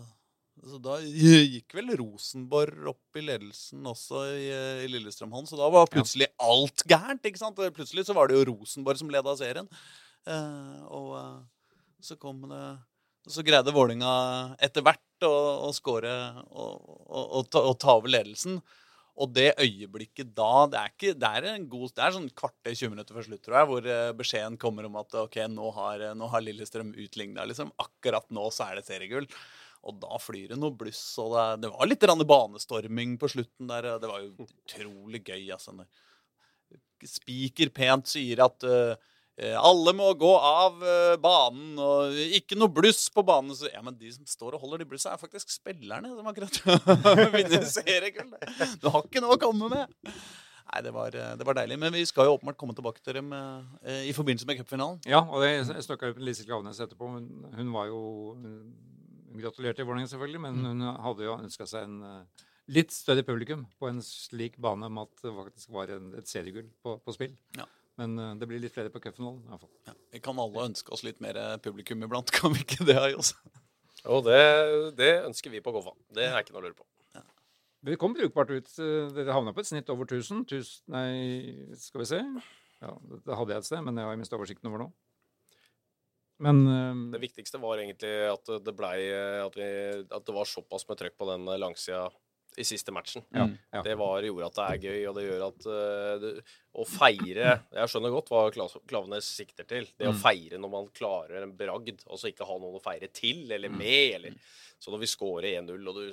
så da gikk vel Rosenborg opp i ledelsen også i, eh, i Lillestrøm-hånd. Så da var plutselig alt gærent. ikke sant? Plutselig så var det jo Rosenborg som leda serien. Eh, og så kom det Så greide Vålinga etter hvert å, å skåre og, og, og, ta, og ta over ledelsen. Og det øyeblikket da Det er, ikke, det er en god Det er sånn kvarter 20 minutter før slutt, tror jeg, hvor eh, beskjeden kommer om at ok, nå har, eh, nå har Lillestrøm utligna. Liksom. Akkurat nå så er det seriegull. Og da flyr det noe bluss. Og det, det var litt banestorming på slutten der. og Det var jo utrolig gøy. altså. Spiker pent sier at eh, alle må gå av eh, banen, og ikke noe bluss på banen. Så, ja, men de som står og holder de blussa, er faktisk spillerne som akkurat vinner seriegull. Du har ikke noe å komme med. Nei, det var, eh, det var deilig. Men vi skal jo åpenbart komme tilbake til dem eh, i forbindelse med cupfinalen. Ja, og det, jeg snakka med Lise Klaveness etterpå. Hun, hun var jo Hun gratulerte i Vålerenga, selvfølgelig, men hun hadde jo ønska seg en eh, litt større publikum på en slik bane med at det faktisk var en, et seriegull på, på spill. Ja. Men eh, det blir litt flere på cupfinalen. i hvert fall. Ja, vi kan alle ønske oss litt mer eh, publikum iblant, kan vi ikke det? Ayos? Og det, det ønsker vi på Goffa. Det er ikke noe å lure på. Ja. det kom brukbart ut. Eh, Dere havna på et snitt over 1000. Tusen, nei, skal vi se. Ja, det hadde jeg et sted, men jeg har mista oversikten over nå. Men Det viktigste var egentlig at det blei at, vi- at det var såpass med trøkk på den langsida i siste matchen. ja, Mm. ja. Det var, gjorde at det er gøy, og det gjør at uh, det, Å feire Jeg skjønner godt hva Kla- Klavenes sikter til. Det å Mm. feire når man klarer en bragd, og så ikke ha noen å feire til eller med. eller Så når vi scorer 1-0, og du,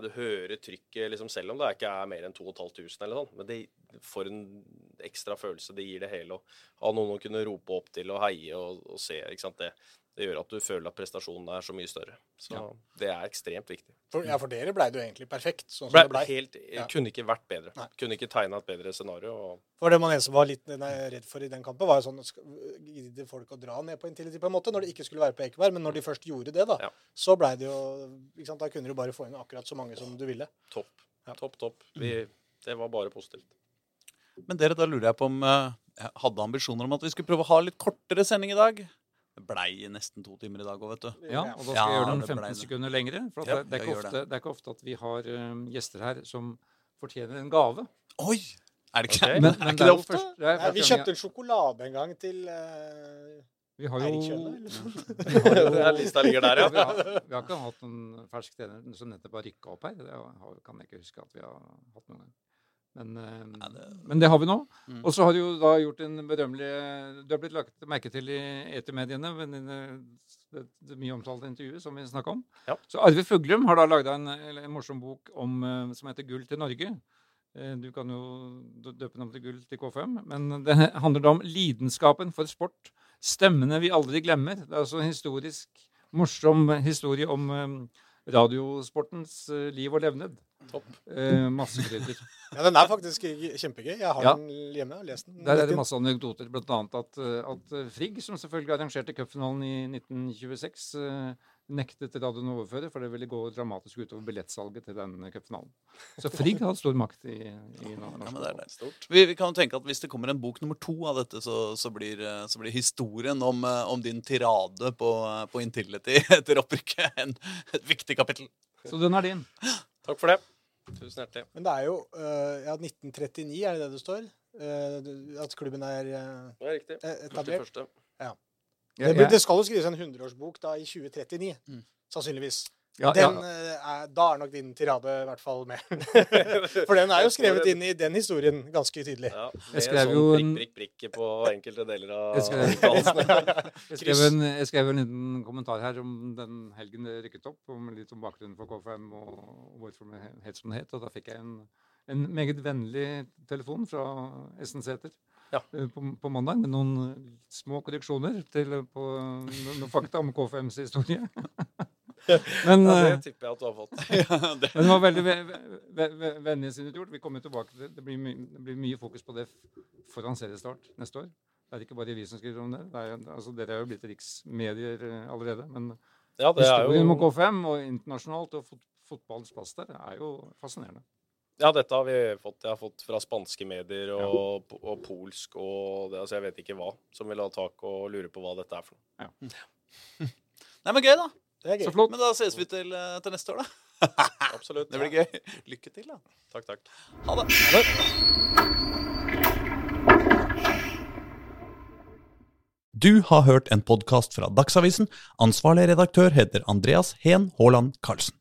du hører trykket, liksom, selv om det ikke er mer enn 2500, eller sånn, men det, for en ekstra følelse det gir det hele å ha noen å kunne rope opp til og heie og, og se. ikke sant, det, det gjør at du føler at prestasjonen er så mye større. Så Ja. det er ekstremt viktig. For, ja, for dere blei det jo egentlig perfekt. sånn som Ble, det ble. helt, Ja. Kunne ikke vært bedre. Nei. Kunne ikke tegna et bedre scenario. Og For det man eneste var litt nei, redd for i den kampen, var jo sånn Gidder folk å dra ned på Intility på en måte, når det ikke skulle være på Ekeberg? Men når de først gjorde det, da, Ja. så blei det jo ikke sant, Da kunne du bare få inn akkurat så mange som du ville. topp. Ja. Topp, topp. Vi, det var bare positivt. Men dere, da lurer jeg på om eh, jeg hadde ambisjoner om at vi skulle prøve å ha litt kortere sending i dag. Blei nesten to timer i dag òg, vet du. Ja, og da skal Ja, jeg gjøre den 15 det. sekunder lengre. For at Ja, det, det, er ikke ofte, det er ikke ofte at vi har eh, gjester her som fortjener en gave. Oi! Er det ikke, okay. men, Men, er ikke det det ofte? først, det er Nei, vi kjøpte en sjokolade en gang til uh... Vi har jo Eirik eller sånn. jo- Det er lista ligger der, ja. vi, har, vi har ikke hatt noen fersk trener som nettopp har rykka opp her. Det kan jeg ikke huske at vi har hatt noen gang. Men, ja, det- men det har vi nå. Mm. Og så har du jo da gjort en berømmelig Du har blitt lagt merke til i etermediene ved det, det mye omtalte intervjuet som vi snakka om. Ja. Så Arve Fuglum har da laga en, en morsom bok om, eh, som heter 'Gull til Norge'. Eh, Du kan jo døpe den om til gull til K5, men det handler da om lidenskapen for sport. Stemmene vi aldri glemmer. Det er altså en historisk morsom historie om eh, radiosportens eh, liv og levned. Topp. Eh, masse krydder. Ja, den er faktisk kjempegøy. Jeg har Ja. den hjemme og lest den. Der er det masse anekdoter, bl.a. At, eh, at Frigg, som selvfølgelig arrangerte cupfinalen i 1926, eh, nektet radioen å overføre, for det ville gå dramatisk utover billettsalget til den cupfinalen. Så Frigg har stor makt i, i norsk ja, det er. Vi, vi kan jo tenke at Hvis det kommer en bok nummer to av dette, så, så, blir, eh, så blir historien om, eh, om din tirade på, eh, på Intility etter opprykket en, et viktig kapittel. Så den er din. Takk for det. Tusen hjertelig. Men det er jo ja, 1939, er det det det står? Eh, at klubben er Det er riktig. etablert. 41. Det, blir- det skal jo skrives en 100-årsbok da i 2039, Mm. sannsynligvis. Ja, Den, ja. øh, er, da er nok din tirade i hvert fall med. For den er jo skrevet inn i den historien ganske tydelig. Ja, Jeg skrev sånn jo prikk, en- prikk, prikk på enkelte deler av Jeg skrev- uttalelsene. Jeg skrev, en, jeg skrev en liten kommentar her om den helgen det rykket opp, om litt om bakgrunnen for K5 og hvorfor det het som det het. Og da fikk jeg en, en meget vennlig telefon fra Essen Sæter Ja. eh, på, på mandag med noen små korreksjoner til, på no- noen fakta om K5s historie. Men Ja, eh, det tipper jeg at du har fått. Ja, det, men det var veldig ve- ve- ve- vennligsinnet Vi kommer tilbake til det. Det blir, det blir mye fokus på det foran seriestart neste år. Det er ikke bare vi som skriver om det. det er, altså, dere er jo blitt riksmedier eh, allerede. Men Ja, det historien om jo K5 og internasjonalt og fot, fotballens plass der er jo fascinerende. Ja, dette har vi fått. Jeg har fått fra spanske medier og, og polsk og det, altså Jeg vet ikke hva som vil ha tak og lure på hva dette er for noe. Nei, men gøy, da. Det er Så flott. Men da ses vi til, eh, til neste år, da. Absolutt. Det blir gøy. Lykke til, da. Takk, takk. Ha det. Du har hørt en podkast fra Dagsavisen. Ansvarlig redaktør heter Andreas Heen Haaland Karlsen.